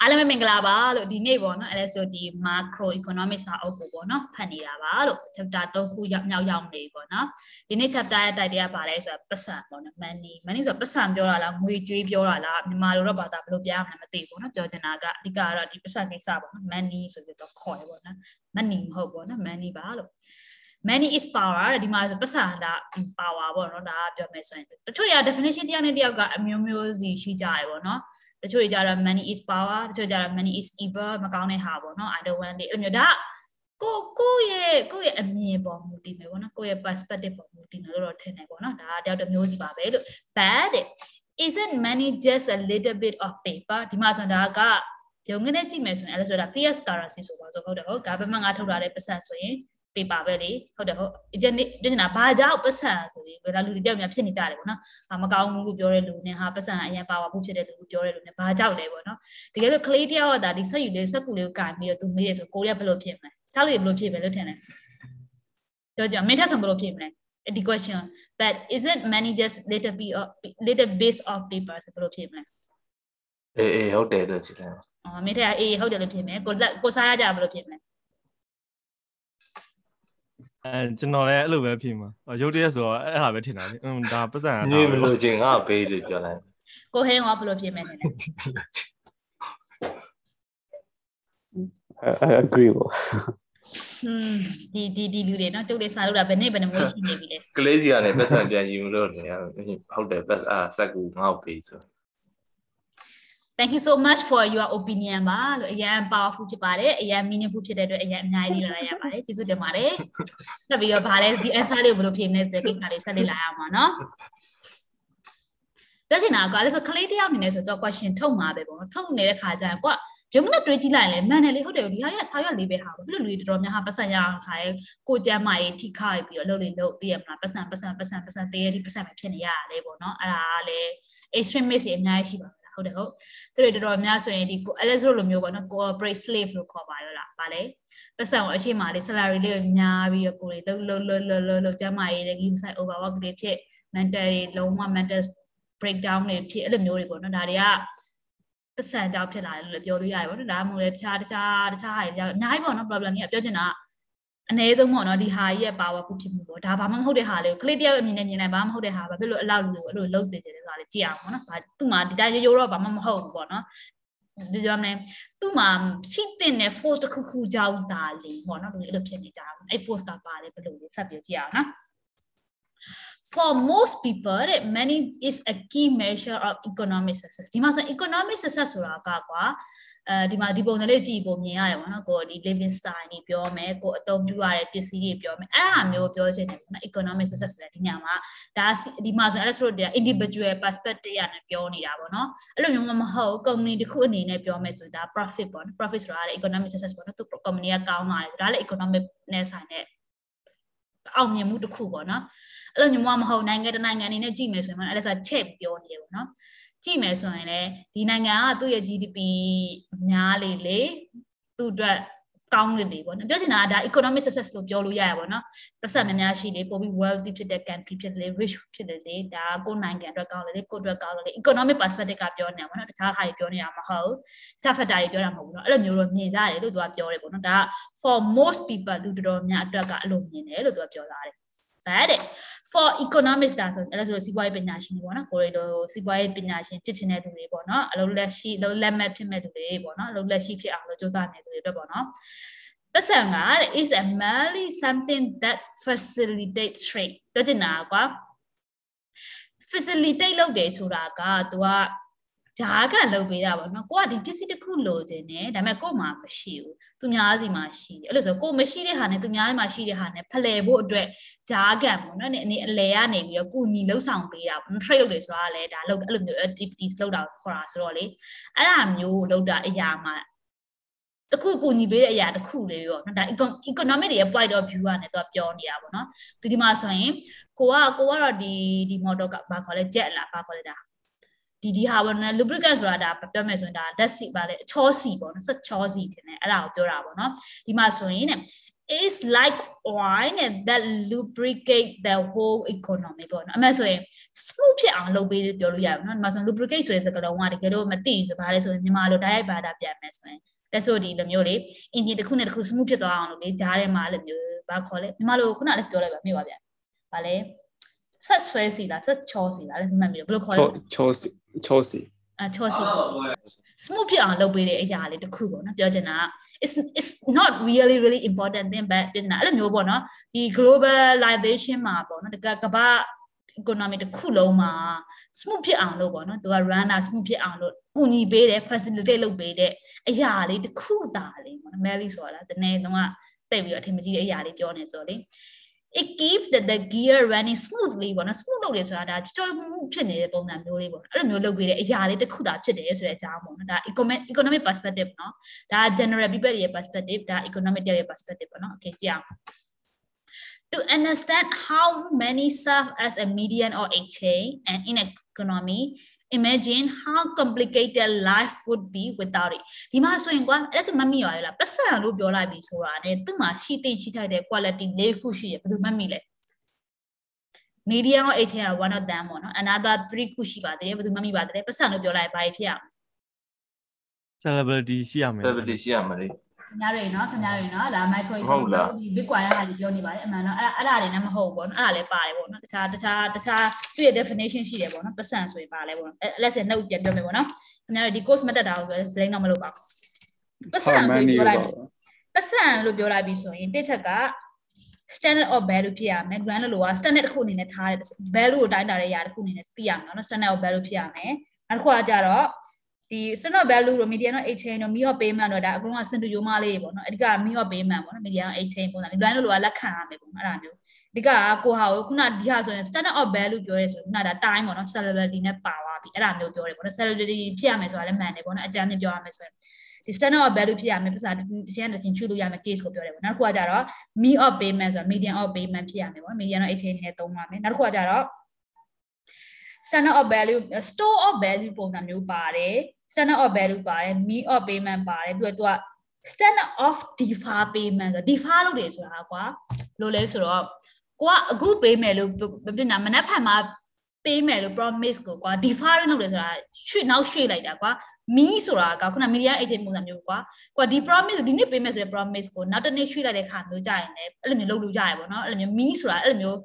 အားလုံးပဲမင်္ဂလာပါလို့ဒီနေ့ပေါ့နော်အဲ့ဒါဆိုဒီ macro economics စာအုပ်ကိုပေါ့နော်ဖတ်နေတာပါလို့ chapter 3ခုရောက်မြောက်ရောက်နေပေါ့နော်ဒီနေ့ chapter ရဲ့ title ကပါလဲဆိုတော့ပတ်စံပေါ့နော် money money ဆိုတော့ပတ်စံပြောတာလားငွေကြွေးပြောတာလားမြန်မာလိုတော့ဘာသာဘယ်လိုပြရမလဲမသိဘူးနော်ပြောချင်တာကအဓိကကတော့ဒီပတ်စံကိစ္စပေါ့နော် money ဆိုပြီးတော့ခေါ်တယ်ပေါ့နော် money မဟုတ်ပေါ့နော် money ပါလို့ money is power ဒီမှာပတ်စံတာ power ပေါ့နော်ဒါကပြောမယ်ဆိုရင်တချို့တွေက definition တရားနဲ့တယောက်ကအမျိုးမျိုးစီရှိကြတယ်ပေါ့နော် တချို့တွေကြတော့ money is power တချို့ကြတော့ money is evil မကောင်းတဲ့ဟာပေါ့နော် I don't want it အဲ့လိုမျိုးဒါကိုကိုရဲ့ကိုရဲ့အမြင်ပေါ်မူတည်မယ်ပေါ့နော်ကိုရဲ့ perspective ပေါ်မူတည်မယ်လို့တော့ထင်တယ်ပေါ့နော်ဒါတယောက်တစ်မျိုးစီပါပဲလို့ bad isn't money just a little bit of paper ဒီမှာဆိုတာကရုံငနဲ့ကြည့်မယ်ဆိုရင်အဲ့လိုဆိုတာ fiat currency ဆိုပါဆိုဟုတ်တယ်ဟုတ် government ကထုတ်ထားတဲ့ပတ်စံဆိုရင် paper ပဲလေဟုတ်တယ်ဟုတ်ဒီနေ့ဒီနေ့ဘာကြောက်ပတ်စံဆိုပြီးဘယ်လိုလူတွေတယောက်များဖြစ်နေကြတယ်ပေါ့နော်ဟာမကောင်းဘူးလို့ပြောတဲ့လူနဲ့ဟာပတ်စံအရင်ပါဝါမှုဖြစ်တဲ့လူကိုပြောတဲ့လူနဲ့ဘာကြောက်လဲပေါ့နော်တကယ်လို့ကလေးတယောက်ကဒါဒီဆက်ယူလေးစက်ကူလေးကိုကင်ပြီးတော့သူမေးရဆိုကိုရီးယားဘယ်လိုဖြစ်မလဲချားလေးဘယ်လိုဖြစ်ပဲလို့ထင်တယ်ပြောကြမင်းထက်ဆောင်ဘယ်လိုဖြစ်မလဲဒီ question but isn't money just little bit of little bits of paper ဆိုဘယ်လိုဖြစ်မလဲအေးအေးဟုတ်တယ်လို့ဖြစ်တယ်အော်မင်းထက်အေးဟုတ်တယ်လို့ဖြစ်မယ်ကိုကိုစားရကြဘယ်လိုဖြစ်မလဲ အဲကျွန်တော်လည်းအဲ့လိုပဲဖြစ်မှာရုပ်တရက်ဆိုတော့အဲ့ဟာပဲထင်တာလေอืมဒါပတ်စံနေမလို့ချင်းငါပေးတယ်ပြောလိုက်ကိုဟင်းကဘယ်လိုဖြစ်မယ်လဲ I agree ပေါ့อืมဒီဒီဒီလူတွေเนาะကျုပ်လေးစားလို့တာဘယ်နေ့ဘယ်နှမျိုးရှိနေပြီလဲကလေးစီကနေပတ်စံပြန်ယူမလို့နေဟုတ်တယ်ပတ်အာစက်ကူငါ့ကိုပေးဆို thank you so much for your opinion ပါလို့အရင် powerful ဖြစ်ပါတယ်အရင် meaningful ဖြစ်တဲ့အတွက်အရင်အများကြီးလေ့လာရပါတယ်ကျေးဇူးတင်ပါတယ်ဆက်ပြီးတော့ဗာလဲဒီ answer လေးကိုဘယ်လိုဖြေမလဲဆိုတဲ့ကိစ္စလေးဆက်လေ့လာရမှာเนาะပြောချင်တာကလည်းကလေးတယောက်အနေနဲ့ဆိုတော့ question ထုတ်မှာပဲပေါ့နော်ထုတ်နေတဲ့ခါကျရင်ကွာရုံနဲ့တွေးကြည့်လိုက်ရင်လည်းမှန်တယ်လေဟုတ်တယ်ဒီဟာရဆောက်ရလေးပဲဟာဘယ်လိုလူတွေတော်တော်များဟာပတ်စံရအောင်ခါရဲကိုကြမ်းမရေးထိခါပြီးတော့လှုပ်လေလှုပ်သိရမလားပတ်စံပတ်စံပတ်စံပတ်စံတေးရဒီပတ်စံပဲဖြစ်နေရတာလေပေါ့နော်အဲ့ဒါကလည်း extremist တွေအများကြီးရှိပါ ဟုတ်တယ်ဟုတ်သူတွေတော်တော်များဆိုရင်ဒီ Alex လိုမျိုးပေါ့နော် corporate slave လို့ခေါ်ပါရောလားဗာလေပတ်စံကိုအရှိမလေး salary လေးကိုညားပြီးတော့ကိုယ်တွေလှုပ်လှုပ်လှုပ်လှုပ်လှုပ်ကျမရေးတဲ့ game site overwork တွေဖြစ် mental တွေလုံးဝ mental breakdown တွေဖြစ်အဲ့လိုမျိုးတွေပေါ့နော်ဒါတွေကပတ်စံကြောင့်ဖြစ်လာတယ်လို့ပြောလို့ရတယ်ပေါ့နော်ဒါမှမဟုတ်လေတခြားတခြားတခြားဟာတွေကြောင့်အများကြီးပေါ့နော် problem ကြီးကပြောချင်တာ အနည်းဆုံးပေါ့နော်ဒီဟာကြီးရဲ့ power ခုဖြစ်မှုပေါ့ဒါဘာမှမဟုတ်တဲ့ဟာလေးကိုကလစ်တယောက်အမြင်နဲ့မြင်လိုက်ဘာမှမဟုတ်တဲ့ဟာဘာဖြစ်လို့အလောက်လူကိုအဲ့လိုလှုပ်စေတယ်ဆိုတာလေကြည့်အောင်ပေါ့နော်ဘာသူ့မှာဒီတိုင်းရိုးရိုးတော့ဘာမှမဟုတ်ဘူးပေါ့နော်ဒီကြောင့်လည်းသူ့မှာရှိတဲ့ force တစ်ခုခုကြောင့်ဒါလေပေါ့နော်ဒီအဲ့လိုဖြစ်နေကြတာအဲ့ force တာပါတယ်ဘယ်လိုလဲဆက်ပြီးကြည့်အောင်နော် for most people money is a key measure of economic success ဒီမှာဆို economic success ဆိုတာကကွာ အဲဒီမှာဒီပုံစံလေးကြည့်ပုံမြင်ရတယ်ပေါ့နော်ကိုဒီ living style တွေပြောမယ်ကိုအသုံးပြုရတဲ့ပစ္စည်းတွေပြောမယ်အဲ့ဒါမျိုးပြောချင်တယ်ပေါ့နော် economic success ဆိုတဲ့ဒီညမှာဒါဒီမှာဆိုအဲ့ဒါဆိုတော့ individual perspective ရနဲ့ပြောနေတာပေါ့နော်အဲ့လိုမျိုးမဟုတ် company တစ်ခုအနေနဲ့ပြောမယ်ဆိုဒါ profit ပေါ့နော် profit ဆိုတာလည်း economic success ပေါ့နော်သူ company ကကောင်းလာတယ်ဒါလည်း economic နဲ့ဆိုင်တဲ့အောင်မြင်မှုတစ်ခုပေါ့နော်အဲ့လိုမျိုးမဟုတ်နိုင်ငံတနိုင်ငံအနေနဲ့ကြည့်မယ်ဆိုရင်အဲ့ဒါဆိုချက်ပြောနေတယ်ပေါ့နော် ကြည့်မယ်ဆိုရင်လည်းဒီနိုင်ငံကသူ့ရဲ့ GDP အများလေလေသူ့အတွက်ကောင်းတယ်လေပေါ့နော်ပြောချင်တာကဒါ economic success လို့ပြောလို့ရရပါတော့နော်ပတ်စံများများရှိလေပိုပြီး wealthy ဖြစ်တဲ့ country ဖြစ်လေ rich ဖြစ်လေဒါကိုယ်နိုင်ငံအတွက်ကောင်းလေကိုယ်အတွက်ကောင်းလေ economic perspective ကပြောနေတာပေါ့နော်တခြားဟာတွေပြောနေတာမဟုတ်တခြား factor တွေပြောတာမဟုတ်ဘူးနော်အဲ့လိုမျိုးတော့မြင်ကြတယ်လို့သူကပြောတယ်ပေါ့နော်ဒါက for most people လူတော်တော်များအတွက်ကအလိုမြင်တယ်လို့သူကပြောလာတယ် ဗတ် for economics ဒါဆိုအဲ့ဒါဆိုစီးပွားရေးပညာရှင်တွေပေါ့နော်ကိုရီလိုစီးပွားရေးပညာရှင်ဖြစ်ချင်တဲ့သူတွေပေါ့နော်အလုံးလက်ရှိအလုံးလက်မဲ့ဖြစ်မဲ့သူတွေပေါ့နော်အလုံးလက်ရှိဖြစ်အောင်လို့ကြိုးစားနေသူတွေအတွက်ပေါ့နော်ပတ်စံက is a merely something that facilitates trade ပြောချင်တာကွာ facilitate လုပ်တယ်ဆိုတာက तू က ဂျားကလုပ်ပေးတာပေါ့နော်ကိုကဒီပစ္စည်းတစ်ခုလိုချင်တယ်ဒါပေမဲ့ကို့မှာမရှိဘူးသူများစီမှာရှိတယ်အဲ့လိုဆိုကိုမရှိတဲ့ဟာနဲ့သူများမှာရှိတဲ့ဟာနဲ့ဖလှယ်ဖို့အတွက်ဂျားကန်ပေါ့နော်အနေအလဲကနေပြီးတော့ကုညီလှုပ်ဆောင်ပေးတာပေါ့နော် trade လုပ်တယ်ဆိုတာကလည်းဒါလုပ်အဲ့လိုမျိုး activities လုပ်တာခေါ်တာဆိုတော့လေအဲ့ဒါမျိုးလုပ်တာအရာမှာတခုကူညီပေးတဲ့အရာတခုလေးပေါ့နော်ဒါ economic တွေရဲ့ point of view ကနေတော့ပြောနေတာပေါ့နော်ဒီဒီမှာဆိုရင်ကိုကကိုကတော့ဒီဒီ model ကဘာခေါ်လဲ jet လားဘာခေါ်လဲဒါ ဒီဒီဟာပေါ့နော် lubricant ဆိုတာဒါပြောမယ်ဆိုရင်ဒါဓာတ်ဆီပါလေအချောဆီပေါ့နော်စချောဆီဖြစ်နေအဲ့ဒါကိုပြောတာပေါ့နော်ဒီမှာဆိုရင် is like wine that lubricate the whole economy ပေါ့နော်အမှဆိုရင် smooth ဖြစ်အောင်လုပ်ပေးပြောလို့ရပါတော့ဒီမှာဆို lubricate ဆိုတဲ့သကလုံးကတကယ်လို့မသိဆိုဘာလဲဆိုရင်မြန်မာလို diet ဘာသာပြန်မယ်ဆိုရင်လက်ဆိုဒီလိုမျိုးလေအင်ဂျင်တစ်ခုနဲ့တစ်ခု smooth ဖြစ်သွားအောင်လို့လေဂျားထဲမှာလိုမျိုးဘာခေါ်လဲမြန်မာလိုခုနလက်ပြောလိုက်ပါမြေပါဗျာဘာလဲဆက်ဆွဲစီလားဆက်ချောစီလားလက်မှတ်ပြီးတော့ဘယ်လိုခေါ်လဲချောစီ ချောစီအချောစီပေါ့ smooth ဖြစ်အောင်လုပ်ပေးတဲ့အရာလေးတစ်ခုပေါ့နော်ပြောချင်တာ is is not really really important thing but ပြောချင်တာအဲ့လိုမျိုးပေါ့နော်ဒီ globalization မှာပေါ့နော်တကကမ္ဘာ economy တစ်ခုလုံးမှာ smooth ဖြစ်အောင်လုပ်ပေါ့နော်သူက runner smooth ဖြစ်အောင်လို့ကူညီပေးတယ် facilitate လုပ်ပေးတဲ့အရာလေးတစ်ခုတာလေးပေါ့နော် Melly ဆိုတာတနေ့တော့တိတ်ပြီးတော့အထင်မကြီးတဲ့အရာလေးပြောနေဆိုတော့လေ it keeps the the gear running smoothly ပေါ့နော် smooth လုပ်တယ်ဆိုတာဒါချောမှုဖြစ်နေတဲ့ပုံစံမျိုးလေးပေါ့နော်အဲ့လိုမျိုးလုပ်ပေးတဲ့အရာလေးတစ်ခုသာဖြစ်တယ်ဆိုတဲ့အကြောင်းပေါ့နော်ဒါ economic economic perspective နော်ဒါ general people ရဲ့ perspective ဒါ economic ရဲ့ perspective ပေါ့နော် okay ကြည့်အောင် to understand how many serve as a median or a chain and in economy imagine how complicated life would be without it ဒီမှာဆိုရင်ကွာအဲ့ဒါမမိရလားပတ်စံလို့ပြောလိုက်ပြီဆိုတာနဲ့သူ့မှာရှိသိရှိထိုက်တဲ့ quality ၄ခုရှိရဘယ်သူမှတ်မိလဲ median ရော h က one of them ပေါ့နော် another three ခုရှိပါသေးတယ်ဘယ်သူမှတ်မိပါသေးတယ်ပတ်စံလို့ပြောလိုက်ဘာဖြစ်ရမလဲ celebrity ရှိရမယ် celebrity ရှိရမှာလေ ခင်ဗျားတွေနော်ခင်ဗျားတွေနော်ဒါ micro ဟုတ်လားဒီ bitcoin ရဟာကြီးပြောနေပါတယ်အမှန်တော့အဲ့ဒါအဲ့ဒါတွေနဲ့မဟုတ်ဘူးပေါ့နော်အဲ့ဒါလည်းပါတယ်ပေါ့နော်တခြားတခြားတခြားသူ့ရဲ့ definition ရှိတယ်ပေါ့နော်ပတ်စံဆိုရင်ပါလဲပေါ့နော်အဲ့လက်စနှုတ်ပြန်ပြောမယ်ပေါ့နော်ခင်ဗျားတို့ဒီ course မတက်တာဆိုရင် blame တော့မလုပ်ပါဘူးပတ်စံဆိုရင်ပြောလိုက်ပြီပတ်စံလို့ပြောလိုက်ပြီဆိုရင်တစ်ချက်က standard of value ဖြစ်ရမယ် grand လို့က standard တစ်ခုအနေနဲ့ထားတဲ့ value ကိုတိုင်းတာတဲ့ຢာတစ်ခုအနေနဲ့သိရမှာနော် standard of value ဖြစ်ရမယ်နောက်တစ်ခုကကြတော့ ဒီ standard value တို့ median တို့ exchange တို့ mean of payment တို့ဒါအကုန်လုံးက simple ရိုးမလေးပေါ့နော်အဓိက mean of payment ပေါ့နော် median exchange ပုံစံမျိုး grand လို့ကလက်ခံရမယ်ပေါ့နော်အဲ့ဒါမျိုးအဓိကကိုဟာကိုခုနဒီဟာဆိုရင် standard of value ပြောရဲဆိုခုနဒါ time ပေါ့နော် celebrity နဲ့ပါသွားပြီအဲ့ဒါမျိုးပြောရဲပေါ့နော် celebrity ဖြစ်ရမယ်ဆိုတာလည်းမှန်တယ်ပေါ့နော်အကြမ်းနဲ့ပြောရမယ်ဆိုရင်ဒီ standard of value ဖြစ်ရမယ်ပြဿနာတစ်ချက်တစ်ချင်းချူလို့ရမယ် case ကိုပြောတယ်ပေါ့နောက်တစ်ခုကကြတော့ mean of payment ဆိုတာ median of payment ဖြစ်ရမယ်ပေါ့ median တော့ exchange နဲ့သုံးပါမယ်နောက်တစ်ခုကကြတော့ standard of value store of value ပုံစံမျိုးပါတယ် standard of value ပါတယ် mean of payment ပါတယ်ပြီးတော့သူက standard of defer payment ဆို defer လုပ်တယ်ဆိုတာကွာလို့လဲဆိုတော့ကိုကအခုပေးမယ်လို့ပြနာမနက်ဖြန်မှာပေးမယ်လို့ promise ကိုကွာ defer လုပ်တယ်ဆိုတာရွှေ့နောက်ရွှေ့လိုက်တာကွာမီးဆိုတာကခုန media agent ပုံစံမျိုးကွာကွာဒီ promise ဒီနေ့ပေးမယ်ဆိုတဲ့ promise ကိုနောက်တစ်နေ့ရွှေ့လိုက်တဲ့ခါမျိုးကြရင်လည်းအဲ့လိုမျိုးလုပ်လို့ရတယ်ပေါ့နော်အဲ့လိုမျိုးမီးဆိုတာအဲ့လိုမျိုး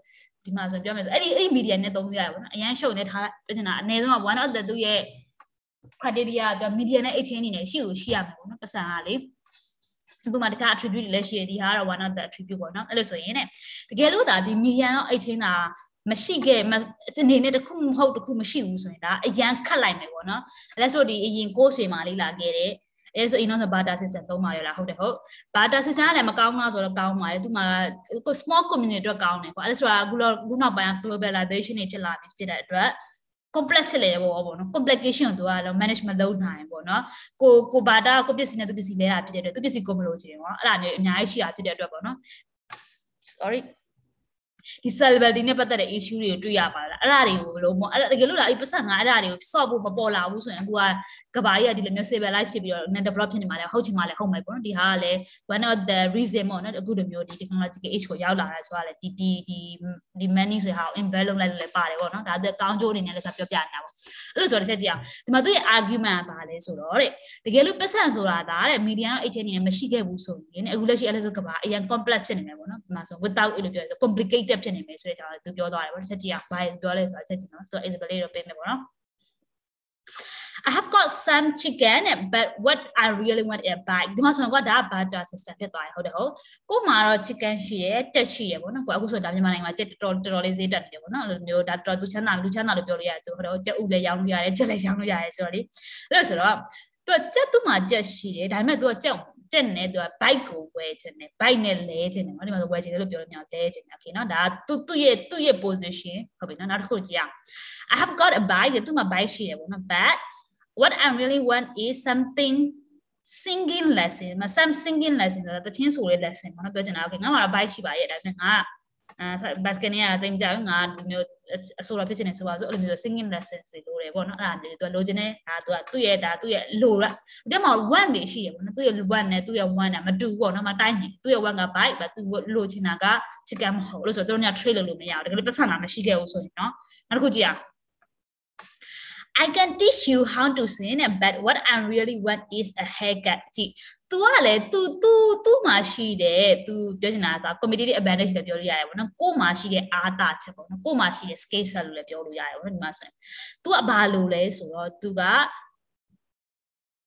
ဒီမှာဆိုပြောမယ်ဆိုအဲ့ဒီအဲ့ဒီ media နဲ့သုံးရတယ်ပေါ့နော်အရန်ရှုပ်နေထားပြနေတာအနည်းဆုံးက one of the သူရဲ့ criteria က media နဲ့ exchange နေနဲ့ရှိကိုရှိရမှာပေါ့နော်ပတ်စံကလေသူမှတခြား attribute တွေလည်းရှိရဒီဟာကတော့ one of the attribute ပေါ့နော်အဲ့လိုဆိုရင်ねတကယ်လို့ဒါဒီ media ရော exchange တာမရှိခဲ့အနေနဲ့တခုမဟုတ်တခုမရှိဘူးဆိုရင်ဒါအရန်ခတ်လိုက်မယ်ပေါ့နော်အဲ့ဒါဆိုဒီအရင် course တွေမှာလေးလာခဲ့တယ်အဲဆိုအင်းတော့ barter system သုံးပါရလားဟုတ်တယ်ဟုတ် barter system ကလည်းမကောင်းလားဆိုတော့ကောင်းပါတယ်သူမှ small community အတွက်ကောင်းတယ်ပေါ့အဲဆိုတာအခုတော့ခုနောက်ပိုင်း globalization တွေဖြစ်လာပြီဖြစ်တဲ့အတွက် complex ဖြစ်လေပေါ့ပေါ့နော် complication ကိုသူကတော့ management လုပ်နိုင်ပေါ့နော်ကိုကိုဘာတာကိုပစ္စည်းနဲ့သူပစ္စည်းလဲတာဖြစ်တဲ့အတွက်သူပစ္စည်းကိုမလို့ချင်ပေါ့အဲ့ဒါမျိုးအများကြီးရှိတာဖြစ်တဲ့အတွက်ပေါ့နော် sorry ဒီ celebrity နဲ့ပတ်သက်တဲ့ issue တွေကိုတွေ့ရပါလားအဲ့ဒါတွေကိုဘယ်လိုမို့အဲ့ဒါတကယ်လို့လားအဲ့ပတ်ဆက်ငါအဲ့ဒါတွေကို solve ဖို့မပေါ်လာဘူးဆိုရင်အခုကကဘာကြီးကဒီလိုမျိုး civilize ဖြစ်ပြီးတော့ net develop ဖြစ်နေမှာလဲဟုတ်ချင်မှာလဲဟုတ်မယ်ပေါ့နော်ဒီဟာကလည်း one of the reason ပေါ့နော်အခုလိုမျိုးဒီ technological age ကိုရောက်လာတယ်ဆိုတာလေဒီဒီဒီဒီ money ဆိုဟာ invest လုပ်လိုက်လို့လည်းပါတယ်ပေါ့နော်ဒါအကောင်းကျိုးအနေနဲ့လည်းဆက်ပြောပြနေတာပေါ့အဲ့လိုဆိုတော့တစ်ချက်ကြည့်အောင်ဒီမှာသူရဲ့ argument ကပါလဲဆိုတော့တဲ့တကယ်လို့ပတ်စံဆိုတာဒါတဲ့ media နဲ့ agent တွေမရှိခဲ့ဘူးဆိုရင်အခုလက်ရှိအဲ့လိုဆိုကဘာအရင် complex ဖြစ်နေမယ်ပေါ့နော်ဒီမှာဆို without အဲ့လိုပြောရဆို complicated ဖြစ်နေမယ်ဆိုတဲ့အကြောင်းသူပြောသွားတယ်ပေါ့တစ်ချက်ကြည့်အောင်ဘာပြောလဲဆိုတာချက်ကြည့်နော်သူ example လေးတော့ပေးမယ်ပေါ့နော် I have got some chicken but what I really want is a bite ဒီမှာဆိုတော့ဒါက barter system ဖြစ်သွားတယ်ဟုတ်တယ်ဟုတ်ကို့မှာတော့ chicken ရှိရယ်တက်ရှိရယ်ပေါ့နော်ကိုအခုဆိုဒါမြန်မာနိုင်ငံမှာတက်တော်တော်တော်လေးဈေးတက်နေတယ်ပေါ့နော်အဲ့လိုမျိုးဒါတော်သူချမ်းသာလူချမ်းသာလို့ပြောလို့ရတယ်သူဟုတ်တယ်ကြက်ဥလည်းရောင်းလို့ရတယ်ကြက်လည်းရောင်းလို့ရတယ်ဆိုတော့လေအဲ့လိုဆိုတော့သူကကြက်သူ့မှာကြက်ရှိတယ်ဒါပေမဲ့သူကကြက် တဲ့နဲ့သူက bike ကိုဝဲခြင်းနဲ့ bike နဲ့လဲခြင်းနဲ့ဟောဒီမှာဆိုဝဲခြင်းလို့ပြောလို့မရလဲခြင်းနဲ့ okay နော်?ဒါသူသူ့ရဲ့သူ့ရဲ့ position ဟုတ်ပြီနော်?နောက်တစ်ခုကြည့်ရအောင် I have got a bike. သူ့မှာ bike ရှိတယ်ဗောနော်? But what I really want is something singing lesson. မ some singing lesson ဆိုတာတချင်းဆိုတဲ့ lesson ဗောနော်?ပြောချင်တာ okay ငါမှာ bike ရှိပါရဲ့ဒါပေမဲ့ငါက အဲဘတ်စကက်နေကတိမ်ကြငါဒီမျိုးအဆိုရဖြစ်နေဆိုပါဆိုအဲ့လိုမျိုး singing lessons တွေလိုတယ်ပေါ့နော်အဲ့ဒါမျိုးသူလိုချင်တဲ့ဒါသူကသူ့ရဲ့ဒါသူ့ရဲ့လိုရဒီမှာ1တွေရှိရပေါ့နော်သူ့ရဲ့1နဲ့သူ့ရဲ့1နဲ့မတူပေါ့နော်မတိုင်းနေသူ့ရဲ့1က bite ပဲသူလိုချင်တာက chicken မဟုတ်လို့ဆိုတော့သူတို့က trade လုပ်လို့မရဘူးတကယ်လို့ပတ်စံလာမရှိခဲ့ဘူးဆိုရင်နော်နောက်တစ်ခုကြည့်အောင် I can teach you how to sing but what I really want is a haircut ကြည့် तू ကလည်း तू तू तू မှာရှိတယ် तू ပြောချင်တာက competitive advantage လည်းပြောလို့ရတယ်ပေါ့နော်ကို့မှာရှိတဲ့အားသာချက်ပေါ့နော်ကို့မှာရှိတဲ့ skill set လို့လည်းပြောလို့ရတယ်ပေါ့နော်ဒီမှာဆိုရင် तू ကဘာလို့လဲဆိုတော့ तू က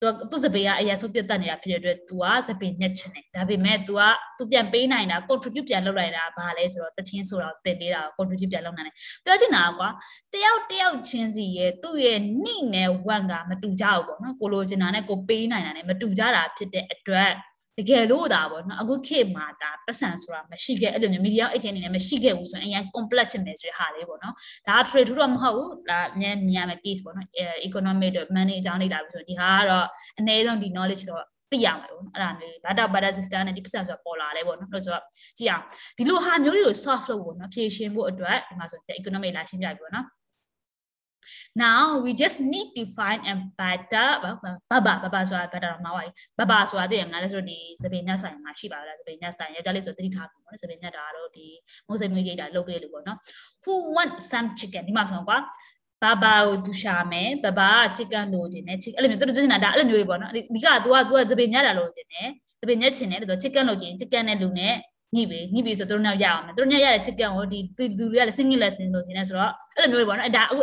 သူသူစပယ်ကအရာဆုံးပြတ်တက်နေတာဖြစ်တဲ့အတွက် तू ကစပယ်ညက်ချင်တယ်ဒါပေမဲ့ तू က तू ပြန်ပေးနိုင်တာ contribute ပြန်လုပ်လိုက်တာဘာလဲဆိုတော့တချင်းဆိုတာတင်ပေးတာ contribute ပြန်လုပ်နိုင်တယ်ပြောချင်တာကွာတယောက်တယောက်ချင်းစီရဲ့သူ့ရဲ့နှိနဲ့ဝမ်ကမတူကြဘူးပေါ့နော်ကိုလိုချင်တာနဲ့ကိုပေးနိုင်တာနဲ့မတူကြတာဖြစ်တဲ့အတွက် တကယ်လို့ဒါပေါ့နော်အခုခေတ်မှာဒါပတ်စံဆိုတာမရှိခဲ့အဲ့လိုမျိုး media agent အနေနဲ့မရှိခဲ့ဘူးဆိုရင်အရင် complex ဖြစ်နေဆိုတဲ့ဟာလေးပေါ့နော်ဒါ trade တော့မဟုတ်ဘူးဒါအများမြင်ရမယ့် case ပေါ့နော် economic တို့ money အကြောင်းလေးလာပြီဆိုတော့ဒီဟာကတော့အနည်းဆုံးဒီ knowledge တော့သိရမှာပေါ့နော်အဲ့ဒါမျိုး data data system နဲ့ဒီပတ်စံဆိုတာပေါ်လာလဲပေါ့နော်လို့ဆိုတော့ကြည့်အောင်ဒီလိုဟာမျိုးတွေကို solve လုပ်ဖို့နော်ဖြေရှင်းဖို့အတွက်ဒီမှာဆို economic လာရှင်းပြပြီပေါ့နော် now we just need to find a better ဘာဘာဘာဘာဆိုတာ better မှာပါဘာဘာဆိုတာသိရမလားလဲဆိုတော့ဒီစပင်ညက်ဆိုင်မှာရှိပါလားစပင်ညက်ဆိုင်ရကြလေးဆိုသတိထားပါမယ်စပင်ညက်တာတော့ဒီမုတ်စိမ်မျိုးရိတ်တာလုပ်ပေးလို့ပေါ့နော် who want some chicken ဒီမှာဆိုတော့ကွာဘာဘာကိုသူရှာမယ်ဘာဘာက chicken လိုချင်တယ်အဲ့လိုမျိုးသူတို့ပြောနေတာဒါအဲ့လိုမျိုးတွေပေါ့နော်အဓိက तू က तू ကစပင်ညက်တာလိုချင်တယ်စပင်ညက်ချင်တယ်သူ chicken လိုချင် chicken နဲ့လူနဲ့ ညှိပြီညှိပြီဆိုသူတို့နောက်ရအောင်မယ်သူတို့ညရတဲ့ chicken ကိုဒီသူတွေကလည်း single lesson လို့ရှင်းနေဆိုတော့အဲ့လိုမျိုးပေါ့နော်ဒါအခု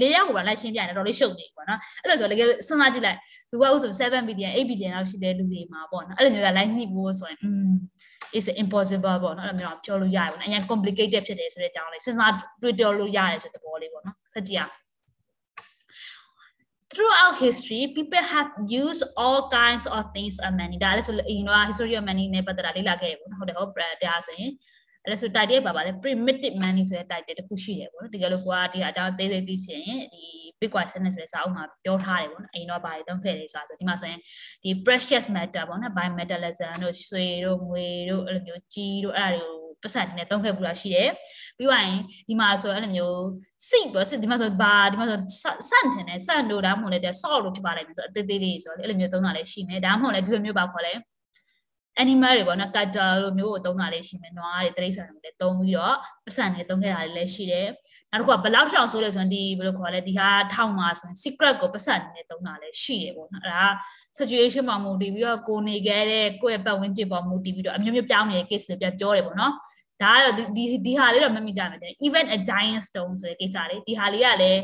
လေးယောက်ကိုပါလိုက်ရှင်းပြတယ်တော်လေးရှုပ်နေပေါ့နော်အဲ့လိုဆိုတကယ်စဉ်းစားကြည့်လိုက်သူကဥဆို7 billion 8 billion လောက်ရှိတဲ့လူတွေမှာပေါ့နော်အဲ့လိုမျိုးကလိုက်ညှိဖို့ဆိုရင် um is impossible ပေါ့နော်အဲ့လိုမျိုးပြောလို့ရတယ်ပေါ့နော်အရင် complicated ဖြစ်တယ်ဆိုတဲ့အကြောင်းလေးစဉ်းစားတွေးတောလို့ရတယ်ဆိုတဲ့သဘောလေးပေါ့နော်ဆက်ကြည့်အောင် throughout history people have used all kinds of things of money ဒါလည်းဆိုရင်တော့ history of money နဲ့ပတ်သက်တာလေ့လာခဲ့ရပေါ့နော်ဟုတ်တယ်ဟုတ်ဒါဆိုရင်အဲ့ဒါဆို title ပါပါလေ primitive money ဆိုတဲ့ title တစ်ခုရှိတယ်ပေါ့နော်တကယ်လို့ကိုကဒီအကြောင်းသေးသေးသိချင်ဒီ Bitcoin စနစ်ဆိုတဲ့စာအုပ်မှာပြောထားတယ်ပေါ့နော်အရင်တော့ပါတယ်တုံးခဲ့တယ်ဆိုတာဆိုဒီမှာဆိုရင်ဒီ precious metal ပေါ့နော် bimetallism တို့ရွှေတို့ငွေတို့အဲ့လိုမျိုးကြီးတို့အဲ့ဒါတွေကို ပတ်စံနဲ့တုံးခဲ့ပူတာရှိတယ်ပြီးသွားရင်ဒီမှာဆိုအဲ့လိုမျိုးစိတ်ပေါ့စိတ်ဒီမှာဆိုဘာဒီမှာဆိုစန့်ထင်တယ်စန့်တို့ဒါမှမဟုတ်လေဆော့လို့ဖြစ်ပါလိမ့်မယ်ဆိုအသေးသေးလေးဆိုတော့အဲ့လိုမျိုးသုံးတာလည်းရှိမယ်ဒါမှမဟုတ်လေဒီလိုမျိုးပါခေါ်လဲ animal တွေပေါ့နော် cat လိုမျိုးကိုသုံးတာလေးရှိမယ်နွားတွေတိရစ္ဆာန်တွေလည်းသုံးပြီးတော့ပတ်စံတွေသုံးခဲ့တာလည်းရှိတယ် နောက်တစ်ခုကဘလောက်ထောင်ဆိုလဲဆိုရင်ဒီဘယ်လိုခေါ်လဲဒီဟာထောင်မှာဆိုရင် secret ကိုပတ်စံနဲ့သုံးတာလည်းရှိတယ်ပေါ့နော်အဲ့ဒါ situation ပေါ်မူတည်ပြီးတော့ကိုနေခဲ့တဲ့ကိုယ့်ရဲ့ပတ်ဝန်းကျင်ပေါ်မူတည်ပြီးတော့အမျိုးမျိုးပြောင်းနေတဲ့ case တွေပြန်ပြောတယ်ပေါ့နော်ဒါကတော့ဒီဒီဟာလေးတော့မမိကြမယ်တဲ့ even a giant stone ဆိုတဲ့ကိစ္စလေးဒီဟာလေးကလည်း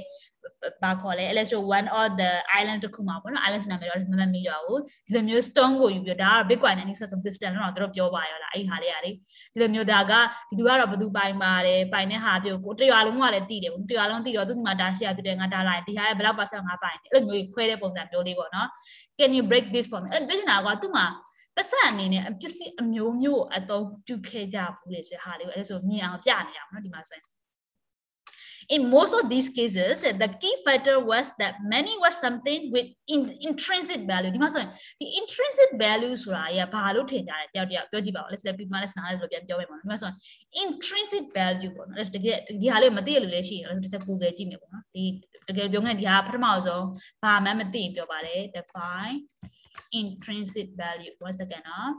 ဘာခေါ်လဲ electro one or the island တခုမှာပေါ့နော် island နာမည်တော့မမမိတော့ဘူးဒီလိုမျိုး stone ကိုယူပြီးဒါကတော့ bitcoin နဲ့ system system တော့တို့ပြောပါရောလားအဲ့ဒီဟာလေးကလေဒီလိုမျိုးဒါကဒီသူကတော့ဘသူပိုင်ပါတယ်ပိုင်တဲ့ဟာပြောကိုတရွာလုံးကလည်းတည်တယ်ပေါ့တရွာလုံးတည်တော့သူ့မှာဒါရှိရဖြစ်တယ်ငါဒါလိုက်ဒီဟာရဲ့ဘယ်လောက်ပါဆက်ငါပိုင်တယ်အဲ့လိုမျိုးခွဲတဲ့ပုံစံမျိုးလေးပေါ့နော် can you break this for me အဲ့ဒါကသူ့မှာပတ်စံအနေနဲ့ပစ္စည်းအမျိုးမျိုးအသုံးပြုခဲ့ကြဘူးလေဆိုတဲ့ဟာလေးကိုအဲ့ဒါဆိုမြင်အောင်ပြနေရအောင်နော်ဒီမှာဆိုရင် In most of these cases, the key factor was that money was something with in, intrinsic value. ဒီမှာဆိုရင်ဒီ intrinsic value ဆိုတာကဘာလို့ထင်ကြလဲတယောက်တယောက်ပြောကြည့်ပါဦး let's let people let's နားလဲဆိုပြန်ပြောမယ်ပေါ့နော်ဒီမှာဆိုရင် intrinsic value ပေါ့နော် let's တကယ်ဒီဟာလေးမသိရလို့လည်းရှိတယ် let's တစ်ချက် Google ကြည့်မယ်ပေါ့နော်ဒီတကယ်ပြောငယ်ဒီဟာပထမဆုံးဘာမှမသိပြောပါတယ် define intrinsic value one second နော်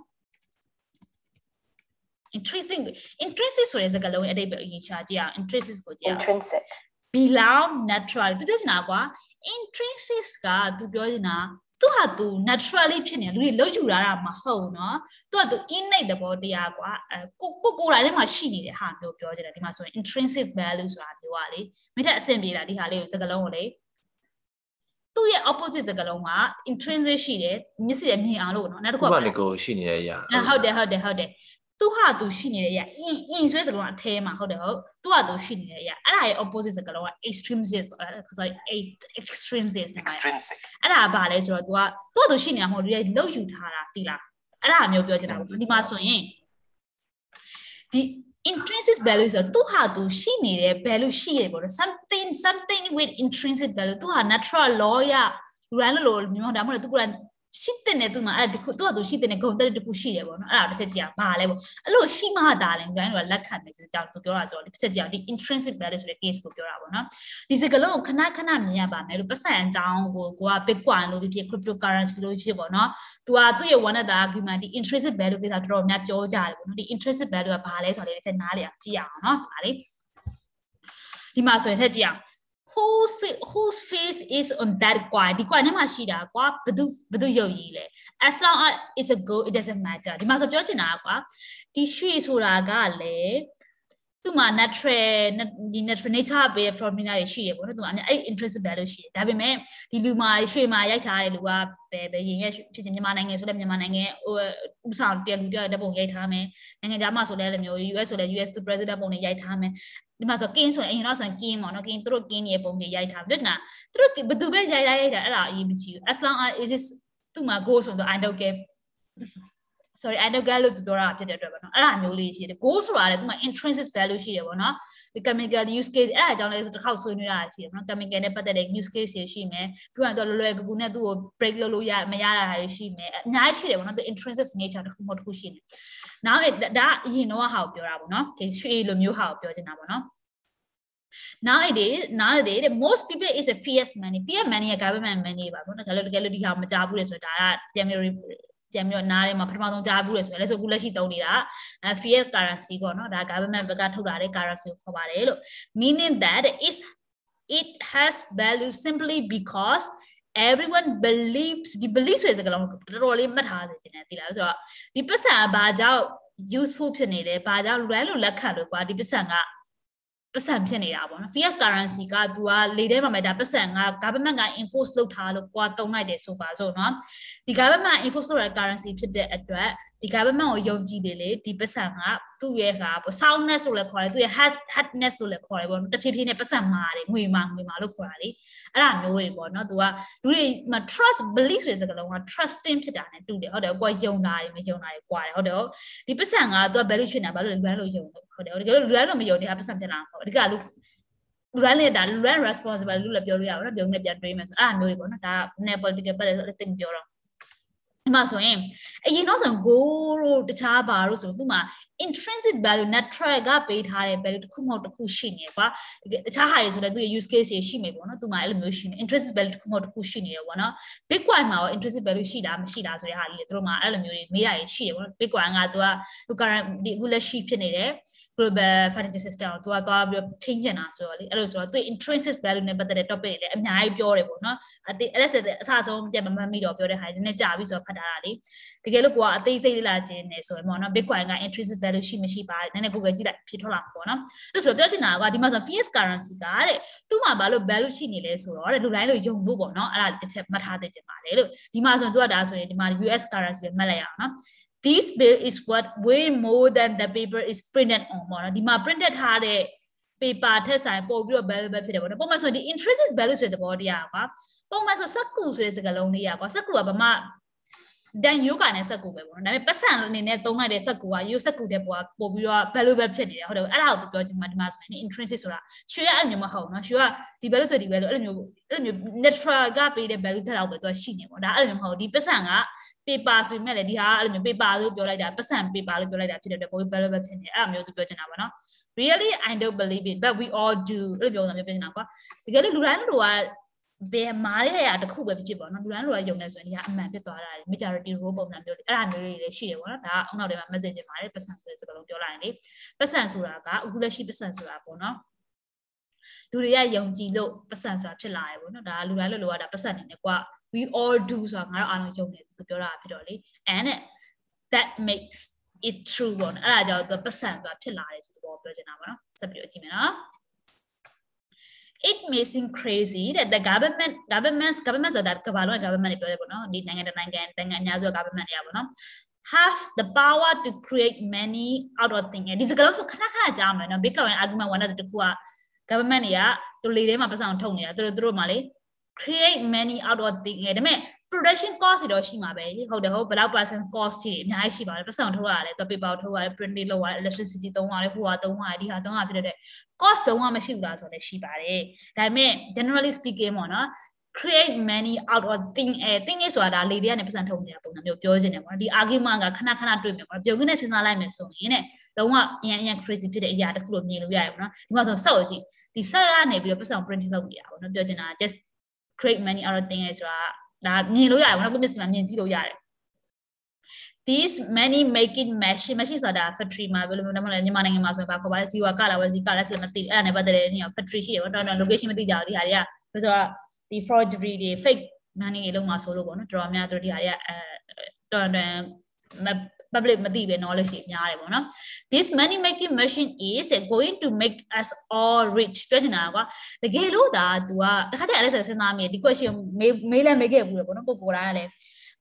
intrinsic intrinsic ဆိုတဲ့စကားလုံးရဲ့အဓိပ္ပာယ်အရေးချကြည့်အောင် intrinsic ကိုကြည့်အောင် intrinsic belong natural သူပြောချင်တာကွာ intrinsic ကသူပြောချင်တာသူဟာသူ naturally ဖြစ်နေလူတွေလုံးယူလာတာမဟုတ်เนาะသူကသူ innate သဘောတရားကွာအဲကိုကိုကိုယ်တိုင်ထဲမှာရှိနေတဲ့ဟာမျိုးပြောချင်တယ်ဒီမှာဆိုရင် intrinsic value ဆိုတာမျိုးကလေမိတဲ့အဆင်ပြေတာဒီဟာလေးကိုစကားလုံးကိုလေသူ့ရဲ့ opposite စကားလုံးက intrinsic ရှိတယ်မျက်စိနဲ့မြင်အောင်လို့เนาะနောက်တစ်ခုက ဘာနေကိုရှိနေတဲ့အရာ ဟုတ်တယ်ဟုတ်တယ်ဟုတ်တယ် သူဟာသူရှိနေတဲ့အရာ in in ဆိုတဲ့စကားလုံးအထဲမှာဟုတ်တယ်ဟုတ်သူဟာသူရှိနေတဲ့အရာအဲ့ဒါရဲ့ opposite စကားလုံးက extrinsic sorry extrinsic အဲ့ extrinsic ဒါကဘာလဲဆိုတော့ तू ကသူ့သူရှိနေတာမဟုတ်ဘူးဒီလောက်ယူထားတာတိလားအဲ့ဒါမျိုးပြောချင်တာပေါ့ဒီမှာဆိုရင်ဒီ intrinsic value ဆိုတော့သူဟာသူရှိနေတဲ့ value ရှိရပေါ့နော် something something with intrinsic value သူဟာ natural law ရလူတိုင်းလို့လို့မျိုးဒါမှမဟုတ်သူက ရှိတဲ့နဲ့သူမှအဲ့ဒါသူကသူရှိတဲ့နဲ့ဂုံတက်တခုရှိတယ်ပေါ့နော်အဲ့ဒါတစ်ချက်ကြည့်ဘာလဲပေါ့အဲ့လိုရှိမှသာလဲတိုင်းကလက်ခံမယ်ဆိုတော့သူပြောတာဆိုတော့တစ်ချက်ကြည့်ဒီ intrinsic value ဆိုတဲ့ case ကိုပြောတာပေါ့နော်ဒီစကလုံးကိုခဏခဏမြင်ရပါမယ်လို့ပတ်စံအကြောင်းကိုကိုက bitcoin လို့ဖြစ်ဖြစ် cryptocurrency လို့ဖြစ်ပေါ့နော်သူကသူ့ရဲ့ one of the argument ဒီ intrinsic value ကိစ္စတော်တော်များပြောကြတယ်ပေါ့နော်ဒီ intrinsic value ကဘာလဲဆိုတော့လည်းတစ်ချက်နားလေအောင်ကြည့်ရအောင်နော်ဗာလေဒီမှာဆိုရင်ထက်ကြည့်အောင် whose whose face is on that coin ဒီ coin ထဲမှာရှိတာကွာဘယ်သူဘယ်သူရုပ်ရည်လဲ as long as it's a gold it doesn't matter ဒီမှာဆိုပြောချင်တာကွာဒီရွှေဆိုတာကလည်း သူမှာ natural ဒီ natural nature ပဲ formula တွေရှိတယ်ပေါ့နော်သူကအများအဲ့ intrinsic value ရှိတယ်ဒါပေမဲ့ဒီလူမှာရွှေမှာရိုက်ထားတဲ့လူကဘယ်ပဲရင်ရဲ့ဖြစ်ချင်းမြန်မာနိုင်ငံဆိုလည်းမြန်မာနိုင်ငံဟိုဥဆောင်တရလူတရတဲ့ပုံရိုက်ထားမယ်နိုင်ငံခြားမှာဆိုလည်းလည်းမျိုး US ဆိုလည်း US president ပုံတွေရိုက်ထားမယ်ဒီမှာဆိုကင်းဆိုရင်အရင်တော့ဆိုရင်ကင်းပေါ့နော်ကင်းသူတို့ကင်းရဲ့ပုံတွေရိုက်ထားပြစ်နာသူတို့ဘယ်သူပဲရိုက်ရိုက်ရိုက်တာအဲ့ဒါအရေးမကြီးဘူး as long as it is သူ့မှာ go ဆိုတော့ I don't care sorry I don't get လို့သူပြောတာဖြစ်တဲ့အတွက်ပေါ့နော်အဲ့ဒါမျိုးလေးရှိတယ် go ဆိုတာလည်းသူမှာ intrinsic value ရှိတယ်ပေါ့နော်ဒီ chemical use case အဲ့ဒါကြောင့်လည်းတစ်ခေါက်ဆွေးနွေးတာရှိတယ်ပေါ့နော် chemical နဲ့ပတ်သက်တဲ့ use case တွေရှိမယ်ပြီးတော့လွယ်လွယ်ကူကူနဲ့သူ့ကို break လုပ်လို့ရမရတာတွေရှိမယ်အများကြီးရှိတယ်ပေါ့နော်သူ intrinsic nature တစ်ခုမှတစ်ခုရှိနေနောက်ဒါအရင်တော့ဟာကိုပြောတာပေါ့နော်ရွှေလိုမျိုးဟာကိုပြောချင်တာပေါ့နော် nowadays nowadays most people is a fiat money fiat money က government money ပါပေါ့နော်ဒါလည်းတကယ်လို့ဒီဟာမကြားဘူးလေဆိုတော့ဒါကပြန်ပြီး ပြန်ပြီးတော့နားထဲမှာပထမဆုံးကြားဘူးလေဆိုရင်လည်းဆိုအခုလက်ရှိသုံးနေတာအဲ fiat currency ပေါ့နော်ဒါ government ဘက်ကထုတ်လာတဲ့ currency ကိုခေါ်ပါတယ်လို့ meaning that is it has value simply because everyone believes ဒီ belief ဆိုတဲ့စကားလုံးတော်တော်လေးမှတ်ထားစေချင်တယ်သိလားဆိုတော့ဒီပတ်စံဘာကြောင့် useful ဖြစ်နေလဲဘာကြောင့်လွယ်လို့လက်ခံလို့ကွာဒီပတ်စံက ပတ်စံဖြစ်နေတာပေါ့နော် fiat currency က तू ကလေထဲမှာမဲ့ဒါပတ်စံက government က enforce လုပ်ထားလို့ကွာတုံးလိုက်တယ်ဆိုပါစို့နော်ဒီ government enforce လုပ်တဲ့ currency ဖြစ်တဲ့အတွက်ဒီ government ကိုယုံကြည်တယ်လေဒီပတ်စံကသူ့ရဲ့ကပေါ့ soundness လို့လည်းခေါ်တယ်သူ့ရဲ့ hard hardness လို့လည်းခေါ်တယ်ပေါ့တဖြည်းဖြည်းနဲ့ပတ်စံမာတယ်ငွေမာငွေမာလို့ခေါ်တာလေအဲ့ဒါမျိုးတွေပေါ့နော် तू ကလူတွေမှာ trust belief ဆိုတဲ့စကားလုံးက trusting ဖြစ်တာ ਨੇ တူတယ်ဟုတ်တယ်ကိုကယုံတာတွေမယုံတာတွေကွာတယ်ဟုတ်တယ်ဒီပတ်စံက तू က value ဖြစ်နေတာဘာလို့လဲလို့ယုံလို့ ဟုတ်တယ်တကယ်လို့လူတိုင်းလို့မယုံနေတာပတ်စံဖြစ်လာမှာပေါ့ဒီကလူလူတိုင်းလည်းဒါလူတိုင်း responsible လို့လည်းပြောလို့ရပါတော့ပြောနေပြန်တွေးမယ်ဆိုအဲ့ဒါမျိုးတွေပေါ့နော်ဒါ ne political ပတ်လည်းသိမပြောတော့ဒီမှာဆိုရင်အရင်တော့ဆို go တို့တခြားဘာတို့ဆိုသူ့မှာ intrinsic value natural ကပေးထားတဲ့ value တစ်ခုမဟုတ်တစ်ခုရှိနေကွာတခြားဟာတွေဆိုလည်းသူ့ရဲ့ use case တွေရှိမယ်ပေါ့နော်သူ့မှာအဲ့လိုမျိုးရှိနေ intrinsic value တစ်ခုမဟုတ်တစ်ခုရှိနေရပေါ့နော် bitcoin မှာရော intrinsic value ရှိတာမရှိတာဆိုတဲ့ဟာလေးတွေသူတို့မှာအဲ့လိုမျိုးတွေမေးရရှိတယ်ပေါ့နော် bitcoin ကသူကသူ current ဒီအခုလက်ရှိဖြစ်နေတဲ့ global financial system ကိုသူကသွားပြီးတော့ change နေတာဆိုတော့လေအဲ့လိုဆိုတော့သူ intrinsic value နဲ့ပတ်သက်တဲ့ topic တွေလည်းအများကြီးပြောတယ်ပေါ့နော်အတိအဲ့ဒါအစအဆုံးပြန်မမှတ်မိတော့ပြောတဲ့ဟာဒီနေ့ကြာပြီဆိုတော့ဖတ်ထားတာလေတကယ်လို့ကိုကအသေးစိတ်လေးလာခြင်းနေဆိုရင်ပေါ့နော် bitcoin က intrinsic value ရှိမရှိပါနည်းနည်း google ကြည့်လိုက်ဖြစ်ထွက်လာမှာပေါ့နော်အဲ့ဆိုတော့ပြောချင်တာကဒီမှာဆို fiat currency ကတဲ့သူ့မှာဘာလို့ value ရှိနေလဲဆိုတော့တဲ့လူတိုင်းလို့ယုံလို့ပေါ့နော်အဲ့ဒါတစ်ချက်မှတ်ထားသင့်ကြပါတယ်လို့ဒီမှာဆိုရင်သူကဒါဆိုရင်ဒီမှာ US currency ပဲမှတ်လိုက်ရအောင်နော် this bill is what way more than the paper is printed on ပေါ့နော်ဒီမှာ printed ထားတဲ့ paper ထက်ဆိုင်ပို့ပြီးတော့ valuable ဖြစ်တယ်ပေါ့နော်ပုံမှန်ဆိုရင်ဒီ intrinsic value ဆိုတဲ့သဘောတရားကွာပုံမှန်ဆိုစက္ကူဆိုတဲ့စကားလုံးလေးอ่ะကွာစက္ကူကဗမာဒန်ယိုကာနဲ့စက်ကူပဲပေါ့နော်ဒါပေမဲ့ပတ်စံအနေနဲ့သုံးလိုက်တဲ့စက်ကူကရိုးစက်ကူတဲ့ပေါ်ပို့ပြီးတော့ valuable ဖြစ်နေတယ်ဟုတ်တယ်အဲ့ဒါကိုသူပြောချင်မှာဒီမှာဆိုရင် intrinsic ဆိုတာရွှေရအဲ့မျိုးမဟုတ်နော်ရွှေကဒီ value ဆိုဒီ value အဲ့လိုမျိုးအဲ့လိုမျိုး natural ကပေးတဲ့ value ထက်တော့ပဲသူကရှိနေပေါ့ဒါအဲ့လိုမျိုးမဟုတ်ဒီပတ်စံက paper ဆိုပေမဲ့လည်းဒီဟာအဲ့လိုမျိုး paper လို့ပြောလိုက်တာပတ်စံ paper လို့ပြောလိုက်တာဖြစ်တဲ့အတွက်ကိုယ် valuable ဖြစ်နေအဲ့လိုမျိုးသူပြောချင်တာပါနော် really i don't believe it but we all do အဲ့လိုပြောတာမျိုးပြောချင်တာကွာတကယ်လို့လူတိုင်းတို့ကဘယ်မားရရတခုပဲဖြစ်ဖြစ်ပေါ့နော်လူတိုင်းလူတိုင်းယုံနေဆိုရင်ဒီကအမှန်ဖြစ်သွားတာလေ majority role ပုံစံမျိုးတွေအဲ့ဒါမျိုးတွေလည်းရှိတယ်ပေါ့နော်ဒါကအောက်နောက်ထဲမှာ message တင်ပါတယ်ပတ်စံဆိုတဲ့စကားလုံးပြောလိုက်ရင်လေပတ်စံဆိုတာကအခုလက်ရှိပတ်စံဆိုတာပေါ့နော်လူတွေကယုံကြည်လို့ပတ်စံဆိုတာဖြစ်လာတယ်ပေါ့နော်ဒါလူတိုင်းလူလိုကဒါပတ်စံနေတယ်ကွာ we all do ဆိုတာငါတို့အားလုံးယုံနေသူပြောတာဖြစ်တော့လေ and that makes it true ပေါ့နော်အဲ့ဒါကြောင့်သူပတ်စံဆိုတာဖြစ်လာတယ်ဆိုတော့ပြောချင်တာပေါ့နော်ဆက်ပြီးတော့ကြည့်မယ်နော် it may seem crazy that the government governments government ဆိုတာကမ္ဘာလုံး government တွေပြောတယ်ပေါ့နော်ဒီနိုင်ငံတနိုင်ငံနိုင်ငံအများစု government တွေကပေါ့နော် have the power to create many out of thing ဒီစကားလုံးဆိုခဏခဏကြားမယ်နော် bitcoin argument 1တဲ့တခုက government တွေကသူလေထဲမှာပတ်စံထုတ်နေတာသူတို့သူတို့မှလေ create many out of thing ဒါပေမဲ့ production cost တွေတော့ရှိမှာပဲဟုတ်တယ်ဟုတ်ဘယ်လောက် percent cost တွေအများကြီးရှိပါတယ်ပတ်စံထုတ်ရတယ်သူ paper ထုတ်ရတယ် printing လုပ်ရတယ် electricity သုံးရတယ်ဟိုဟာသုံးရတယ်ဒီဟာသုံးရဖြစ်တဲ့ cost တုံးကမရှိဘူးလားဆိုတော့လည်းရှိပါတယ်ဒါပေမဲ့ generally speaking ပေါ့နော် create many out of thing အဲ thing ဆိုတာဒါလေတွေကနေပတ်စံထုတ်နေတာပုံစံမျိုးပြောချင်တယ်ပေါ့နော်ဒီ argument ကခဏခဏတွေ့မယ်ပေါ့နော်ပြုံးကနေစဉ်းစားလိုက်မယ်ဆိုရင်တဲ့လုံးဝအရင်အရင် crazy ဖြစ်တဲ့အရာတစ်ခုလို့မြင်လို့ရတယ်ပေါ့နော်ဒီမှာဆိုစောက်ကြည့်ဒီဆက်ကနေပြီးတော့ပတ်စံ print လုပ်ပြရပါပေါ့နော်ပြောချင်တာ just create many out of thing ဆိုတာဒါမြင်လို့ရတယ်ပေါ့နော်ကိုမျက်စိမှာမြင်ကြည့်လို့ရတယ် these many making machine machine ဆိုတာ factory မှာဘယ်လိုမျိုးလဲမြန်မာနိုင်ငံမှာဆိုရင်ဘာခေါ်ပါလဲဇီဝကလာဝဇီကလာဆိုမသိအဲ့ဒါနဲ့ပတ်သက်တဲ့နေရာ factory ရှိတယ်ပေါ့တော်တော် location မသိကြဘူးဒီဟာတွေကဆိုတော့ဒီ forgery တွေ fake money တွေလုံးမှာဆိုလို့ပေါ့နော်တော်တော်များတို့ဒီဟာတွေကအဲတော်တော် public မသိပဲ knowledge တွေများတယ်ပေါ့နော် this money making machine is going to make us all rich ပြောချင်တာကွာတကယ်လို့ဒါ तू ကတခါတည်းအဲ့ဒါစဉ်းစားမိဒီ question မေးမေးလဲမေးခဲ့ဘူးလေပေါ့နော်ကိုကိုတိုင်းကလည်း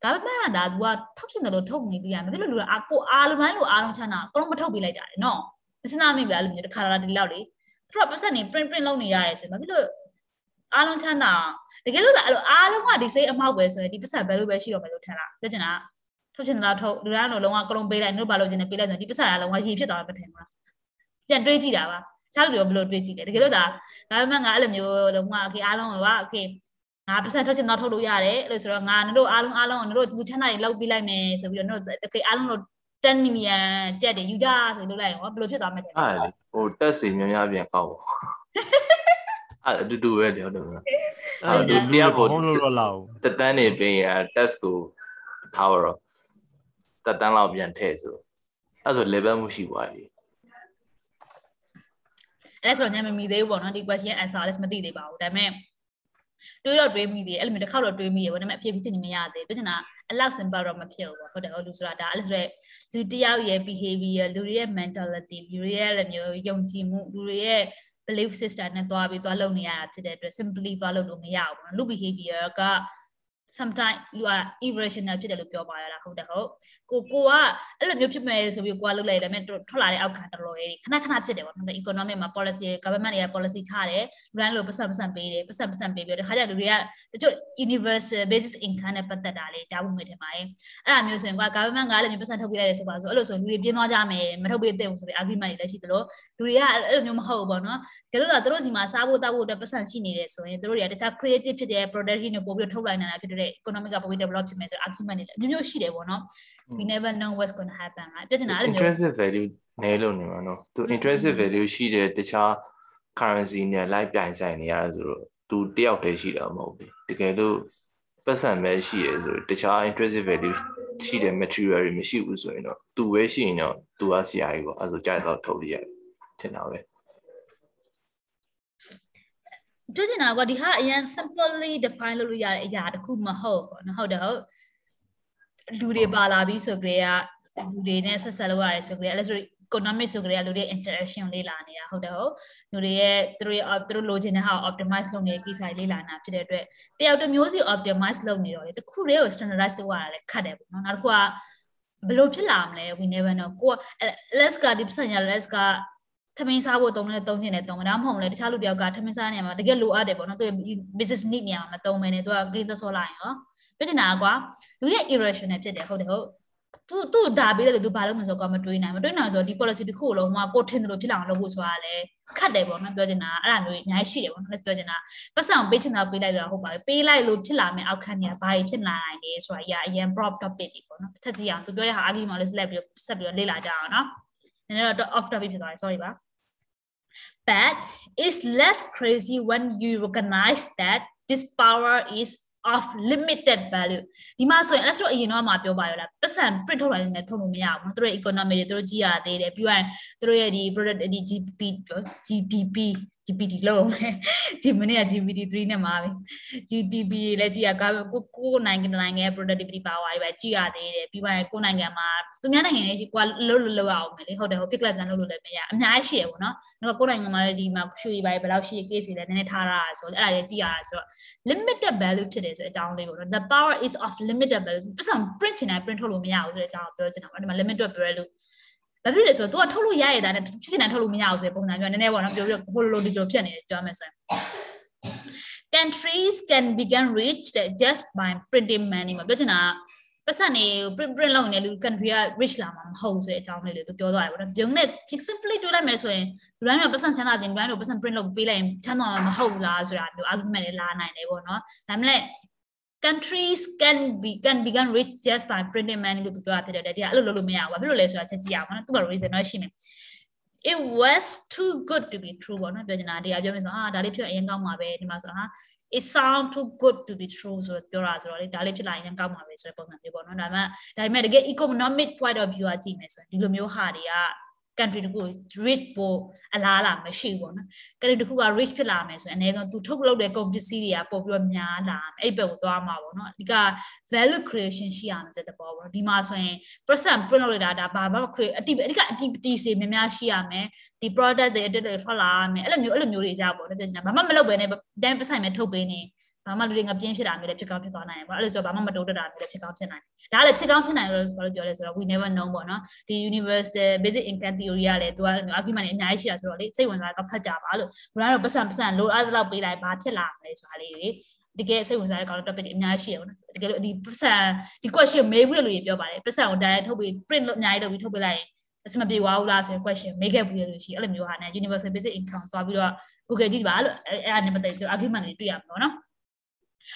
ဒါပေမဲ့ဒါ तू ကထုတ်ချင်တယ်လို့ထုတ်နေပြရမယ်ဘယ်လိုလူကအကိုအားလုံးတိုင်းလို့အားလုံးချမ်းသာအကုန်လုံးမထုတ်ပြလိုက်ကြတယ်နော်မစဉ်းစားမိဘူးလားအဲ့လိုမျိုးတခါလာဒီလောက်လေသူတို့ပတ်စံနေ print print လုပ်နေရတယ်ဆိုဘာဖြစ်လို့အားလုံးချမ်းသာတကယ်လို့ဒါအဲ့လိုအားလုံးကဒီစိတ်အမောက်ပဲဆိုရင်ဒီပတ်စံဘယ်လိုပဲရှိတော့မယ်လို့ထင်လားပြောချင်တာ ထုတ်ချင်တာထုတ်လူတိုင်းတော့လုံးဝကလုံးပေးလိုက်တို့ဘာလို့ချင်တယ်ပေးလိုက်ဆိုဒီပတ်စံကလုံးဝရည်ဖြစ်သွားမှာမထင်ဘူးလားပြန်တွေးကြည့်တာပါချားလူတွေဘယ်လိုတွေးကြည့်လဲတကယ်လို့ဒါဒါပေမဲ့ငါအဲ့လိုမျိုးလုံးဝโอเคအားလုံးကโอเคငါပတ်စံထုတ်ချင်တော့ထုတ်လို့ရတယ်အဲ့လိုဆိုတော့ငါတို့အားလုံးအားလုံးတို့လူချမ်းသာတွေလောက်ပြီးလိုက်မယ်ဆိုပြီးတော့တို့โอเคအားလုံးတို့10 million ကျက်တွေယူကြဆိုလို့လိုက်ရောဘယ်လိုဖြစ်သွားမှာလဲအဲ့လေဟိုတက်စီများများပြန်ကောက်ပါအဲ့အတူတူပဲတယ်ဟုတ်တယ်အဲ့ဒီတရားကိုဟုတ်လို့လောက် တတန်းနေပြင်ရ test ကိုထားတော့ တတန်းလောက်ပြန်ထည့်ဆိုအဲ့ဆို level မှုရှိသွားပြီအဲ့ဆိုတော့ညမမီသေးဘူးပေါ့နော်ဒီ question answer လည်းမသိသေးပါဘူးဒါပေမဲ့တွေးတော့တွေးမိသေးတယ်အဲ့လိုမျိုးတစ်ခေါက်တော့တွေးမိရပေါ့ဒါပေမဲ့အဖြေကူးချင်နေမရသေးဘူးပြဿနာအလောက် simple တော့မဖြစ်ဘူးပေါ့ဟုတ်တယ်ဟုတ်လူဆိုတာဒါအဲ့လိုဆိုရဲလူတယောက်ရဲ့ behavior လူတွေရဲ့ mentality လူတွေရဲ့လည်းမျိုးယုံကြည်မှုလူတွေရဲ့ belief system နဲ့တွားပြီးတွားလုပ်နေရတာဖြစ်တဲ့အတွက် simply တွားလုပ်လို့မရဘူးပေါ့လူ behavior က sometimes လူက irrational ဖြစ်တယ်လို့ပြောပါရတာဟုတ်တယ်ဟုတ် ကိုကိုကအဲ့လိုမျိုးဖြစ်မယ်ဆိုပြီးကိုကလုပ်လိုက်တယ်ဒါပေမဲ့ထွက်လာတဲ့အောက်ခံတော်တော်လေးခဏခဏဖြစ်တယ်ပေါ့နော် economic မှာ policy government တွေက policy ထားတယ်လူတိုင်းလိုပတ်စံပတ်စံပေးတယ်ပတ်စံပတ်စံပေးပြီးတော့တခါကျလူတွေကတချို့ universal basis income နဲ့ပတ်သက်တာလေးကြားဖို့ငွေထင်ပါတယ်အဲ့ဒါမျိုးဆိုရင်က government ကလည်းမျိုးပတ်စံထုတ်ပေးလိုက်တယ်ဆိုပါဆိုအဲ့လိုဆိုလူတွေပြင်းသွားကြမယ်မထုတ်ပေးတဲ့ဘူးဆိုပြီး argument တွေလည်းရှိသလိုလူတွေကအဲ့လိုမျိုးမဟုတ်ဘူးပေါ့နော်ဒါလို့တော့တို့စီမှာစားဖို့တောက်ဖို့အတွက်ပတ်စံရှိနေတယ်ဆိုရင်တို့တွေကတခြား creative ဖြစ်တဲ့ production တွေပို့ပြီးထုတ်လိုက်နိုင်တာဖြစ်တဲ့ economic ကပိုပြီး develop ဖြစ်မယ်ဆို argument တွေလည်းအမျိုးမျိုးရှိတယ်ပေါ့နော် we never know what's going to happen ကပြဿနာအဲ့လိုမျိုး intrinsic value နဲလို့နေမှာနော်သူ intrinsic value ရှိတဲ့တခြား currency နဲ့လိုက်ပြိုင်ဆိုင်နေရတယ်ဆိုတော့သူတယောက်တည်းရှိတာမဟုတ်ဘူးတကယ်လို့ပတ်စံပဲရှိရဆိုတော့တခြား intrinsic value ရှိတဲ့ material တွေမရှိဘူးဆိုရင်တော့သူပဲရှိရင်တော့သူကဆရာကြီးပေါ့အဲဆိုကြိုက်တော့ထုတ်လို့ရတယ်ထင်တာပဲတွေ့နေတာကဒီဟာအရင် simply define လုပ်လို့ရတဲ့အရာတခုမဟုတ်ပေါ့နော်ဟုတ်တယ်ဟုတ် လူတွေပါလာပြီးဆိုကြတဲ့လူတွေနဲ့ဆက်ဆက်လုပ်ရတယ်ဆိုကြတဲ့အဲ့လိုဆို economic ဆိုကြတဲ့လူတွေ interaction လေးလာနေတာဟုတ်တယ်ဟုတ်လူတွေရဲ့သူတို့ရဲ့သူတို့လိုချင်တဲ့ဟာ optimize လုပ်နေတဲ့ကိစ္စလေးလာနေတာဖြစ်တဲ့အတွက်တယောက်တစ်မျိုးစီ optimize လုပ်နေတော့လေတခုတည်းကို standardize လုပ်ရတာလည်းခက်တယ်ပေါ့နော်နောက်တစ်ခုကဘယ်လိုဖြစ်လာမလဲ we never know ကိုက let's ကဒီပစံရ let's ကထမင်းစားဖို့တုံးလဲတုံးခြင်းနဲ့တုံးမဒါမှမဟုတ်လဲတခြားလူတယောက်ကထမင်းစားနေမှာတကယ်လိုအပ်တယ်ပေါ့နော်သူ business need နေရာမှာမတုံးမဲနဲ့သူက gain သဆောလိုက်ရော ပြချင်တာကွာလူရဲ့ irrational ဖြစ်တယ်ဟုတ်တယ်ဟုတ်သူသူဒါပေးတယ်လို့သူဘာလို့မဆိုကွာမတွေးနိုင်မတွေးနိုင်ဆိုတော့ဒီ policy တစ်ခုလုံးကကိုထင်တယ်လို့ဖြစ်လာအောင်လုပ်ဖို့ဆိုတာလည်းခတ်တယ်ပေါ့နော်ပြောချင်တာအဲ့ဒါမျိုးအများကြီးရှိတယ်ပေါ့နော် let's ပြောချင်တာပတ်စံပေးချင်တာပေးလိုက်တော့ဟုတ်ပါပြီပေးလိုက်လို့ဖြစ်လာမယ်အောက်ခံနေဘာတွေဖြစ်လာနိုင်လဲဆိုတာအရင်အရင် prop topic တွေပေါ့နော်တစ်ချက်ကြည့်အောင်သူပြောတဲ့ဟာ argument လေးဆက်ပြီးဆက်ပြီးလေ့လာကြအောင်နော်နည်းနည်းတော့ off topic ဖြစ်သွားတယ် sorry ပါ but it's less crazy when you recognize that this power is of limited value ဒီမှာဆိုရင်အဲ့ဆိုအရင်တော့မှပြောပါရလားပတ်စံ print ထုတ်လာနေထုတ်လို့မရဘူးသူတို့ economy တွေသူတို့ကြည့်ရသေးတယ်ပြီးရင်သူတို့ရဲ့ဒီ product ဒီ GDP GDP GPT လုံးမယ်ဒီမနေ့က GPT 3နဲ့မှာပဲ GDP လည်းကြည့်ရကားကိုကိုနိုင်ငံနိုင်ငံရဲ့ productivity power တွေပဲကြည့်ရသေးတယ်ပြီးရင်ကိုနိုင်ငံမှာသူများနိုင်ငံတွေကွာလုံးလုံးလောက်အောင်မယ်လေဟုတ်တယ်ဟို pick lesson လုပ်လို့လည်းမရအများကြီးရှိရပေါ့နော်ငါကိုနိုင်ငံမှာဒီမှာရွှေပိုင်းဘယ်လောက်ရှိရ case တွေလည်းနည်းနည်းထားရတာဆိုတော့အဲ့ဒါလေးကြည့်ရတာဆိုတော့ limited value ဖြစ်တယ်ဆိုတဲ့အကြောင်းလေးပေါ့နော် the power is of limited value ပတ်စံ print ချင်တိုင်း print ထုတ်လို့မရဘူးဆိုတဲ့အကြောင်းကိုပြောချင်တာပေါ့ဒီမှာ limited value ဘာဖြစ်လဲဆိုတော့ तू ကထုတ်လို့ရရတာနဲ့ဖြစ်နေတာထုတ်လို့မရဘူးဆိုတဲ့ပုံစံမျိုးနည်းနည်းပေါ့နော်ပြောပြီးဟိုလိုဒီလိုဖြစ်နေတယ်ပြောမယ်ဆိုရင် countries can begin reach that just by printing money မှာပြောချင်တာပတ်စံနေ print print လုပ်နေလူ country က rich လာမှာမဟုတ်ဆိုတဲ့အကြောင်းလေးလေသူပြောသွားတယ်ပေါ့နော်။ဂျုံနဲ့ simply တွေးလိုက်မယ်ဆိုရင်လူတိုင်းတော့ပတ်စံချမ်းသာတယ်လူတိုင်းတော့ပတ်စံ print လုပ်ပေးလိုက်ရင်ချမ်းသာမှာမဟုတ်လားဆိုတာမျိုး argument တွေလာနိုင်တယ်ပေါ့နော်။ဒါပေမဲ့ countries can be can become rich just by printing money လို့သူပြောတာဖြစ်တယ်ဒီကအဲ့လိုလုပ်လို့မရဘူးဘာဖြစ်လို့လဲဆိုတာချက်ကြည့်အောင်နော်သူက reason တော့ရှိမယ် it was too good to be true ပေါ့နော်ပြောချင်တာဒီကပြောမယ်ဆိုဟာဒါလေးဖြစ်အရင်ကောင်းပါပဲဒီမှာဆိုဟာ it sound too good to be true ဆိုတော့ပြောတာဆိုတော့လေဒါလေးဖြစ်လာရင်ကောင်းပါပဲဆိုတဲ့ပုံစံမျိုးပေါ့နော်ဒါပေမဲ့ဒါပေမဲ့တကယ် economic point of view ကကြည့်မယ်ဆိုရင်ဒီလိုမျိုးဟာတွေက country တခု rich ပိုအလားလာမရှိဘူးပေါ့နော် country တခုက rich ဖြစ်လာမယ်ဆိုရင်အနည်းဆုံးသူထုတ်လုပ်တဲ့ကုန်ပစ္စည်းတွေကပို့ပြီးတော့များလာမယ်အဲ့ဘက်ကိုသွားမှာပေါ့နော်အဓိက value creation ရှိရမယ်ဆိုတဲ့ပေါ်ပေါ့ဒီမှာဆိုရင် percent print လုပ်ရတာဒါဘာမှ create အတိအဓိကအတိပတိစေများများရှိရမယ်ဒီ product တွေအတက်တွေထွက်လာမယ်အဲ့လိုမျိုးအဲ့လိုမျိုးတွေကြပေါ့နော်ပြောချင်တာဘာမှမလုပ်ဘဲနဲ့တိုင်းပဆိုင်မဲ့ထုတ်ပေးနေ ဘာမှလူတွေငပြင်းဖြစ်တာမျိုးလည်းဖြစ်ကောင်းဖြစ်သွားနိုင်တယ်ပေါ့အဲ့လိုဆိုဘာမှမတိုးတက်တာမျိုးလည်းဖြစ်ကောင်းဖြစ်နိုင်တယ်ဒါလည်းဖြစ်ကောင်းဖြစ်နိုင်လို့ဆိုတော့ပြောလဲဆိုတော့ we never know ပေါ့နော်ဒီ universal basic income theory ကလည်းသူက argument တွေအများကြီးရှိတာဆိုတော့လေစိတ်ဝင်စားတော့ဖတ်ကြပါလို့ဘုရားတော့ပတ်စံပတ်စံလိုအားလောက်ပေးလိုက်ဘာဖြစ်လာမလဲဆိုတာလေးတွေတကယ်စိတ်ဝင်စားတဲ့ကောင် topic တွေအများကြီးရှိရအောင်တကယ်လို့ဒီပတ်စံဒီ question မေးဘူးလို့ပြောပါတယ်ပတ်စံကို direct ထုတ်ပြီး print လို့အများကြီးလုပ်ပြီးထုတ်ပေးလိုက်ရင်အစမပြေသွားဘူးလားဆိုရင် question မေးခဲ့ဘူးလို့ရှိအဲ့လိုမျိုးဟာနဲ့ universal basic income သွားပြီးတော့ Google ကြည့်ပါလို့အဲ့အဲ့နဲ့ပတ်သက်ပြီး argument တွေတွေ့ရမှာပေါ့နော်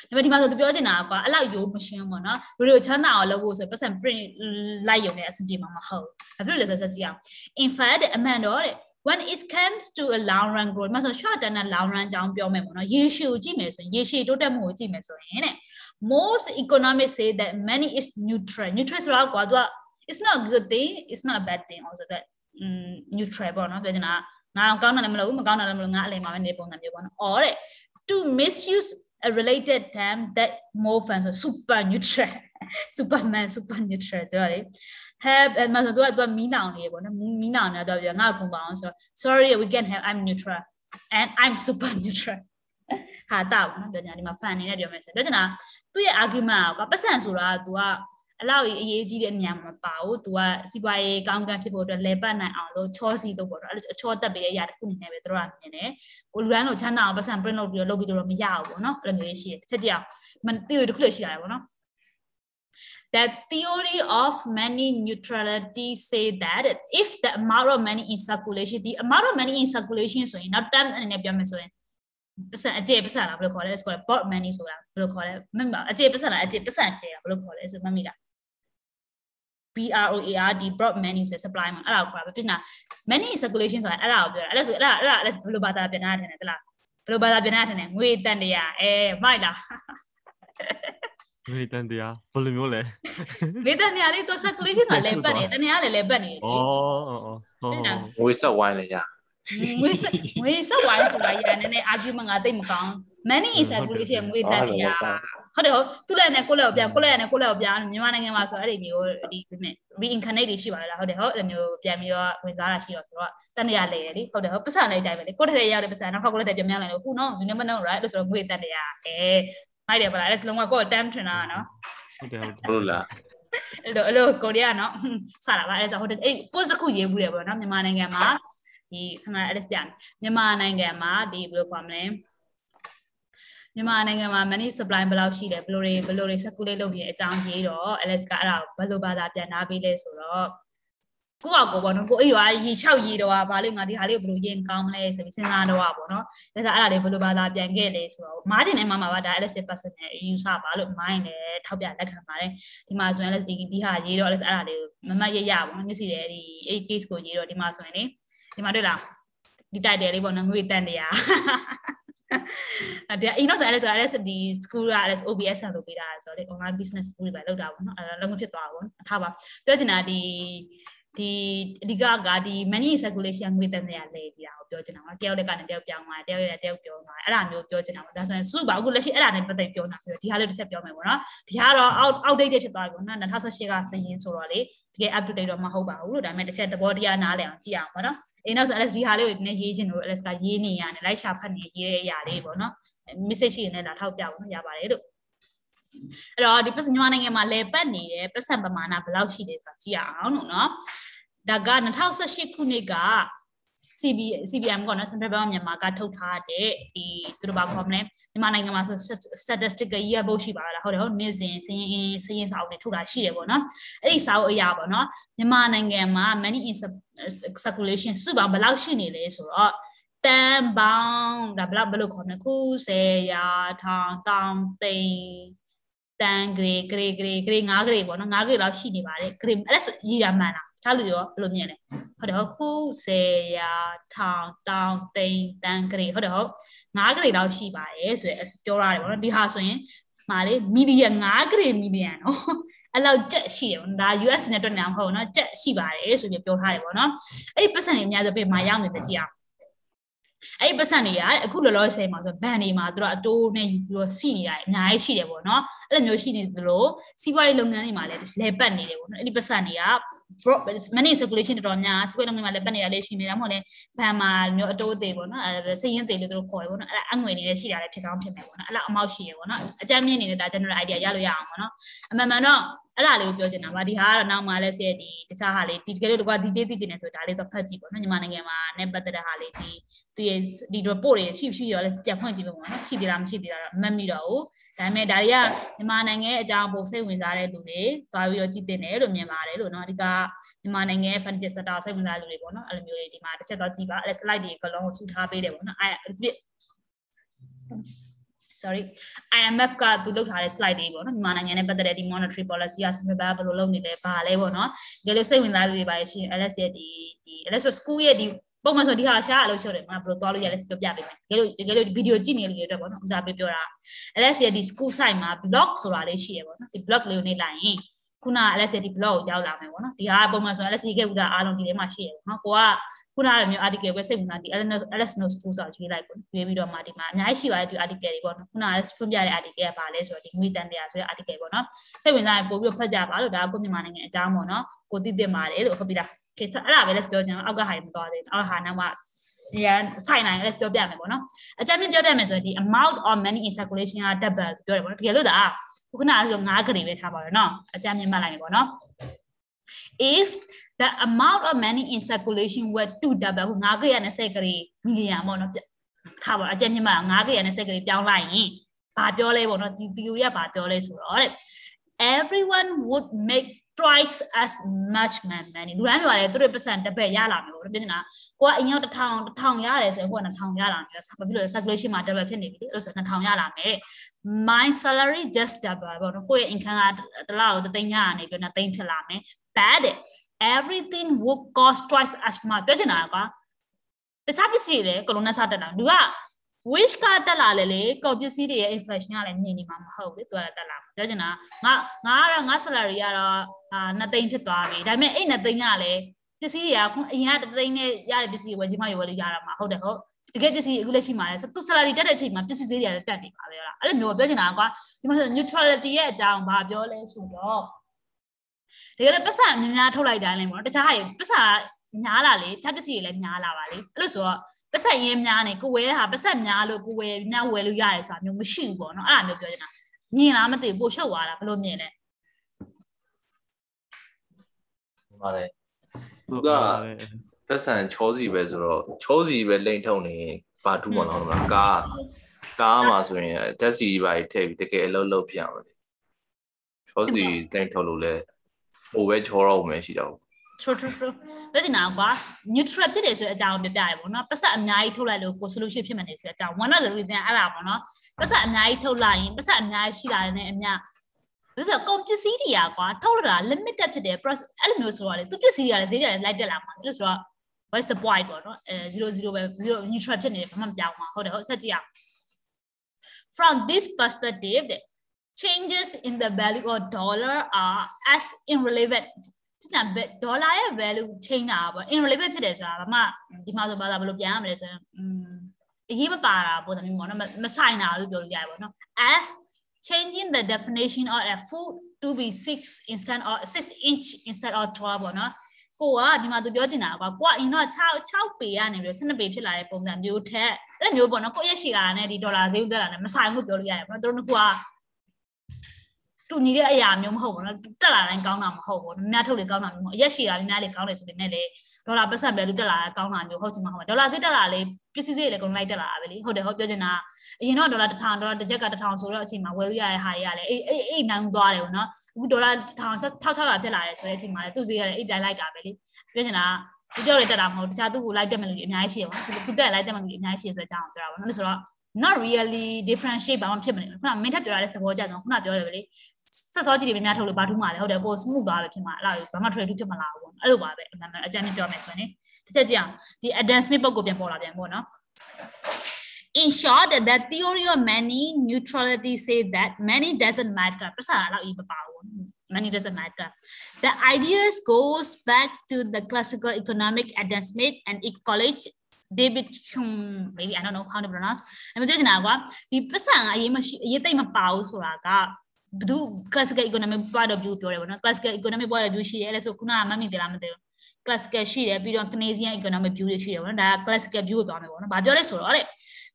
ဒါပေမဲ့ဒီမှာဆိုသူပြောချင်တာကွာအဲ့လောက်ရိုးမရှင်းပေါ့နော်လူတွေကိုချမ်းသာအောင်လုပ်ဖို့ဆိုပတ်စံ print လိုက်ရုံနဲ့အဆင်ပြေမှာမဟုတ်ဘူးဘာဖြစ်လို့လဲဆိုတော့ကြည့်အောင် in fact အမှန်တော့တဲ့ when it comes to a long run growth မဆို short term နဲ့ long run ကြောင်းပြောမယ်ပေါ့နော်ရေရှည်ကိုကြည့်မယ်ဆိုရင်ရေရှည်တိုးတက်မှုကိုကြည့်မယ်ဆိုရင်တဲ့ most economists say that money is neutral neutral ဆိုတော့ကွာသူက it's not a good thing it's not a bad thing also that um neutral ပေါ့နော်ပြောချင်တာငါကောင်းတာလည်းမလုပ်ဘူးမကောင်းတာလည်းမလုပ်ငါအလယ်မှာပဲနေပုံစံမျိုးပေါ့နော် or တဲ့ to misuse a related term that more fun so super neutral superman super neutral ဆိုတော့လေ have အမှဆိုတော့သူကမီးနောင်နေပေါ့နော်မီးနောင်နေတော့ပြောငါ့ကိုပါအောင်ဆိုတော့ sorry we can have i'm neutral and i'm super neutral ဟာတောက်နော်ပြောညာဒီမှာ fan နေနဲ့ပြောမယ်ဆိုတော့ပြောညာသူ့ရဲ့ argument ကပတ်စံဆိုတာက तू က အလောက်အရေးကြီးတဲ့နေရာမှာမပါဘူး။ तू ကစီးပွားရေးကောင်းကန့်ဖြစ်ဖို့အတွက်လဲပတ်နိုင်အောင်လို့ချောစီတော့ပေါ့နော်။အဲ့လိုအချောတက်ပေးတဲ့အရာတစ်ခုအနေနဲ့ပဲတို့ကမြင်တယ်။ကိုလူတိုင်းလိုချမ်းသာအောင်ပတ်စံ print လုပ်ပြီးတော့လုပ်ပြီးတော့မရဘူးပေါ့နော်။အဲ့လိုမျိုးရှိတယ်။ချက်ကြည့်အောင်။မသိရတစ်ခုလည်းရှိရတယ်ပေါ့နော်။ that theory of money neutrality say that if the amount of money in circulation the amount of money in circulation ဆိုရင်နောက် term အနေနဲ့ပြောမယ်ဆိုရင်ပတ်စံအကျေပတ်စံလားဘယ်လိုခေါ်လဲဆိုတော့ bot money ဆိုတာဘယ်လိုခေါ်လဲမမအကျေပတ်စံလားအကျေပတ်စံအကျေဘယ်လိုခေါ်လဲဆိုမှတ်မိလား BROARD broad money ဆို supply မှာအဲ့ဒါကိုခေါ်တာပဲပြနာ money circulation ဆိုတာအဲ့ဒါကိုပြောတာအဲ့ဒါဆိုအဲ့ဒါအဲ့ဒါအဲ့ဒါဘယ်လိုဘာသာပြန်တာထင်တယ်တလားဘယ်လိုဘာသာပြန်တာထင်တယ်ငွေတန်တရားအဲမိုက်လားငွေတန်တရားဘယ်လိုမျိုးလဲငွေတန်တရားလေးသူ circulation ဆိုတာလဲပတ်နေတတရားလည်းလဲပတ်နေတယ်ဩဩဩဟုတ်ငွေဆက်ဝိုင်းလေရငွေငွေစဝိုင်းဆိုတာရနည်းနည်း argument ကတိတ်မကောင်း money is circulation ငွေတန်တရားဟုတ်တယ်ဟုတ်သူလည်းနဲ့ကိုလည်းပြန်ကိုလည်းနဲ့ကိုလည်းပြန်မြန်မာနိုင်ငံမှာဆိုအဲ့ဒီမျိုးဒီ reincarnate တွေရှိပါလားဟုတ်တယ်ဟုတ်အဲ့လိုမျိုးပြန်ပြီးတော့ဝင်စားတာရှိတော့ဆိုတော့တန်တရားလဲတယ်လေဟုတ်တယ်ဟုတ်ပတ်စံလေးတိုင်းပဲလေကိုတည်းရောက်တဲ့ပတ်စံနောက်ခေါက်ကိုလည်းပြန်ပြန်လာလို့ခုနော် you never know right လို့ဆိုတော့ငွေတန်တရားအဲမိုက်တယ်ဗလားအဲ့စလုံးကကိုယ် time trainer နော်ဟုတ်တယ်ဟုတ်တယ်ဟုတ်လားအဲ့လိုအဲ့လိုကိုရီးယားနော်စတာပါအဲ့ဆိုဟိုအဲ့ post တစ်ခုရေးဘူးတယ်ပေါ့နော်မြန်မာနိုင်ငံမှာဒီခဏအဲ့ဒါပြန်မြန်မာနိုင်ငံမှာဒီဘယ်လိုခေါ်မလဲ မြန်မာနိုင်ငံမှာ money supply ဘယ်လောက်ရှိတယ်ဘယ်လိုတွေဘယ်လိုတွေ circulate လုပ်ပြီးအကြောင်းရေးတော့ Alex ကအဲ့ဒါဘယ်လိုဘာသာပြန်ထားပေးလဲဆိုတော့ကိုယ့်အကိုပေါ့နော်ကိုအဲ့ရွာရေ6ရေတော့ဗာလို့ငါဒီဟာလေးကိုဘယ်လိုရင်ကောင်းမလဲဆိုပြီးစဉ်းစားတော့ပေါ့နော်ဒါဆိုအဲ့ဒါလေးဘယ်လိုဘာသာပြန်ခဲ့လဲဆိုတော့မားတင်နဲ့မှာမှာပါဒါ Alex personal use ပါလို့မိုင်းလည်းထောက်ပြလက်ခံပါတယ်ဒီမှာဆိုရင် Alex ဒီဒီဟာရေးတော့ Alex အဲ့ဒါလေးကိုမမတ်ရရပေါ့နော်မျက်စိတယ်ဒီအဲ့ case ကိုရေးတော့ဒီမှာဆိုရင်လေဒီမှာတွေ့လားဒီ title လေးပေါ့နော်ငွေတန်တရား အဲ့ဒါအင်းတော့ဆိုအဲ့ဆိုအဲ့ဒီ school ကအဲ့ OBS ဆန်လုပ်ပေးတာဆိုတော့ online business school တွေပဲလုပ်တာပေါ့နော်အဲ့တော့လုံးဝဖြစ်သွားပါဘောထားပါပြောချင်တာဒီဒီအဓိကကဒီ money circulation ငွေတန်တရားလဲပြီးတာကိုပြောချင်တာပေါ့တယောက်တစ်ကနေတယောက်ပြောင်းသွားတယောက်ရဲ့တယောက်ပြောင်းသွားအဲ့ဒါမျိုးပြောချင်တာပေါ့ဒါဆိုရင်စုပါအခုလက်ရှိအဲ့ဒါနဲ့ပတ်သက်ပြောနေတာပြောဒီဟာလေးတစ်ချက်ပြောမယ်ပေါ့နော်ဒီဟာတော့ out outdated ဖြစ်သွားပြီပေါ့နော်2018ကစရင်ဆိုတော့လေတကယ် up to date တော့မဟုတ်ပါဘူးလို့ဒါပေမဲ့တစ်ချက်သဘောတရားနားလည်အောင်ကြည့်အောင်ပေါ့နော် အေးနောက်ဆို Alex ဒီဟာလေးကိုနည်းရေးခြင်းလို့ Alex ကရေးနေရတယ်လိုက်ရှာဖတ်နေရေးတဲ့အရာလေးပေါ့နော် message ရှိနေလာထောက်ပြဖို့ရပါတယ်လို့အဲ့တော့ဒီပတ်စံမြန်မာနိုင်ငံမှာလဲပတ်နေတဲ့ပတ်စံပမာဏဘယ်လောက်ရှိလဲဆိုတာကြည့်ရအောင်လို့နော်ဒါက2018ခုနှစ်က CB CBM ကောနော် Central Bank of Myanmar ကထုတ်ထားတဲ့ဒီသူတို့ဘာခေါ်မလဲမြန်မာနိုင်ငံမှာဆို statistical year book ရှိပါလားဟုတ်တယ်ဟုတ်နေ့စဉ်စရင်စရင်စာအုပ်တွေထုတ်တာရှိတယ်ပေါ့နော်အဲ့ဒီစာအုပ်အရာပေါ့နော်မြန်မာနိုင်ငံမှာ money in circulation စုပေါင်းဘယ်လောက်ရှိနေလဲဆိုတော့တန်ပေါင်းဒါဘယ်လောက်ဘယ်လိုခေါ်မလဲခု10ရာထောင်တောင်သိန်းတန်ဂရေဂရေဂရေဂရေ9ဂရေပေါ့နော်9ဂရေလောက်ရှိနေပါတယ်ဂရေအဲ့ဒါရည်ရမှန်လား ချားလူရောဘယ်လိုမြင်လဲဟုတ်တယ်ဟုတ်ခု10ရာထောင်တောင်သိန်းတန်ဂရေဟုတ်တယ်ဟုတ်9ဂရေလောက်ရှိပါတယ်ဆိုရယ်ပြောရတယ်ပေါ့နော်ဒီဟာဆိုရင်မှာလေမီလီယံ9ဂရေမီလီယံနော်အဲ့လောက်ကြက်ရှိတယ်ပေါ့ဒါ US နဲ့တွက်နေအောင်ဟုတ်နော်ကြက်ရှိပါတယ်ဆိုပြီးပြောထားတယ်ပေါ့နော်အဲ့ဒီပတ်စံတွေအများဆုံးပြင်မှာရောက်နေတယ်ကြည့်အောင်အဲ့ဒီပတ်စံတွေကအခုလောလောဆယ်မှာဆိုဘန်တွေမှာသူတို့အတိုးနဲ့ယူပြီးတော့စီနေတာအများကြီးရှိတယ်ပေါ့နော်အဲ့လိုမျိုးရှိနေသလိုစီးပွားရေးလုပ်ငန်းတွေမှာလည်းလဲပတ်နေတယ်ပေါ့နော်အဲ့ဒီပတ်စံတွေက money circulation တော်တော်များစီးပွားရေးလုပ်ငန်းမှာလည်းပတ်နေတာလည်းရှိနေတာမဟုတ်လဲဘန်မှာမျိုးအတိုးသေးပေါ့နော်အဲစည်ရင်သေးလို့သူတို့ခေါ်တယ်ပေါ့နော်အဲ့ဒါအငွေနေလည်းရှိတာလည်းဖြစ်ကောင်းဖြစ်မယ်ပေါ့နော်အဲ့လောက်အမောက်ရှိရပေါ့နော်အကြမ်းမြင့်နေတဲ့ဒါ general idea ရလို့ရအောင်ပေါ့နော်အမှန်မှန်တော့အဲ့ဒါလေးကိုပြောချင်တာပါဒီဟာကတော့နောက်မှလည်းဆရာဒီတခြားဟာလေးဒီတကယ်လို့တကွာဒီတေးသိချင်နေဆိုဒါလေးတော့ဖတ်ကြည့်ပေါ့နော်ညီမနိုင်ငံမှာနဲ့ပတ်သက်တဲ့ဟာလေးဒီသူရဲ့ဒီ report တွေရှိရှိရောလည်းပြန်ဖွင့်ကြည့်လို့ပေါ့နော်ရှိသေးလားမရှိသေးလားတော့မမှတ်မိတော့ဘူး ဒါပေမဲ့ဒါတွေကမြန်မာနိုင်ငံရဲ့အကြောင်းပိုစိတ်ဝင်စားတဲ့လူတွေသွားပြီးတော့ကြည့်တင်တယ်လို့မြင်ပါတယ်လို့เนาะအဓိကမြန်မာနိုင်ငံရဲ့ financial sector စိတ်ဝင်စားလူတွေပေါ့နော်အဲ့လိုမျိုးတွေဒီမှာတစ်ချက်တော့ကြည့်ပါအဲ့ slide တွေကလုံးကိုစုထားပေးတယ်ပေါ့နော်အဲ့ sorry IMF ကသူလုပ်ထားတဲ့ slide တွေပေါ့နော်မြန်မာနိုင်ငံနဲ့ပတ်သက်တဲ့ဒီ monetary policy ကစမဘာဘယ်လိုလုပ်နေလဲဘာလဲပေါ့နော်တကယ်လို့စိတ်ဝင်စားလူတွေပါရှင် LS ရဲ့ဒီဒီ LS school ရဲ့ဒီ ပုံမှန်ဆိုဒီဟာရှားအလုပ်ချုပ်တယ်ငါဘယ်လိုသွားလို့ရလဲပြောပြပေးမယ်တကယ်လို့တကယ်လို့ဗီဒီယိုကြည့်နေလို့ရတဲ့ပေါ့နော်ဥစားပေးပြောတာ LS ရဲ့ဒီ school site မှာ blog ဆိုတာလေးရှိရပေါ့နော်ဒီ blog လေးကိုနေလိုက်ရင်ခုန LS ရဲ့ဒီ blog ကိုရောက်လာမယ်ပေါ့နော်ဒီဟာပုံမှန်ဆို LS ရဲ့ကအားလုံးဒီထဲမှာရှိရပေါ့နော်ကိုက ခုနကမျိုး article ပဲစိတ်ဝင်စားဒီ LS no school ဆိုရွေးလိုက်ပေါ့ရွေးပြီးတော့မှဒီမှာအများကြီးရှိပါတယ်ဒီ article တွေပေါ့နော်ခုနကဖွင့်ပြတဲ့ article ကဘာလဲဆိုတော့ဒီငွေတန်တရားဆိုတဲ့ article ပေါ့နော်စိတ်ဝင်စားရင်ပို့ပြီးဖတ်ကြပါလို့ဒါကကိုမြန်မာနိုင်ငံအကြောင်းပေါ့နော်ကိုသိသိပါတယ်လို့ဟုတ်ပြီလားခေတ်အဲ့ဒါပဲ let's ပြောကြအောင်အောက်ကဟာမသွားသေးဘူးအောက်ဟာနောက်မှရန်ဆိုင်နိုင်လည်းပြောပြမယ်ပေါ့နော်အကြမ်းပြောပြမယ်ဆိုရင်ဒီ amount of money in circulation က double ပြောတယ်ပေါ့နော်တကယ်လို့ဒါခုနကဆို9ဂရေပဲထားပါတော့နော်အကြမ်းမြင်မှတ်လိုက်မယ်ပေါ့နော် if the amount of money in circulation were to double ခု9ဂရေနဲ့10ဂရေမီလီယံပေါ့နော်ထားပါအကြမ်းမြင်မှတ်9ဂရေနဲ့10ဂရေပြောင်းလိုက်ရင်ဘာပြောလဲပေါ့နော်ဒီ theory ကဘာပြောလဲဆိုတော့တဲ့ everyone would make twice as much money လူတိုင်းတွေကလည်းသူတို့ပတ်စံတစ်ပတ်ရလာမယ်ပေါ့ပြောနေတာကိုကအရင်က1000 1000ရတယ်ဆိုရင်ကိုက2000ရလာမယ်ဘာဖြစ်လို့လဲ circulation မှာ double ဖြစ်နေပြီအဲ့လိုဆို2000ရလာမယ် my salary just double ပေါ့နော်ကိုရဲ့ income ကတစ်လကို3သိန်းရနေပြီးတော့3သိန်းဖြစ်လာမယ် bad everything would cost twice as much ပြောချင်တာကွာတခြားပစ္စည်းတွေလည်းကလုံးနဲ့စတက်လာလူက wish ကတက်လာလေလေကော်ပစ္စည်းတွေရဲ့ inflation ကလည်းမြင်နေမှာမဟုတ်ဘူးသူကလည်းတက်လာမှာပြောချင်တာငါငါကတော့ငါ salary ကတော့အာ2သိန်းဖြစ်သွားပြီဒါပေမဲ့အဲ့2သိန်းကလည်းပစ္စည်းတွေကအရင်က3သိန်းနဲ့ရတဲ့ပစ္စည်းတွေဝယ်ချင်မှဝယ်လို့ရတာမှာဟုတ်တယ်ဟုတ်တကယ်ပစ္စည်းအခုလက်ရှိမှာလဲသူ salary တက်တဲ့အချိန်မှာပစ္စည်းဈေးတွေကလည်းတက်နေပါပဲလားအဲ့လိုမျိုးပြောချင်တာကွာဒီမှာဆို neutrality ရဲ့အကြောင်းဘာပြောလဲဆိုတော့ တကယ်လည်းပတ်စံများများထုတ်လိုက်တိုင်းလဲပေါ့နော်တခြားဟာပတ်စံများလာလေတခြားပစ္စည်းတွေလည်းများလာပါလေအဲ့လိုဆိုတော့ပတ်ဆက်ရင်းများနေကိုဝဲတာပတ်ဆက်များလို့ကိုဝဲများဝဲလို့ရတယ်ဆိုတာမျိုးမရှိဘူးပေါ့နော်အဲ့ဒါမျိုးပြောချင်တာမြင်လားမသိဘူးပို့ရှုပ်သွားတာဘယ်လိုမြင်လဲပါတယ်သူကပတ်စံချောစီပဲဆိုတော့ချောစီပဲလိမ့်ထုံနေဘာတူးမလို့လားကားကားမှာဆိုရင်တက်စီပါထည့်ပြီးတကယ်အလုပ်လုပ်ပြအောင်လေချောစီလိမ့်ထုံလို့လဲ ဟိုပဲချောတော့မယ်ရှိတော့ true true true လက်တင်တာကွာ neutral ဖြစ်တယ်ဆိုတဲ့အကြောင်းပြပြရပေါ့နော်ပတ်ဆက်အများကြီးထုတ်လိုက်လို့ကို solution ဖြစ်မှနေဆိုတဲ့အကြောင်း one of the reason အဲ့ဒါပေါ့နော်ပတ်ဆက်အများကြီးထုတ်လိုက်ရင်ပတ်ဆက်အများကြီးရှိလာတဲ့နဲ့အများဒါဆိုကုန်ပစ္စည်းတွေကကွာထုတ်လာတာ limited ဖြစ်တယ် process အဲ့လိုမျိုးဆိုတော့လေသူပစ္စည်းတွေကလည်းဈေးတွေကလည်းလိုက်တက်လာမှာလို့ဆိုတော့ what's the point ပေါ့နော်အဲ00ပဲ0 neutral ဖြစ်နေတယ်ဘာမှမပြောင်းပါဟုတ်တယ်ဟုတ်ဆက်ကြည့်အောင် from this perspective changes in the value of dollar are as irrelevant ဖြစ်တာဒေါ်လာရဲ့ value change တာပေါ့ irrelevant ဖြစ်တယ်ဆိုတာဘာမှဒီမှာဆိုဘာသာဘယ်လိုပြန်ရမလဲဆိုရင်อืมအရေးမပါတာပုံစံမျိုးပေါ့နော်မဆိုင်တာလို့ပြောလို့ရတယ်ပေါ့နော် as changing the definition of a food to be 6 instead of 6 inch instead of 12ပေါ့နော်ကိုကဒီမှာသူပြောချင်တာကွာကိုကအရင်တော့6 6ပေကနေပြီး12ပေဖြစ်လာတဲ့ပုံစံမျိုးထက်အဲ့မျိုးပေါ့နော်ကိုရက်ရှိလာတဲ့ဒီဒေါ်လာဈေးတက်လာတယ်မဆိုင်ဘူးပြောလို့ရတယ်ပေါ့နော်တို့က တူညီတဲ့အရာမျိုးမဟုတ်ဘူးနော်တက်လာတိုင်းကောင်းတာမဟုတ်ဘူး။များထုတ်လေကောင်းတာမျိုးမဟုတ်အရက်ရှည်တာများလေကောင်းတယ်ဆိုပေမဲ့လေဒေါ်လာပတ်စံပဲလူတက်လာတာကောင်းတာမျိုးဟုတ်ချင်မှာဟုတ်ဒေါ်လာဈေးတက်လာလေပစ္စည်းဈေးလေကုန်လိုက်တက်လာတာပဲလေဟုတ်တယ်ဟုတ်ပြောချင်တာအရင်တော့ဒေါ်လာ1000ဒေါ်လာတစ်ချက်က1000ဆိုတော့အချိန်မှာဝယ်လို့ရတဲ့ဟာတွေကလည်းအေးအေးအေးနိုင်သွားတယ်ဗောနော်အခုဒေါ်လာ1000 6600ဖြစ်လာတယ်ဆိုတဲ့အချိန်မှာလေသူ့ဈေးကလည်းအေးတိုင်းလိုက်တာပဲလေပြောချင်တာဒီကြောက်လေတက်တာမဟုတ်တခြားသူ့ကိုလိုက်တက်မဲ့လူတွေအများကြီးရှိရပါဘူးသူတက်လိုက်တက်မဲ့လူတွေအများကြီးရှိရဆိုတဲ့အကြောင်းကိုပြောတာဗောနော်ဆိုတော့ not really differentiate ဘာမှဖြစ်မနေဘူးခုနမင်းထပ်ပြောရတဲ့သဘောကြတော့ခုနပြောတယ်ပဲလေ ဆက်စောကြည့်တယ်များထုတ်လို့ဘာထူးမှလဲဟုတ်တယ်ပို smooth သွားပဲဖြစ်မှာအဲ့လိုဘာမှ trade ဖြစ်မလာဘူးပေါ့အဲ့လိုပါပဲအမှန်အကြမ်းပြောမယ်ဆိုရင်တစ်ချက်ကြည့်အောင်ဒီ Adam Smith ပုဂ္ဂိုလ်ပြန်ပေါ်လာပြန်ပေါ့နော် In short the theory of many neutrality say that many doesn't matter ပစာလောက်ဤမပါဘူး many doesn't matter the ideas goes back to the classical economic Adam Smith and college David Hume maybe I don't know how to pronounce အဲ့မပြောချင်တာကွာဒီပစံအရေးမရှိအရေးတိတ်မပါဘူးဆိုတာက ဘသူ classical economic point of view ပြောတယ်ဗောနော် classical economic point of view ရှိတယ်လဲဆိုခုနကမမိတယ်လားမသိဘူး classical ရှိတယ်ပြီးတော့ Canadian economic view တွေရှိတယ်ဗောနော်ဒါ classical view ကိုပြောမယ်ဗောနော်ဘာပြောလဲဆိုတော့တဲ့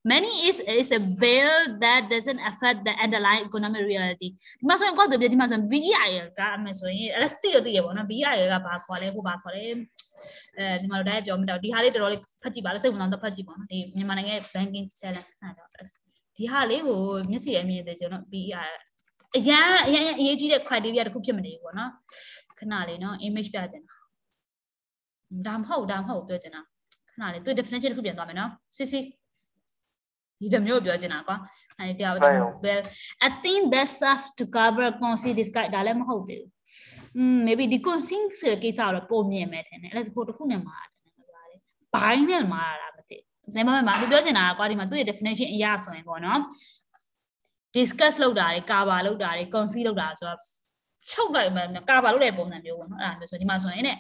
many is is a veil that doesn't affect the underlying economic reality ဒီမှာဆိုရင်ကောက်တယ်ပြဒီမှာဆိုရင် BEI ကအမယ်ဆိုရင်အဲ့သိရသိရဗောနော် BEI ကဘာခေါ်လဲဟိုဘာခေါ်လဲအဲဒီမှာတော့ပြောမတော့ဒီဟာလေးတော်တော်လေးဖတ်ကြည့်ပါလို့စိတ်ဝင်စားတော့ဖတ်ကြည့်ပါနော်ဒီမြန်မာနိုင်ငံရဲ့ banking challenge အဲ့တော့ဒီဟာလေးကိုမျက်စိအမြင်တဲ့ကျွန်တော် BEI အရန်အရန်အရေးကြီးတဲ့ criteria တခုဖြစ်မနေဘူးပေါ့နော်ခဏလေးနော် image ပြချင်တာဒါမဟုတ်ဒါမဟုတ်ပြောချင်တာခဏလေးသူ definition တခုပြန်သွားမယ်နော်စစ်စစ်ဒီတမျိုးပြောချင်တာကွာအဲဒီတရားပဲ well i think that serves to cover concept this guy ဒါလည်းမဟုတ်သေးဘူးอืม maybe ဒီ concept ဆိုတဲ့ကိစ္စတော့ပုံမြင်မယ်ထင်တယ်အဲ့ဒါစဖို့တခုနဲ့မှာတယ်နော်ဗျာလေဘိုင်းနဲ့မှာတာမသိဘူးဒါမှမဟုတ်သူပြောချင်တာကွာဒီမှာသူ့ရဲ့ definition အရဆိုရင်ပေါ့နော် discuss လုပ်တာတွေ cover လုပ်တာတွေ concede လုပ်တာဆိုတော့ချုပ်လိုက်မှကာဘာလုပ်တဲ့ပုံစံမျိုးပေါ့နော်အဲ့ဒါမျိုးဆိုဒီမှာဆိုရင်ね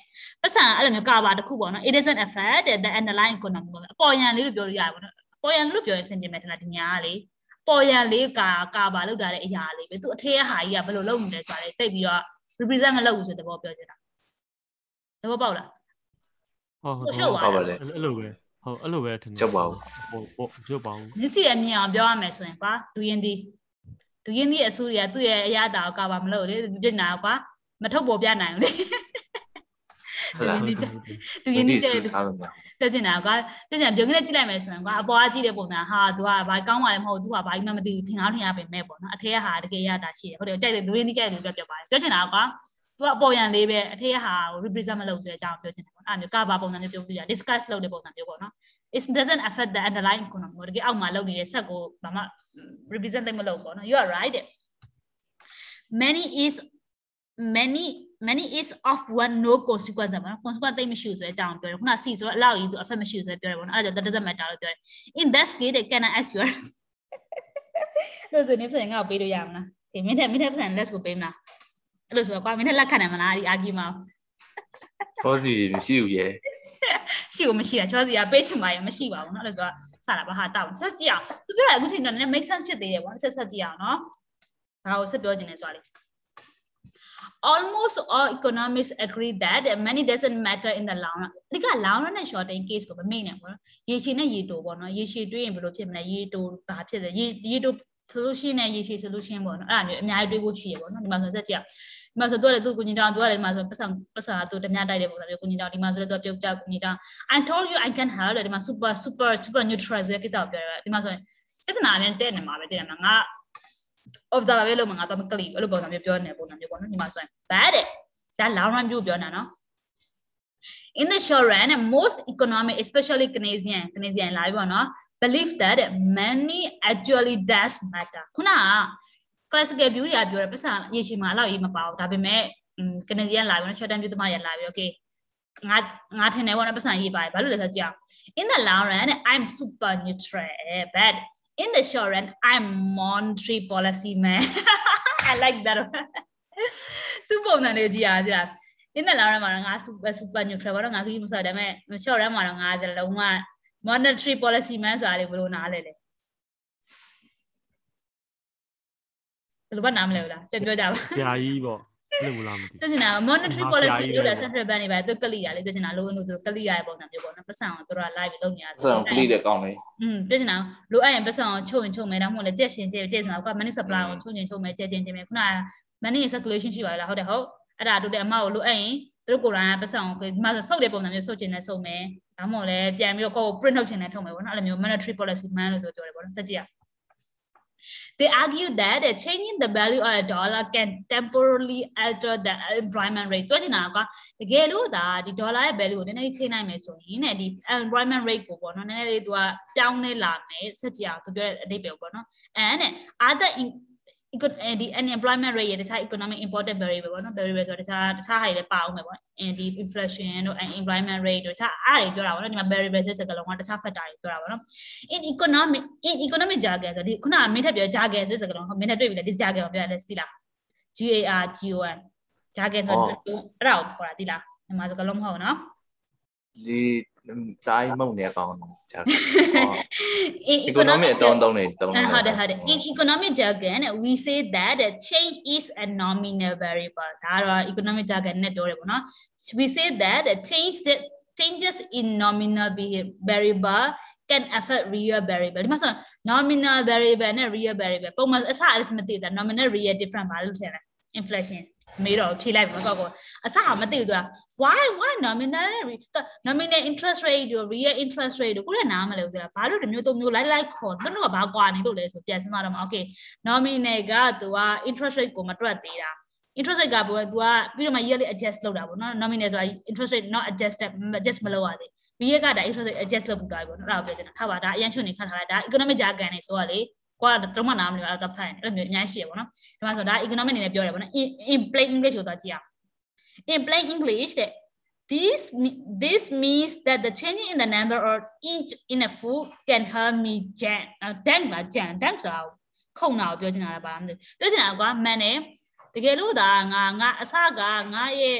ပတ်စံအဲ့လိုမျိုးကာဘာတစ်ခုပေါ့နော် it doesn't affect the underlying economy ပေါ့အပေါ်ယံလေးလို့ပြောလို့ရတယ်ပေါ့နော်အပေါ်ယံလို့ပြောရင်စင်ပြင်မယ်ထင်လားဒီညာကလေပေါ်ယံလေးကာကာဘာလုပ်တာတဲ့အရာလေးပဲသူအထက်ဟာကြီးကဘယ်လိုလုပ်နေလဲဆိုတာလေတိတ်ပြီးတော့ represent မလုပ်ဘူးဆိုတဲ့ဘောပြောချင်တာသဘောပေါက်လားဟုတ်ဟုတ်ဟုတ်ပါတယ်အဲ့လိုပဲဟုတ်အဲ့လိုပဲထင်တယ်ချုပ်ပါဘူးဟုတ်ဟုတ်ချုပ်ပါဘူးမျက်စိအမြင်အောင်ပြောရမယ်ဆိုရင်ကွာလူရင်းဒီ လူရင်းဒီအစိုးရသူ့ရဲ့အရာတာကပါမလို့လေပြစ်နာကွာမထုတ်ပေါ်ပြနိုင်ဘူးလေဟုတ်လားလူရင်းဒီကျတဲ့တက်ကျင်တာကွာတက်ကျင်ပြုံးကနေကြည့်လိုက်မယ်ဆိုရင်ကွာအပေါ်ကကြည့်တဲ့ပုံစံဟာသူကဘာကောင်းပါလဲမဟုတ်သူကဘာမှမသိဘူးထင်အောင်ထင်ရပင်မဲ့ပေါ့နော်အထက်ကဟာတကယ်ရတာရှိတယ်ဟုတ်တယ်ကြိုက်တယ်လူရင်းဒီကြိုက်တယ်ပြောပြပါတယ်ပြောချင်တာကွာသူကအပေါ်ရန်လေးပဲအထက်ကဟာကို represent မလုပ်ဆိုတဲ့အကြောင်းပြောချင်တယ်ပေါ့အဲ့မျိုးကဘာပုံစံမျိုးပြောပြရ discuss လုပ်တဲ့ပုံစံမျိုးပေါ့နော် it doesn't affect the underlying economy တကယ်အောက်မှာလုပ်နေတဲ့ဆက်ကိုဘာမှ represent မလုပ်ပေါ့နော် you are right many is many many is of one no consequence ပေါ့နော် consequence သိမရှိဘူးဆိုတဲ့အကြောင်းပြောတယ်ခုန C ဆိုတော့အလောက်ကြီးသူ effect မရှိဘူးဆိုပြောတယ်ပေါ့နော်အဲ့ဒါကြောင့် that doesn't matter လို့ပြောတယ် in that case can I ask you လို့ဆိုနေပြန်ငါ့ကိုပေးလို့ရမလားဒီမင်းနဲ့မင်းနဲ့ပြန် let's go ပေးမလားအဲ့လိုဆိုတော့ကွာမင်းနဲ့လက်ခံနိုင်မလားဒီ argument ဟောစီမရှိဘူးရဲ့ ရှိကိုမရှိတာချောစီကပေးချင်ပါရင်မရှိပါဘူးเนาะအဲ့လိုဆိုတော့စတာပါဟာတောက်ဆက်ကြည့်အောင်သူပြောတာအခုချိန်တော့နည်း make sense ဖြစ်သေးတယ်ပေါ့ဆက်ဆက်ကြည့်အောင်เนาะဘာကိုဆက်ပြောချင်လဲဆိုတာလေ almost all economists agree that money doesn't matter in the long run ဒီက long run နဲ့ short term case ကိုမမေ့နဲ့ပေါ့နော်ရေရှည်နဲ့ရေတိုပေါ့နော်ရေရှည်တွေးရင်ဘယ်လိုဖြစ်မလဲရေတိုဘာဖြစ်လဲရေရေတို solution နဲ့ရေရှည် solution ပေါ့နော်အဲ့ဒါမျိုးအများကြီးတွေးဖို့ရှိရပေါ့နော်ဒီမှာဆိုသက်ကြည့်ဒီမှာဆိုတော့လေသူကိုကြီးတောင်သူကလည်းဒီမှာဆိုပတ်စံပတ်စံသူတ냐တိုက်တဲ့ပုံစံမျိုးကိုကြီးတောင်ဒီမှာဆိုလည်းသူပြုတ်ကြကိုကြီးတောင် I told you I can help ဒီမှာ super super super neutral ဆိုတဲ့ကိစ္စကိုပြောရတယ်ဒီမှာဆိုရင်ပြဿနာနဲ့တဲ့နေမှာပဲတဲ့နေမှာငါ observe ပဲလုပ်မှာငါတော့မကလီအဲ့လိုပုံစံမျိုးပြောနေပုံစံမျိုးပေါ့နော်ဒီမှာဆိုရင် bad တဲ့ဒါ long run မျိုးပြောနေတာနော် in the short run most economic especially Canadian Canadian လာပြီပေါ့နော် believe that money actually does matter ခုနက classical view တွေကပြောတယ်ပတ်စံရေရှည်မှာအဲ့လောက်ရေးမပါဘူးဒါပေမဲ့ Canadian လာပြီနော် short term view သမားရလာပြီ okay ငါငါထင်တယ်ပေါ့နော်ပတ်စံရေးပါတယ်ဘာလို့လဲဆိုတော့ in the long run I'm super neutral but in the short run I'm monetary policy man I like that သူပုံစံလေးကြည့်ရကြ in the long run မှာငါ super super neutral ဘာလို့ငါကြီးမဆိုဒါပေမဲ့ short run မှာတော့ငါလုံးဝ monetary policy man ဆိုတာလေဘယ်လိုနားလဲလဲဘယ်လိုဘာနားမလဲလားပြန်ပြောကြပါဆရာကြီးပေါ့အဲ့လိုလားမသိဘူးတင်နာ monetary policy လို့လဲ central bank တွေပဲသူကလိရလေတင်နာလိုလို့ဆိုကလိရရဲ့ပုံစံမျိုးပေါ့နော်ပတ်စံအောင်သူတို့က live လုပ်နေရဆိုတော့ကလိတဲ့ကောင်းလေอืมတင်နာလိုအပ်ရင်ပတ်စံအောင်ချုပ်ရင်ချုပ်မယ်တော့မဟုတ်လေကြက်ရှင်ကြက်ကြက်စင်တော့က money supply ကိုချုပ်ရင်ချုပ်မယ်ကြက်ချင်းချင်းမယ်ခုန money in circulation ရှိပါလားဟုတ်တယ်ဟုတ်အဲ့ဒါတို့တဲ့အမကိုလိုအပ်ရင် သူတို့ကိုယ်တိုင်ကပတ်စံကိုဒီမှာဆိုစုပ်တဲ့ပုံစံမျိုးစုပ်ချင်တဲ့စုပ်မယ်ဒါမှမဟုတ်လည်းပြန်ပြီးတော့ကိုယ်ကို print ထုတ်ချင်တဲ့ထုတ်မယ်ပေါ့နော်အဲ့လိုမျိုး monetary policy man လို့ပြောတယ်ပေါ့နော်သက်ကြည့်ရ They argue that the changing the value of a dollar can temporarily alter the employment rate ပြောချင်တာကတကယ်လို့ဒါဒီ dollar ရဲ့ value ကိုနည်းနည်းချိန်နိုင်မယ်ဆိုရင်ねဒီ employment rate ကိုပေါ့နော်နည်းနည်းလေးသူကပြောင်းလဲလာမယ်ဆက်ကြည့်အောင်သူပြောတဲ့အဓိပ္ပာယ်ပေါ့နော် and other ဒီ unemployment rate ရဲ့တခြား economic important variable ပေါ့နော် variable ဆိုတော့တခြားတခြားဟာတွေလည်းပါအောင်မယ်ပေါ့ဒီ inflation တို့ unemployment rate တို့တခြားအားတွေပြောတာပေါ့နော်ဒီမှာ variable ဆိုတဲ့စကားလုံးကတခြား factor တွေပြောတာပေါ့နော် in economic in economic jargon ဆိုဒီခုနကမင်းထပ်ပြော jargon ဆိုတဲ့စကားလုံးမင်းထပ်တွေ့ပြီလေဒီ jargon ကိုပြောရတယ်သိလား GAR GON jargon ဆိုတော့အဲ့ဒါကိုခေါ်တာသိလားမြန်မာစကားလုံးမဟုတ်နော်ဒီ တိုင်းမုံနေကောင်းတယ်ဂျာ in economic အတုံးတုံးနေတုံးနေဟုတ်တယ်ဟုတ်တယ် in economic jargon we say that the change is a nominal variable ဒါတော့ economic jargon နဲ့ပြောတယ်ပေါ့နော် we say that the change changes in nominal variable can affect real variable ဒီမှာဆို nominal variable နဲ့ real variable ပုံမှန်အစ arithmetic ဒါ nominal real different ဘာလို့ထင်လဲ inflation မေးတော့ဖြေလိုက်ပါတော့ကော အစမသိဘူးသူက why why nominal nominal interest rate တို့ real interest rate တို့ကိုလည်းနားမလဲဘူးသူကဘာလို့ဒီမျိုးသုံးမျိုးလိုက်လိုက်ခေါ်သူတို့ကဘာကွာနေလို့လဲဆိုပြန်စဉ်းစားတော့မှာ okay nominal ကသူက interest rate ကိုမတွက်သေးတာ interest rate ကဘယ်သူကပြီးတော့မှ yearly adjust လုပ်တာပေါ့နော် nominal ဆိုတာ interest rate not adjusted adjust မလုပ်ရသေး real ကဒါ interest rate adjust လုပ်ပြီးသွားပြီပေါ့နော်အဲ့ဒါကိုပြောချင်တာထားပါဒါအရင်ချုံနေခတ်ထားလိုက်ဒါ economic jargon နေဆိုတော့လေကွာတော့မှနားမလဲအဲ့ဒါဖတ်ရင်အဲ့လိုမျိုးအများကြီးရှိရပေါ့နော်ဒီမှာဆိုဒါ economic အနေနဲ့ပြောတယ်ပေါ့နော် in plain english ကိုသွားကြည့်အောင် in plain english တဲ့ this this means that the change in the number of inch in a food can harm me jan dank လား jan dank ဆိုတာခုံတာကိုပြောချင်တာလားပါမသိပြောချင်တာကွာမှန်တယ်တကယ်လို့ဒါငါငါအစကငါရဲ့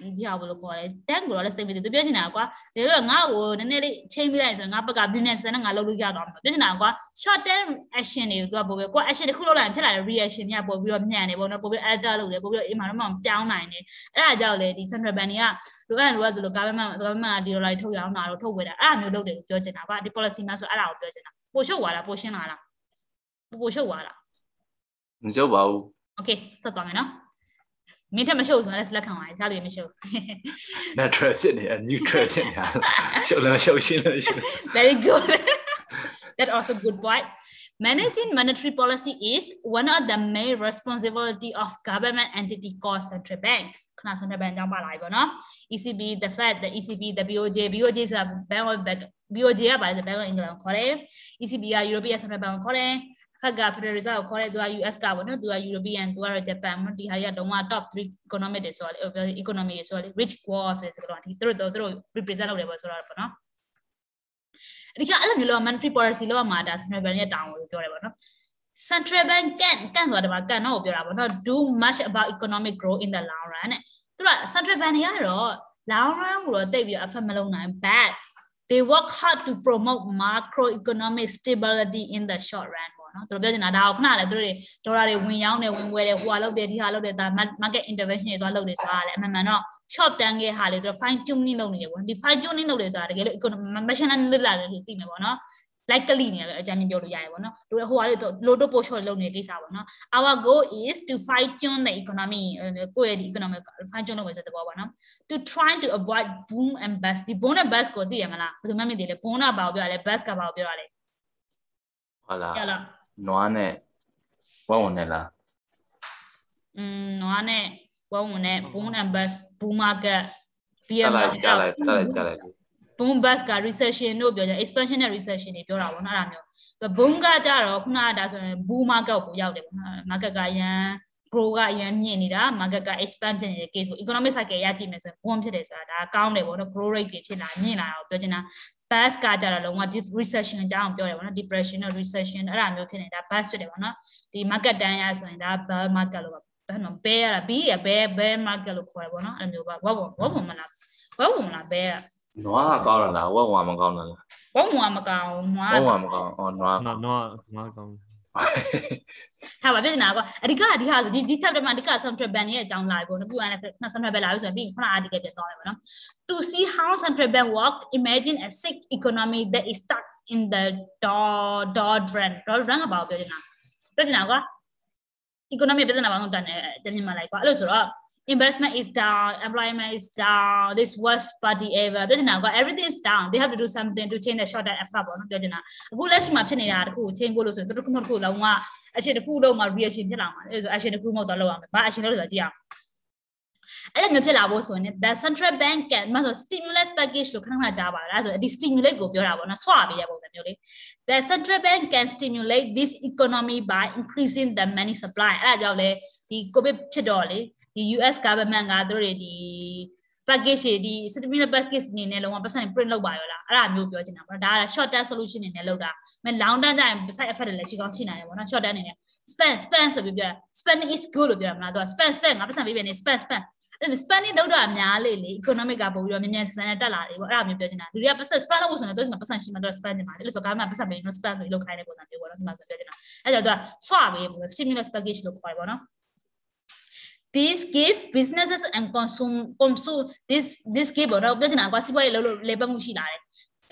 ဒီဟာဘယ်လိုခေါ်လဲတန်းကိုတော့လည်းစိတ်မသိသူပြောနေတာကွာဒါလို့ငါ့ကိုနည်းနည်းလေးချိန်ပြလိုက်ဆိုရင်ငါဘက်က business နဲ့ငါလုပ်လို့ရသွားမှာပြောနေတာကွာ short term action တွေကိုသူကပို့ပြီးကို action တစ်ခုလုပ်လိုက်ရင်ဖြစ်လာတဲ့ reaction တွေကပို့ပြီးတော့ညံ့တယ်ပေါ့နော်ပို့ပြီး alter လုပ်တယ်ပို့ပြီးတော့အိမ်မှာတော့မပြောင်းနိုင်တယ်အဲ့ဒါကြောင့်လေဒီ central bank တွေကလိုအပ်လို့ကသူလို government government ကဒီ dollar ထုတ်ရအောင်တာတော့ထုတ်ဝေတာအဲ့ဒါမျိုးလုပ်တယ်လို့ပြောချင်တာကွာဒီ policy မှာဆိုအဲ့ဒါကိုပြောချင်တာပို့ရှုပ်သွားလားပို့ရှင်းလာလားပို့ရှုပ်သွားလားမရှုပ်ပါဘူး okay ဆက်သွားမယ်နော် မင်းထက်မရှုပ်ဆိုရင်လည်းလက်ခံပါလေစားလို့မရှုပ် natural ဖြစ်နေ neutral ဖြစ်နေတာရှုပ်လည်းရှုပ်ရှင်းလည်းရှုပ် very good that also good point managing monetary policy is one of the main responsibility of government entity called central banks ခဏ central bank ကြောင်းပါလာပြီပေါ့နော် ECB the Fed the ECB the BOJ BOJ ဆိုတာ Bank of BOJ ကပါတယ် Bank of England ခေါ်တယ် ECB က European Central Bank ခေါ်တယ် ခက်က Federal Reserve ကိုခေါ်တဲ့သူက US ကပေါ့နော်သူက European သူကတော့ Japan ပေါ့ဒီဟာတွေကတော့ top 3 economic တွေဆိုတော့ economy တွေဆိုတော့ rich war ဆိုတဲ့စကားလုံးဒီသူတို့သူတို့ represent လုပ်တယ်ပေါ့ဆိုတော့ပေါ့နော်ဒီကအဲ့လိုမျိုးလော monetary policy လောက်မှာဒါ central bank ရဲ့တောင်းလို့ပြောတယ်ပေါ့နော် central bank can can ဆိုတာဒီမှာ can တော့ပြောတာပေါ့နော် do much about economic growth in the long run တဲ့သူက central bank တွေကတော့ long run ကိုတော့တိတ်ပြီး affect မလုပ်နိုင် but they work hard to promote macroeconomic stability in the short run နော်သူတို့ပြောချင်တာဒါကိုခဏလေသူတို့တွေဒေါ်လာတွေဝင်ရောင်းတယ်ဝင်ဝယ်တယ်ဟိုဟာလုပ်တယ်ဒီဟာလုပ်တယ်ဒါ market intervention တွေသွားလုပ်တယ်ဆိုတာလေအမှန်မှန်တော့ short term ကဟာလေသူတို့ fine tuning လုပ်နေတယ်ပေါ့ဒီ fine tuning လုပ်တယ်ဆိုတာတကယ်လို့ economic machine learning လာတယ်လို့သိမယ်ပေါ့နော် likely နေတယ်အကြမ်းပြောလို့ရတယ်ပေါ့နော်သူဟိုဟာလေလိုတိုပို့ short လုပ်နေတဲ့ကိစ္စပေါ့နော် our goal is to fine tune the economy ကိုယ့်ရဲ့ဒီ economy fine tune လုပ်မယ်ဆိုတဲ့ဘောပေါ့နော် to try to avoid boom and bust ဒီ boom and bust ကိုသိရမလားဘယ်သူမှမသိလေ boom ကဘာကိုပြောရလဲ bust ကဘာကိုပြောရလဲဟုတ်လား နွားနဲ့ဝက်ဝင်နဲ့လားอืมနွားနဲ့ဝက်ဝင်နဲ့ boom and bust boom market beer market ကြားလိုက်ကြားလိုက်ကြားလိုက် boom bust က recession တို့ပြောကြ expansion နဲ့ recession တွေပြောတာပေါ့နော်အဲ့ဒါမျိုးသူ boom ကကြတော့ခုနကဒါဆိုရင် boom market ကိုရောက်တယ်ပေါ့နော် market ကရန် grow ကအရင်မြင့်နေတာ market က expand ဖြစ်နေတဲ့ case ကို economic cycle ရကြည့်မယ်ဆိုရင် boom ဖြစ်တယ်ဆိုတာဒါကောင်းတယ်ပေါ့နော် grow rate တွေဖြစ်လာမြင့်လာတော့ပြောချင်တာ bus ကကြတော့လုံးဝ recession အကြောင်းပြောတယ်ပေါ့နော် depression နဲ့ recession အဲ့ဒါမျိုးဖြစ်နေတာ bus ဖြစ်တယ်ပေါ့နော်ဒီ market တန်းရဆိုရင်ဒါ bear market လို့ပါဘယ်မှာ bear ရတာ B ရ bear bear market လို့ခေါ်တယ်ပေါ့နော်အဲ့လိုမျိုးပါဝက်ဝက်ဝက်ဝက်မလားဝက်ဝက်မလား bear နွားကကောင်းလားဝက်ဝါမကောင်းလားဝက်ဝါမကောင်းနွားဝက်ဝါမကောင်းအော်နွားနွားနွားနွားကောင်း ဟာပါပြနေတာကွာအဓိကဒီဟာဆိုဒီဒီ chapter မှာအဓိက central bank ရဲ့အကြောင်းလာပြီပေါ့နော်ပြီးရင်လည်း central bank လာပြီဆိုရင်ပြီးခုန article ပြန်သွားမယ်ပေါ့နော် to see how central bank work imagine a sick economy that is stuck in the doldrum doldrum ကဘာပြောချင်တာပြောချင်တာကွာ economy ပြဿနာပေါင်းတန်တယ်တနည်းမှလိုက်ကွာအဲ့လိုဆိုတော့ investment is down employment is down this worst party ever ပြောချင်တာက everything is down they have to do something to change the short term effort ပေါ့နော်ပြောချင်တာအခုလက်ရှိမှာဖြစ်နေတာတခု change ဖို့လို့ဆိုရင်တစ်ခုမှတစ်ခုလုံးဝ action တစ်ခုလုံးမှာ reaction ဖြစ်လာမှာအဲ့ဒါဆို action တစ်ခုမဟုတ်တော့လောက်အောင်ဘာ action လုပ်လို့ဆိုကြည့်အောင်အဲ့လိုမျိုးဖြစ်လာဖို့ဆိုရင် the central bank can မဆို stimulus package လို့ခဏခဏကြားပါလားအဲ့ဒါဆိုဒီ stimulate ကိုပြောတာပေါ့နော်ဆွပေးရပုံစံမျိုးလေး the central bank can stimulate this economy by increasing the money supply အဲ့ဒါကြောင့်လေဒီ covid ဖြစ်တော့လေ ဒီ US government ကသူတို့တွေဒီ package တွေဒီ stimulus package အနေနဲ့လုံးဝပတ်စံ print လုပ်ပါရောလားအဲ့ဒါမျိုးပြောချင်တာပေါ့ဒါက short term solution အနေနဲ့လုပ်တာမ long term ကျရင် side effect တွေလည်းရှိကောင်းရှိနိုင်တယ်ပေါ့နော် short term အနေနဲ့ spend spend ဆိုပြီးပြောတာ spending is good လို့ပြောတာမလားသူက spend spend ငါပတ်စံပေးပြန်နေ spend spend အဲ့ spending လုပ်တာများလေလေ economic ကပို့ပြီးတော့မြန်မြန်ဆန်ဆန်နဲ့တက်လာတယ်ပေါ့အဲ့ဒါမျိုးပြောချင်တာလူတွေကပတ်စံ spend လုပ်ဖို့ဆိုရင်သူကပတ်စံရှိမှသူက spend နေမှာလေအဲ့လိုဆိုကားမှပတ်စံပေးလို့ spend ဆိုပြီးလုပ်ခိုင်းတဲ့ပုံစံမျိုးပေါ့နော်ဒီမှာဆိုပြောချင်တာအဲ့ကြောင့်သူကဆွပေးပေါ့ stimulus package လို့ခေါ်တယ်ပေါ့နော် this give businesses and consume consume this this give တော့ပြောချင်တာကွာစီးပွားရေးလုပ်လို့လေပတ်မှုရှိလာတယ်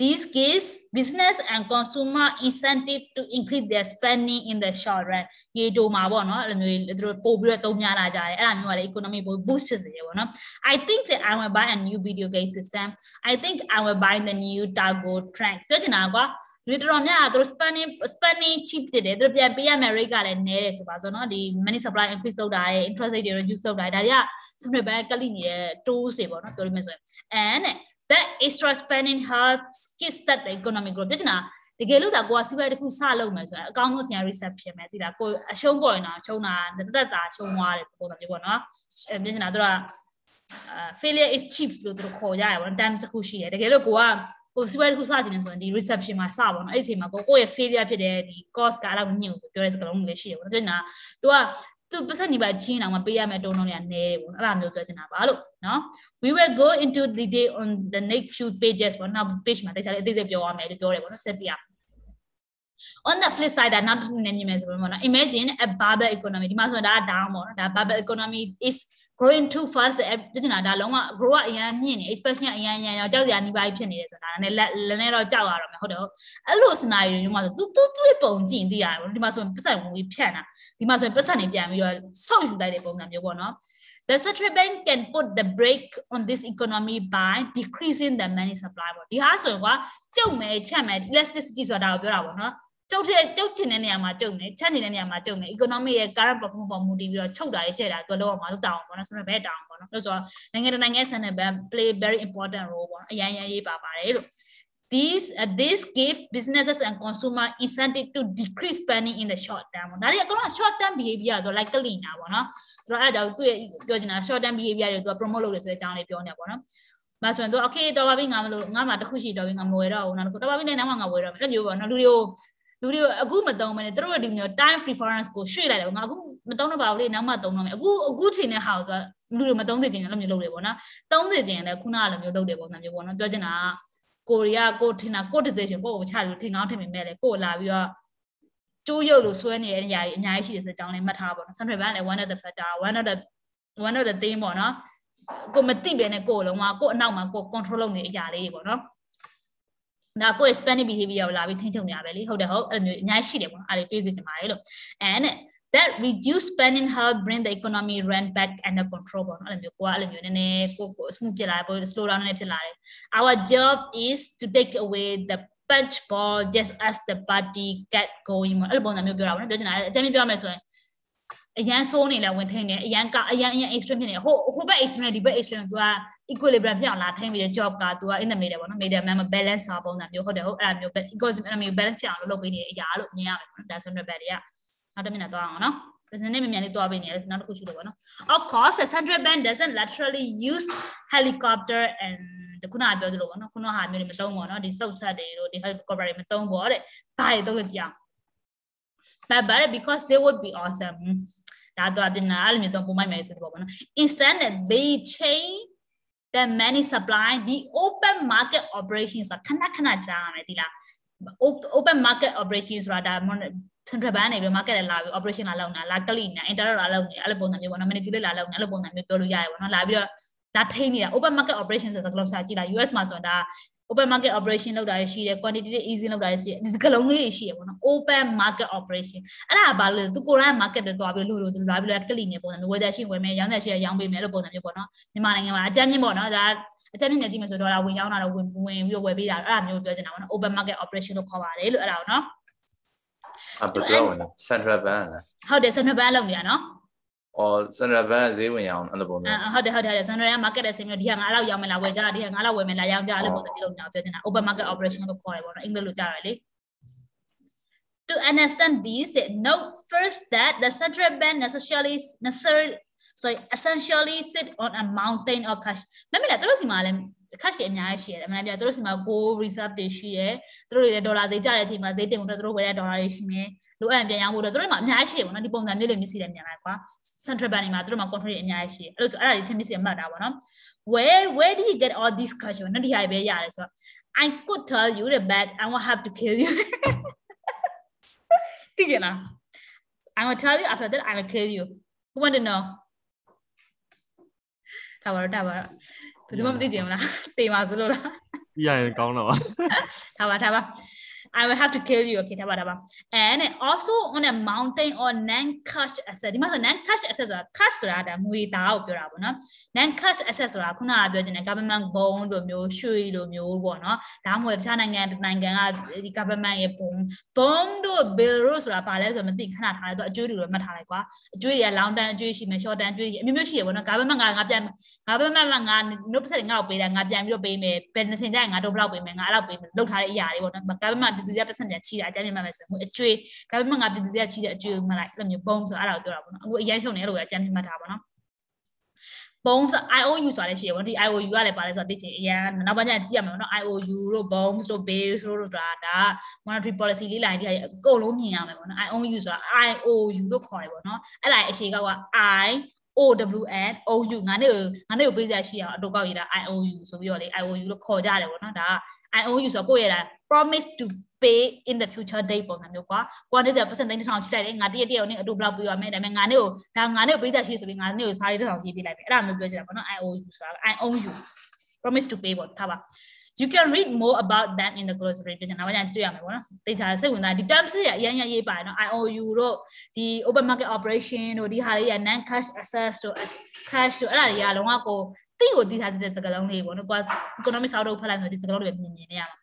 this gives business and consumer incentive to increase their spending in the short run ရေတိုမှာပေါ့နော်အဲ့လိုမျိုးသူတို့ပို့ပြီးတော့သုံးများလာကြတယ်အဲ့ဒါမျိုးကလည်း economy ပို boost ဖြစ်စေတယ်ပေါ့နော် I think that I will buy a new video game system I think I will buy the new Targo Track ပြောချင်တာကွာ လူတော်တော်များသူတို့ spending spending cheap ဖြစ်တယ်သူတို့ပြန်ပေးရမယ့် rate ကလည်းနည်းတယ်ဆိုပါဆိုတော့ဒီ money supply increase လုပ်တာရဲ့ interest rate တွေ reduce လုပ်တာဒါတွေက central bank ကလိနေတဲ့ tools တွေပေါ့နော်ပြောလို့မယ်ဆိုရင် and that extra spending helps kickstart the economic growth ပြောချင်တာတကယ်လို့ဒါကိုကစီးပွားရေးတစ်ခုစလုပ်မယ်ဆိုရင်အကောင်းဆုံးဆရာ reset ဖြစ်မယ်သိလားကိုအရှုံးပေါ်ရင်တော့ချုံတာတက်တက်တာချုံသွားတယ်ပုံစံမျိုးပေါ့နော်အဲပြောချင်တာတို့က failure is cheap လို့တို့ခေါ်ကြရပါတော့ time တစ်ခုရှိတယ်တကယ်လို့ကိုက ကိုစီးပွားရေးတစ်ခုစချင်နေဆိုရင်ဒီ reception မှာစပါတော့အဲ့ဒီအချိန်မှာကိုကိုရဲ့ failure ဖြစ်တဲ့ဒီ cost ကအဲ့လောက်ညှို့ဆိုပြောတဲ့စကားလုံးတွေလည်းရှိတယ်ပေါ့နော်ပြောနေတာ तू ကသူပတ်စံနေပါချင်းအောင်မပေးရမယ့်တုံးတုံးတွေကနည်းတယ်ပေါ့အဲ့ဒါမျိုးပြောချင်တာပါလို့နော် we will go into the day on the next few pages ပေါ့နောက် page မှာတိတ်ကျအသေးစိတ်ပြောရမယ်လို့ပြောတယ်ပေါ့နော်ဆက်ကြည့်ရအောင် on the flip side ဒါနောက်တစ်ခုနဲ့မြင်မယ်ဆိုရင်ပေါ့နော် imagine a bubble economy ဒီမှာဆိုတော့ဒါ down ပေါ့နော်ဒါ bubble economy is growing too fast ပြတင်တာဒါလုံးဝ grow ကအရန်မြင့်နေ expansion အရန်အရန်ရောကြောက်စရာနေပါဖြစ်နေတယ်ဆိုတာဒါနဲ့လက်လည်းနဲ့တော့ကြောက်ရတော့မယ်ဟုတ်တယ်အဲ့လို scenario မျိုးမှာဆို तू तू သူ့ပုံကြည့်သိရတယ်ပေါ့ဒီမှာဆိုရင်ပတ်စံဝင်ပြီးဖြတ်တာဒီမှာဆိုရင်ပတ်စံနေပြန်ပြီးတော့ဆောက်ယူလိုက်တဲ့ပုံစံမျိုးပေါ့နော် The central bank can put the brake on this economy by decreasing the money supply ပေါ့ဒီဟာဆိုရင်ကွာကျုပ်မယ်ချက်မယ် elasticity ဆိုတာကိုပြောတာပေါ့နော် ကျုပ်တဲ့ကျုပ်ချင်တဲ့နေရာမှာကျုပ်နေချက်နေတဲ့နေရာမှာကျုပ်နေ economy ရဲ့ current performance ပေါ်မူတည်ပြီးတော့ချုပ်တာရေးကျဲတာတော့လောက်အောင်မလို့တောင်းပေါ့နော်ဆိုတော့ဘယ်တောင်းပေါ့နော်လို့ဆိုတော့နိုင်ငံတကာနိုင်ငံဆန်တဲ့ဘက် play very important role ပေါ့အရင်ရရေးပါပါတယ်လို့ these uh, this give businesses and consumer incentive to decrease spending in the short term ပေါ့ဒါတွေအကုန်လုံး short term behavior တော့ like ကလီနာပေါ့နော်ဆိုတော့အဲ့ဒါကြောင့်သူ့ရဲ့ပြောချင်တာ short term behavior တွေသူက promote လုပ်ရဆိုတဲ့အကြောင်းလေးပြောနေပါပေါ့နော်မဆိုရင်တော့ okay တော်ပါပြီငါမလို့ငါမှတခုရှိတော်ပြီငါမဝယ်တော့ဘူးနောက်တစ်ခုတော်ပါပြီလည်းနောက်မှငါဝယ်တော့မယ်အဲ့လိုမျိုးပေါ့နော်လူတွေကို လူတွေကိုအခုမသုံးမနဲ့တို့ရဲ့ဒီမျိုး time preference ကိုရွှေ့လိုက်တယ်ငါအခုမသုံးတော့ပါဘူးလေနောက်မှသုံးတော့မယ်အခုအခုချိန်နဲ့ဟာကိုလူတွေမသုံးသေးခြင်းလည်းမျိုးလုပ်တယ်ပေါ့နော်သုံးသေးခြင်းလည်းခုနကလိုမျိုးလုပ်တယ်ပေါ့နော်မျိုးပေါ့နော်ပြောချင်တာကိုရီးယားကိုထင်တာကို decision ကိုကိုချလို့ထင်ကောင်းထင်မိမဲ့လေကိုလာပြီးတော့ကျိုးရုပ်လို့ဆွဲနေတဲ့နေရာကြီးအများကြီးရှိတယ်ဆိုတဲ့အကြောင်းလေးမှတ်ထားပါတော့ central bank လည်း one of the factor one of the one of the thing ပေါ့နော်ကိုမသိပဲနဲ့ကိုလုံးဝကိုအနောက်မှာကို control လုပ်နေတဲ့အရာလေးတွေပေါ့နော် ဒါကိုယ့် spending behavior ကိုလာပြီးထိန်းချုပ်နေရပဲလေဟုတ်တယ်ဟုတ်အဲ့လိုမျိုးအများကြီးရှိတယ်ပေါ့အဲ့ဒါတွေတွေးသိချင်ပါတယ်လို့ and that reduce spending help bring the economy run back under control ပေါ့နော်အဲ့လိုမျိုးကိုကအဲ့လိုမျိုးနည်းနည်းကိုကို smooth ဖြစ်လာတယ်ပို slow down နည်းနည်းဖြစ်လာတယ် our job is to take away the punch ball just as the party get going ပေါ့အဲ့လိုပုံစံမျိုးပြောတာပေါ့နော်ပြောချင်တာအကြမ်းပြောမယ်ဆိုရင် အရန်ဆိုးနေလဲဝင်ထိန်နေအရန်ကအရန်အရန် extreme ဖြစ်နေဟိုဟိုဘက် extreme ဒီဘက် extreme သူက equilibrium ဖြစ်အောင်လာထိန်ပြီးတဲ့ job ကသူက in the middle ပေါ့နော် middle man balance စာပုံစံမျိုးဟုတ်တယ်ဟုတ်အဲ့ဒါမျိုး ecosystem အဲ့မျိုး balance ဖြစ်အောင်လုပ်ပေးနေတဲ့အရာလို့မြင်ရမယ်ပေါ့နော်ဒါဆိုတော့ဘက်တွေကနောက်တစ်မိနစ်သွားအောင်နော်ဒါစနေမြန်မြန်လေးသွားပေးနေတယ်နောက်တစ်ခုရှိတယ်ပေါ့နော် of course the central bank doesn't literally use helicopter and တခုနပြောသလိုပေါ့နော်ခုနဟာမျိုးတွေမသုံးပါတော့ဒီစုပ်ဆက်တွေတို့ဒီ helicopter တွေမသုံးပါတဲ့ဘာတွေသုံးလို့ကြည့်အောင် but but because they would be awesome ဒါတော့ပြင်လာအဲ့လိုမျိုးတော့ပုံမိုက်မယ်ဆိုတော့ပေါ့နော် instead they change the money supply the open market operations ဆိုတာခဏခဏကြားရမယ်ဒီလား open market operations ဆိုတာဒါ central bank နေပြီး market လာပြီး operation လာလုပ်နေတာလာကလိနေ internet လာလုပ်နေအဲ့လိုပုံစံမျိုးပေါ့နော် manipulate လာလုပ်နေအဲ့လိုပုံစံမျိုးပြောလို့ရတယ်ပေါ့နော်လာပြီးတော့ဒါထိနေတာ open market operation ဆိုတဲ့စကားလုံးစာကြည့်လာ US မှာဆိုတာဒါ open market operation လုပ်တာရှိတယ် quantitative easing လုပ်တာရှိတယ်ဒီစကလုံးလေးရှိရပေါ့နော် open market operation အဲ့ဒါဘာလို့လဲသူကိုယ်တိုင် market တွေတွားပြီးလို့လို့သူလာပြီးတော့ကလီနေပုံစံမျိုးဝယ်တဲ့ရှိဝယ်မယ်ရောင်းတဲ့ရှိရောင်းပေးမယ်လို့ပုံစံမျိုးပေါ့နော်မြန်မာနိုင်ငံမှာအကြမ်းမြင့်ပေါ့နော်ဒါအကြမ်းမြင့်နေကြည့်မယ်ဆိုတော့လာဝင်ရောင်းတာတော့ဝင်ဝင်ပြီးတော့ဝယ်ပေးတာအဲ့ဒါမျိုးပြောချင်တာပေါ့နော် open market operation လို့ခေါ်ပါတယ်လို့အဲ့ဒါကိုနော်အဘယ်တော့ဝင် Central Bank လားဟုတ်တယ် central bank လုပ်နေတာနော် အော် Central Bank ဈေးဝင်ရအောင်အဲ့လိုပုံမျိုးဟုတ်တယ်ဟုတ်တယ်ဟုတ်တယ် central bank market ရဲ့ဆင်းမျိုးဒီဟာငါလောက်ရောင်းမယ်လားဝယ်ကြတာဒီဟာငါလောက်ဝယ်မယ်လားရောင်းကြအဲ့လိုပုံစံမျိုးလုပ်နေတာပြောချင်တာ open market operation လို့ခေါ်တယ်ပေါ့နော်အင်္ဂလိပ်လိုကြားရတယ်လေ To understand this, note first that the central bank necessarily necessarily sorry essentially sit on a mountain of cash မမေလားသူတို့စီမှာလည်း cash တွေအများကြီးရှိရတယ်အမှန်တရားသူတို့စီမှာ gold reserve တွေရှိတယ်သူတို့တွေဒေါ်လာဈေးကျတဲ့အချိန်မှာဈေးတင်ဖို့သူတို့ဝယ်တဲ့ဒေါ်လာတွေရှိမယ် လိုအပ်ရင်ပြန်ရောင်းဖို့တော့သူတို့မှာအများကြီးရှိတယ်ပေါ့နော်ဒီပုံစံမျိုးလေးမျက်စိနဲ့မြင်လိုက်ကွာ central bank တွေမှာသူတို့မှာ control တွေအများကြီးရှိတယ်အဲ့လိုဆိုအဲ့ဒါတွေချင်းမျက်စိအမှတ်တာပေါ့နော် where where did you get all this cash ပေါ့နော်ဒီဟာပဲရတယ်ဆိုတော့ I could tell you the bad I will have to kill you သိကြလား I will tell you after that I will kill you who want to know ဒါပါတော့ဒါပါတော့ဘယ်သူမှမသိကြဘူးလားတေးပါစလို့လားပြရရင်ကောင်းတော့ပါဒါပါဒါပါ I will have to kill you okay ဒါပါဒါပါ and also on a mountain or non cash asset ဒီမှာဆို non cash asset ဆိုတာ cash ဆိုတာဒါငွေသားကိုပြောတာပေါ့နော် non cash asset ဆိုတာခုနကပြောချင်တယ် government bond လိုမျိုးရွှေလိုမျိုးပေါ့နော်ဒါမှမဟုတ်တခြားနိုင်ငံနိုင်ငံကဒီ government ရဲ့ bond bond တို့ bill တို့ဆိုတာဘာလဲဆိုတော့မသိခဏထားလိုက်တော့အကျွေးတွေတော့မှတ်ထားလိုက်ကွာအကျွေးတွေက long term အကျွေးရှိမယ် short term အကျွေးအမျိုးမျိုးရှိရပေါ့နော် government ကငါပြန် government ကငါ note ပတ်စက်ငါ့ကိုပေးတယ်ငါပြန်ပြီးတော့ပေးမယ် benefit ကြရင်ငါတို့ဘယ်လောက်ပေးမယ်ငါအဲ့လောက်ပေးမယ်လုပ်ထားတဲ့အရာတွေပေါ့နော် government ပြည်သူတွေကပတ်စက်ပြန်ချီတာအကြမ်းမြင်မှမယ်ဆိုရင်အကျွေး government ကပြည်သူတွေကချီတဲ့အကျွေးမှလိုက်အဲ့လိုမျိုးဘုံဆိုအဲ့ဒါကိုပြောတာပေါ့နော်အခုအရင်ရှုံနေလို့ပဲအကြမ်းမြင်မှတ်ထားပါနော်ဘုံဆို IOU ဆိုတာလည်းရှိရပေါ့ဒီ IOU ကလည်းပါလဲဆိုတော့သိချင်အရင်နောက်ပိုင်းကျရင်ကြည့်ရမှာပေါ့နော် IOU တို့ bonds တို့ bills တို့ဒါဒါ monetary policy လေးလိုက်ဒီအကုန်လုံးမြင်ရမယ်ပေါ့နော် IOU ဆိုတာ IOU လို့ခေါ်တယ်ပေါ့နော်အဲ့ဒါအရှိကောက်က I OWN OU ငါနဲ့ငါနဲ့ကိုပေးစရာရှိအောင်အတူကောက်ရတာ IOU ဆိုပြီးတော့လေ IOU လို့ခေါ်ကြတယ်ပေါ့နော်ဒါက IOU ဆိုတော့ကိုယ့်ရဲ့ promise to pay in the future date ပုံစံမျိုးကွာကိုကနေစပတ်စံတိုင်းတစ်ထောင်ချိလိုက်တယ်ငါတရက်တရက်ကိုနေအတူဘလောက်ပေးရမယ်ဒါပေမဲ့ငါနဲ့ကိုဒါငါနဲ့ကိုပေးသက်ရှိဆိုပြီးငါနဲ့ကိုစားရတစ်ထောင်ရေးပေးလိုက်မယ်အဲ့ဒါမျိုးပြောချင်တာပေါ့နော် IOU ဆိုတာ IOU promise to pay ပေါ့ထားပါ you can read more about them in the glossary ပြန်နောက်ကျရင်တွေ့ရမယ်ပေါ့နော်သိတာစိတ်ဝင်စားဒီ terms တွေအရင်ရရေးပါတယ်နော် IOU တို့ဒီ open market operation တို့ဒီဟာတွေက non cash access တို့ cash တို့အဲ့ဒါတွေကလုံးဝကို တိကိုတည်ထားတဲ့စကားလုံးလေးပေါ့နော်ကို economic ဆောက်လုပ်ဖတ်လိုက်မယ်ဒီစကားလုံးတွေမြင်မြင်နေရမှာ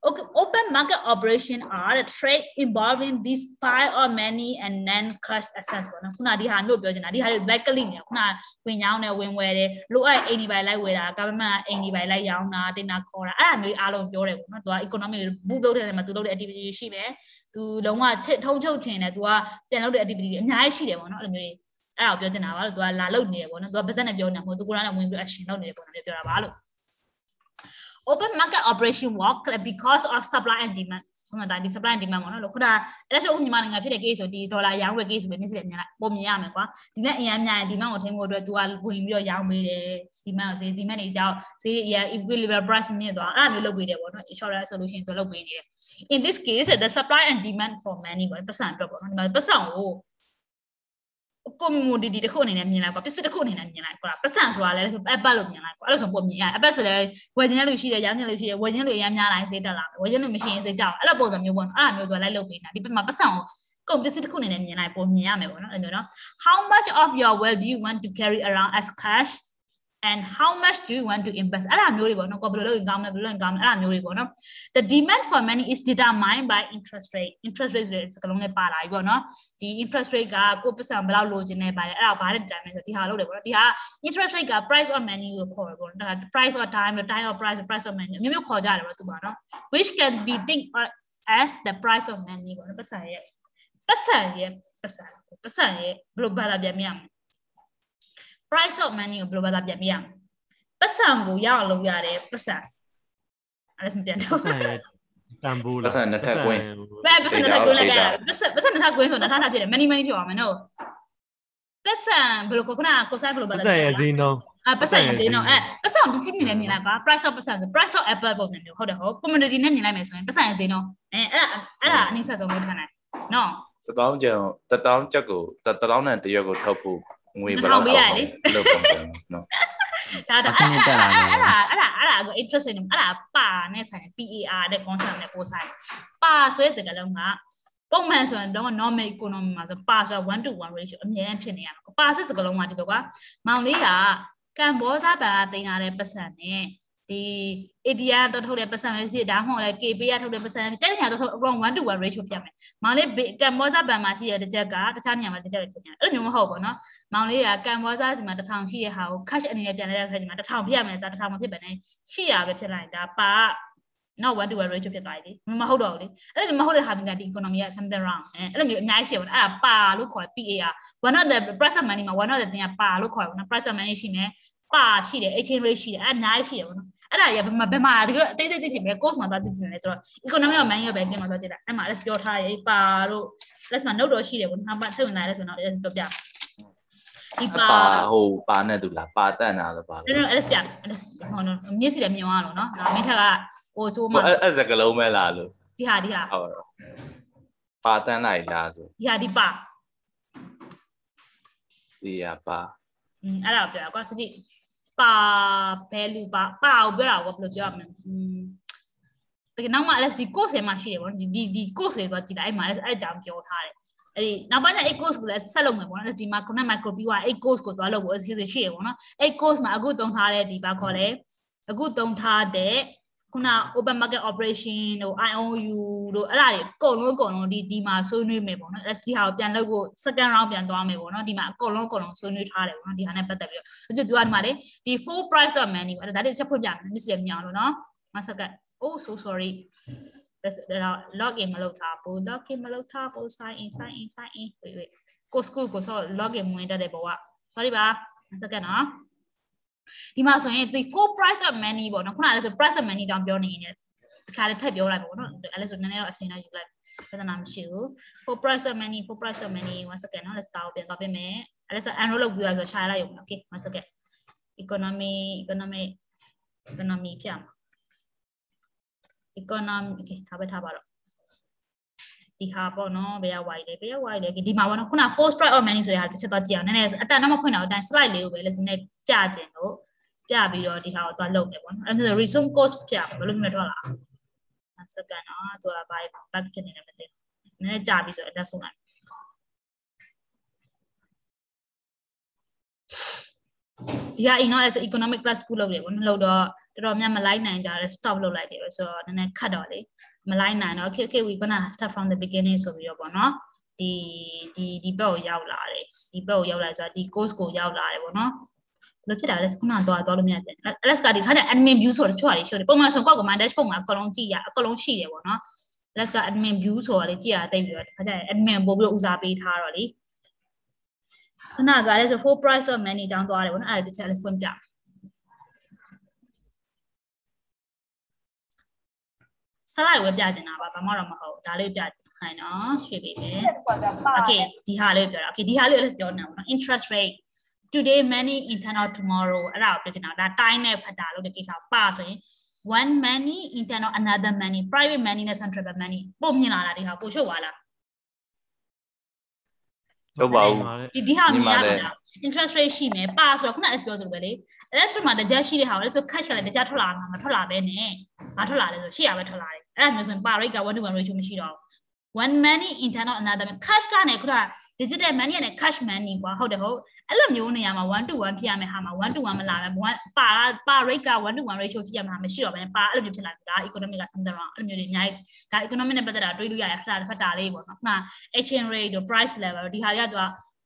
Okay, open market operation are the trade involving this buy or many and non cash assets ပေါ့နော်ခုနဒီဟာမျိုးပြောချင်တာဒီဟာတွေ likely နေခုနဝင်ရောင်းတယ်ဝင်ဝယ်တယ်လိုအပ်အိမ်ဒီပိုင်လိုက်ဝယ်တာ government အိမ်ဒီပိုင်လိုက်ရောင်းတာတင်တာခေါ်တာအဲ့ဒါမျိုးအားလုံးပြောတယ်ပေါ့နော်သူက economic ဘူးလုပ်တဲ့နေရာမှာသူလုပ်တဲ့ activity ရှိမယ်သူလုံးဝချစ်ထုံးချုပ်ချင်တယ်သူကပြန်လုပ်တဲ့ activity တွေအများကြီးရှိတယ်ပေါ့နော်အဲ့လိုမျိုး အဲ့ဒါကိုပြောချင်တာပါလို့သူကလာလုပ်နေတယ်ပေါ့နော်သူက business နဲ့ပြောနေတာမဟုတ်သူကိုယ်တိုင်ဝင်ပြီး action လုပ်နေတယ်ပေါ့နော်ပြောတာပါလို့ open market operation work because of supply and demand ဟုတ်တယ်ဒါဒီ supply and demand ပေါ့နော်လို့ခုနအဲ့ဒါဆိုမြန်မာနိုင်ငံဖြစ်တဲ့ case ဆိုဒီဒေါ်လာရောင်းဝယ် case ဆိုပဲမျက်စိနဲ့မြင်လိုက်ပုံမြင်ရမယ်ကွာဒီနဲ့အရင်အများရင်ဒီမန်ကိုထိန်းဖို့အတွက် तू ကဝင်ပြီးတော့ရောင်းပေးတယ်ဒီမန်ကိုဈေးဒီမန်တွေကြောင့်ဈေးအရင် equilibrium price မြင့်သွားအဲ့ဒါမျိုးလုပ်ပေးတယ်ပေါ့နော် insurance solution ဆိုလုပ်ပေးနေတယ် in this case the supply and demand for money ပေါ့ပတ်စံအတွက်ပေါ့နော်ဒီမှာပတ်စံကို commodity တစ်ခုအနေနဲ့မြင်လိုက်ကွာပစ္စည်းတစ်ခုအနေနဲ့မြင်လိုက်ကွာပတ်စံဆိုတာလည်းဆို app လို့မြင်လိုက်ကွာအဲ့လိုဆိုပုံမြင်ရ app ဆိုလည်းဝယ်ခြင်းလူရှိတယ်ရောင်းခြင်းလူရှိတယ်ဝယ်ခြင်းလူအများများတိုင်းစိတ်တက်လာမယ်ဝယ်ခြင်းလူမရှိရင်စိတ်ကြောက်အဲ့လိုပုံစံမျိုးပေါ့နော်အဲ့လိုမျိုးသူလိုက်လုပ်ပေးတာဒီဘက်မှာပတ်စံကိုကုန်ပစ္စည်းတစ်ခုအနေနဲ့မြင်လိုက်ပုံမြင်ရမယ်ပေါ့နော်အဲ့လိုနော် how much of your wealth do you want to carry around as cash and how much do you want to invest အဲ့ဒါမျိုးတွေပေါ့နော်ကိုဘယ်လိုလုပ်ရင်ကောင်းမလဲဘယ်လိုလုပ်ရင်ကောင်းမလဲအဲ့ဒါမျိုးတွေပေါ့နော် the demand for money is determined by interest rate interest rate ဆိုတဲ့စကားလုံးနဲ့ပါလာပြီပေါ့နော်ဒီ interest rate ကကိုပတ်စံဘယ်လောက်လိုချင်နေပါတယ်အဲ့ဒါဘာနဲ့ determine ဆိုဒီဟာလုပ်တယ်ပေါ့နော်ဒီဟာ interest rate က price of money ကိုခေါ်တယ်ပေါ့နော်ဒါ price of time time of price price of money မျိုးမျိုးခေါ်ကြတယ်ပေါ့သူပါနော် which can be think as the price of money ပေါ့နော်ပတ်စံရဲ့ပတ်စံရဲ့ပတ်စံပတ်စံရဲ့ဘယ်လိုဘာသာပြန်မြင်ရမလဲ price of money ကိုဘယ်လိုဘာသာပြန်ပြရမလဲပတ်စံကိုရအောင်လုပ်ရတယ်ပတ်စံအဲ့ဒါမပြန်တော့ပတ်စံရဲ့တန်ဖိုးလားပတ်စံနှစ်ထပ်ကွင်းဘယ်ပတ်စံတစ်ထပ်ကွင်းလိုက်ရပတ်စံပတ်စံတစ်ထပ်ကွင်းဆိုတာတစ်ထပ်ဖြစ်တယ် many many ဖြစ်ပါမယ်နော်ပတ်စံဘယ်လိုခုနကကိုဆိုင်ဘယ်လိုဘာပတ်သာစံရဲ့ဈေးနှုန်းအဲပတ်စံရဲ့ဈေးနော်အဲပတ်စံပစ္စည်းနေနဲ့မြင်လိုက်ကွာ price of ပတ်စံဆို price of apple ပုံစံမျိုးဟုတ်တယ်ဟုတ် community နဲ့မြင်လိုက်မယ်ဆိုရင်ပတ်စံရဲ့ဈေးနော်အဲအဲ့ဒါအဲ့ဒါအနည်းဆက်ဆုံးလို့ထားနိုင်နော်တတောင်းကျန်တတောင်းချက်ကိုတတောင်းနဲ့တရက်ကိုထုတ်ဖို့ ငွေဘယ်လောက်ပေါ့လို့ပုံစံနော်ဒါဒါအဲ့ဒါအဲ့ဒါအဲ့ဒါအဲ့ဒါက interest rate အဲ့ဒါပါနဲ့ဆိုင်တယ် PAR တဲ့ concept နဲ့ပို့ဆိုင်ပါဆိုတဲ့စကားလုံးကပုံမှန်ဆိုရင်တော့ normal economy မှာဆိုပါဆိုတာ1 to 1 ratio အမြဲတမ်းဖြစ်နေရမှာပါဆိုတဲ့စကားလုံးကဒီလိုကမောင်လေးကကံဘောဇာဘာတင်လာတဲ့ပတ်စံနဲ့ ဒီ ADR တော့ထုတ်တဲ့ပတ်စံပဲဖြစ်ဒါမှမဟုတ်လည်း KP ရထုတ်တဲ့ပတ်စံတိုက်တဲ့ခါတော့ around 1 to 1 ratio ပြမယ်။မောင်လေးကမ်ဘောဇာဘန်မှာရှိတဲ့တစ်ချက်ကတခြားနေရာမှာတစ်ချက်ပဲဖြစ်နေတယ်။အဲ့လိုမျိုးမဟုတ်ဘူးနော်။မောင်လေးကကမ်ဘောဇာစီမှာ1000ရှိတဲ့ဟာကို cash အနေနဲ့ပြန်လိုက်တဲ့ခါကျမှ1000ပြရမယ်စား1000မဖြစ်ပဲနဲ့800ပဲဖြစ်လိုက်ဒါပါ not one to one ratio ဖြစ်သွားပြီလေမဟုတ်တော့ဘူးလေအဲ့ဒါမဟုတ်တဲ့ဟာမျိုးကဒီ economy က something wrong အဲ့လိုမျိုးအများကြီးရှိပါတယ်အဲ့ဒါပါလို့ခေါ်တယ် PAR one of the present money မှာ one of the thing ကပါလို့ခေါ်တယ်နော် present money ရှိမယ်ပါရှိတယ် exchange rate ရှိတယ်အဲ့အများကြီးရှိတယ်ဘောနော် အဲ့ဒါရဘယ်မှာဘယ်မှာဒီလိုအသေးသေးသိချင်ပဲ course မှာသွားသိချင်တယ်ဆိုတော့ economy of money ကပဲကျင်းမှာသွားကြည့်တာအဲ့မှာ let's ပြောထားရေးပါလို့ let's မှာ note တော့ရှိတယ်ပေါ့နော်ဘာထည့်ဝင်လာလဲဆိုတော့ let's ပြောပြဒီပါပါဟိုပါနဲ့တူလားပါတန့်တာလည်းပါနော်နော် let's ပြ let's ဟောနော်မျက်စိလည်းမြင်သွားလို့နော်ဒါမင်းထက်ကဟိုဆိုးမှအဲ့အဲ့စကလုံးပဲလားလို့ဒီဟာဒီဟာဟုတ်တော့ပါတန့်လိုက်လားဆိုဒီဟာဒီပါဒီရပါอืมအဲ့ဒါပြောတာကွာ ခတိပါ value ပါပါကိုပြောတာကွာဘယ်လိုပြောရမလဲอืมတကယ်နောက်မှ LS ဒီ course ထဲမှာရှိတယ်ဗောနော်ဒီဒီဒီ course တွေတော့ကြည်လိုက်အဲ့မှာ LS အဲ့အကြောင်းပြောထားတယ်အဲ့ဒီနောက်ပိုင်းကျအဲ့ course ကိုလည်းဆက်လုပ်မယ်ဗောနော်ဒီမှာ connect micro ပြီးသွားအဲ့ course ကိုသွားလုပ်ဖို့အစီအစဉ်ရှိရဗောနော်အဲ့ course မှာအခုတုံထားတဲ့ဒီဘာခေါ်လဲအခုတုံထားတဲ့ ခုန open market operation တို့ IOU တို့အဲ့ဒါတွေအကုန်လုံးအကုန်လုံးဒီဒီမှာဆွေးနွေးမယ်ပေါ့နော် SD ဟာကိုပြန်လုပ်ဖို့ second round ပြန်သွားမယ်ပေါ့နော်ဒီမှာအကုန်လုံးအကုန်လုံးဆွေးနွေးထားတယ်ပေါ့နော်ဒီဟာနဲ့ပတ်သက်ပြီးတော့သူကဒီမှာလေဒီ full price of money ပေါ့ဒါတွေချက်ဖွင့်ပြမယ် miss ရမြအောင်လို့နော် one second oh so sorry ဒါ login မလုပ်ထားဘူး login မလုပ်ထားဘူး sign in sign in sign in wait wait ကို school ကိုဆို login ဝင်တတ်တဲ့ဘောက sorry ပါ one second နော် ဒီမှာဆိုရင်ဒီ full price of money ပေါ့နော်ခုနကလည်းဆို price of money တောင်ပြောနေနေတခါလေးထပ်ပြောလိုက်ပေါ့နော်အဲ့လည်းဆိုနည်းနည်းတော့အချိန်တော့ယူလိုက်ပြဿနာမရှိဘူး for price of money for price of money one second နော် let's start ပြန်သွားပြင်မယ်အဲ့လည်းဆို enroll လုပ်ပြီးတော့ဆိုရှာလိုက်ရုံ okay one second economy economy economy ပြမှာ economy okay ထားပဲထားပါတော့ ဒီဟာပေါ့နော်ဘယ်က wide လဲဘယ်က wide လဲဒီမှာပေါ့နော်ခုန force price of money ဆိုတဲ့ဟာတစ်ချက်တော့ကြည့်အောင်နည်းနည်းအတန်တော့မဖွင့်တော့အတန် slide လေးကိုပဲလည်းနည်းနည်းပြကျင်လို့ပြပြီးတော့ဒီဟာကိုသွားလုပ်တယ်ပေါ့နော်အဲ့ဒါဆို resume cost ပြဘယ်လိုမျိုးထွက်လာအောင်စက္ကန့်နော်သူကဘာ back ဖြစ်နေတယ်မသိဘူးနည်းနည်းကြာပြီဆိုတော့လက်ဆုံးလိုက်ဒီဟာ ino as economic class ခုလုပ်တယ်ပေါ့နော်လုပ်တော့တော်တော်များမလိုက်နိုင်ကြတယ် stop လုပ်လိုက်တယ်ဆိုတော့နည်းနည်းခတ်တော့လေ မလိုက်နိုင်တော့ okay okay we gonna start from the beginning ဆိုပြီးတော့ပေါ့နော်ဒီဒီဒီဘက်ကိုရောက်လာတယ်ဒီဘက်ကိုရောက်လာဆိုတော့ဒီ course ကိုရောက်လာတယ်ပေါ့နော်ဘယ်လိုဖြစ်တာလဲခုနကတော့တော့လို့မရတယ် LS ကဒီခါကျ admin view ဆိုတော့ချွာလေးရှိတယ်ပုံမှန်ဆိုကောက်က command dashboard မှာအကုန်လုံးကြည့်ရအကုန်လုံးရှိတယ်ပေါ့နော် LS က admin view ဆိုတော့လေကြည့်ရတိတ်ပြီးတော့ဒီခါကျ admin ပို့ပြီးတော့ဦးစားပေးထားတော့လေခုနကလည်းဆို full price of money တောင်းသွားတယ်ပေါ့နော်အဲ့ဒါတစ်ချက် LS ဖွင့်ပြဆလို က်ဝယ်ပြချင်တာပါဘာမှတော့မဟုတ်ဒါလေးပြချင်ခိုင်းနော်ရွှေ့ပေးမယ် okay ဒီဟာလေးပြောတာ okay ဒီဟာလေးလည်းပြောနေတာပေါ့နော် interest rate today many internal tomorrow အဲ့ဒါကိုပြောချင်တာဒါတိုင်းနဲ့ဖတ်တာလို့ဒီကိစ္စပါဆိုရင် one money internal another money private money နဲ့ central bank money ပို့မြင်လာတာဒီဟာပို့ရှုပ်သွားလားဟုတ်ပါဘူးဒီဒီဟာမြင်ရတာ interest rate ရှိမယ်ပါဆိုတော့ခုနကပြောသလိုပဲလေ rest မှာတကြရှိတဲ့ဟာကိုလည်းဆို cash ကလည်းတကြထွက်လာမှာမထွက်လာပဲနဲ့မထွက်လာလဲဆိုရှိရပဲထွက်လာတယ် အဲ့ဒါမျိုးဆိုရင် par rate က1 to 1 ratio မရှိတော့ဘူး one money internal another cash ကနေခုနက digital money နဲ့ cash money ကွာဟုတ်တယ်ဟုတ်အဲ့လိုမျိုးနေရာမှာ1 to 1ဖြစ်ရမယ်ဟာမှာ1 to 1မလာပဲ1ပါ par rate က1 to 1 ratio ဖြစ်ရမှာမရှိတော့ဘဲပါအဲ့လိုမျိုးဖြစ်လာပြီဒါ economic က something wrong အဲ့လိုမျိုးတွေအများကြီးဒါ economic နဲ့ပတ်သက်တာတွေးလို့ရတယ်ခဏတစ်ဖက်တာလေးပေါ့နော်ခုန exchange rate တို့ price level တို့ဒီဟာတွေက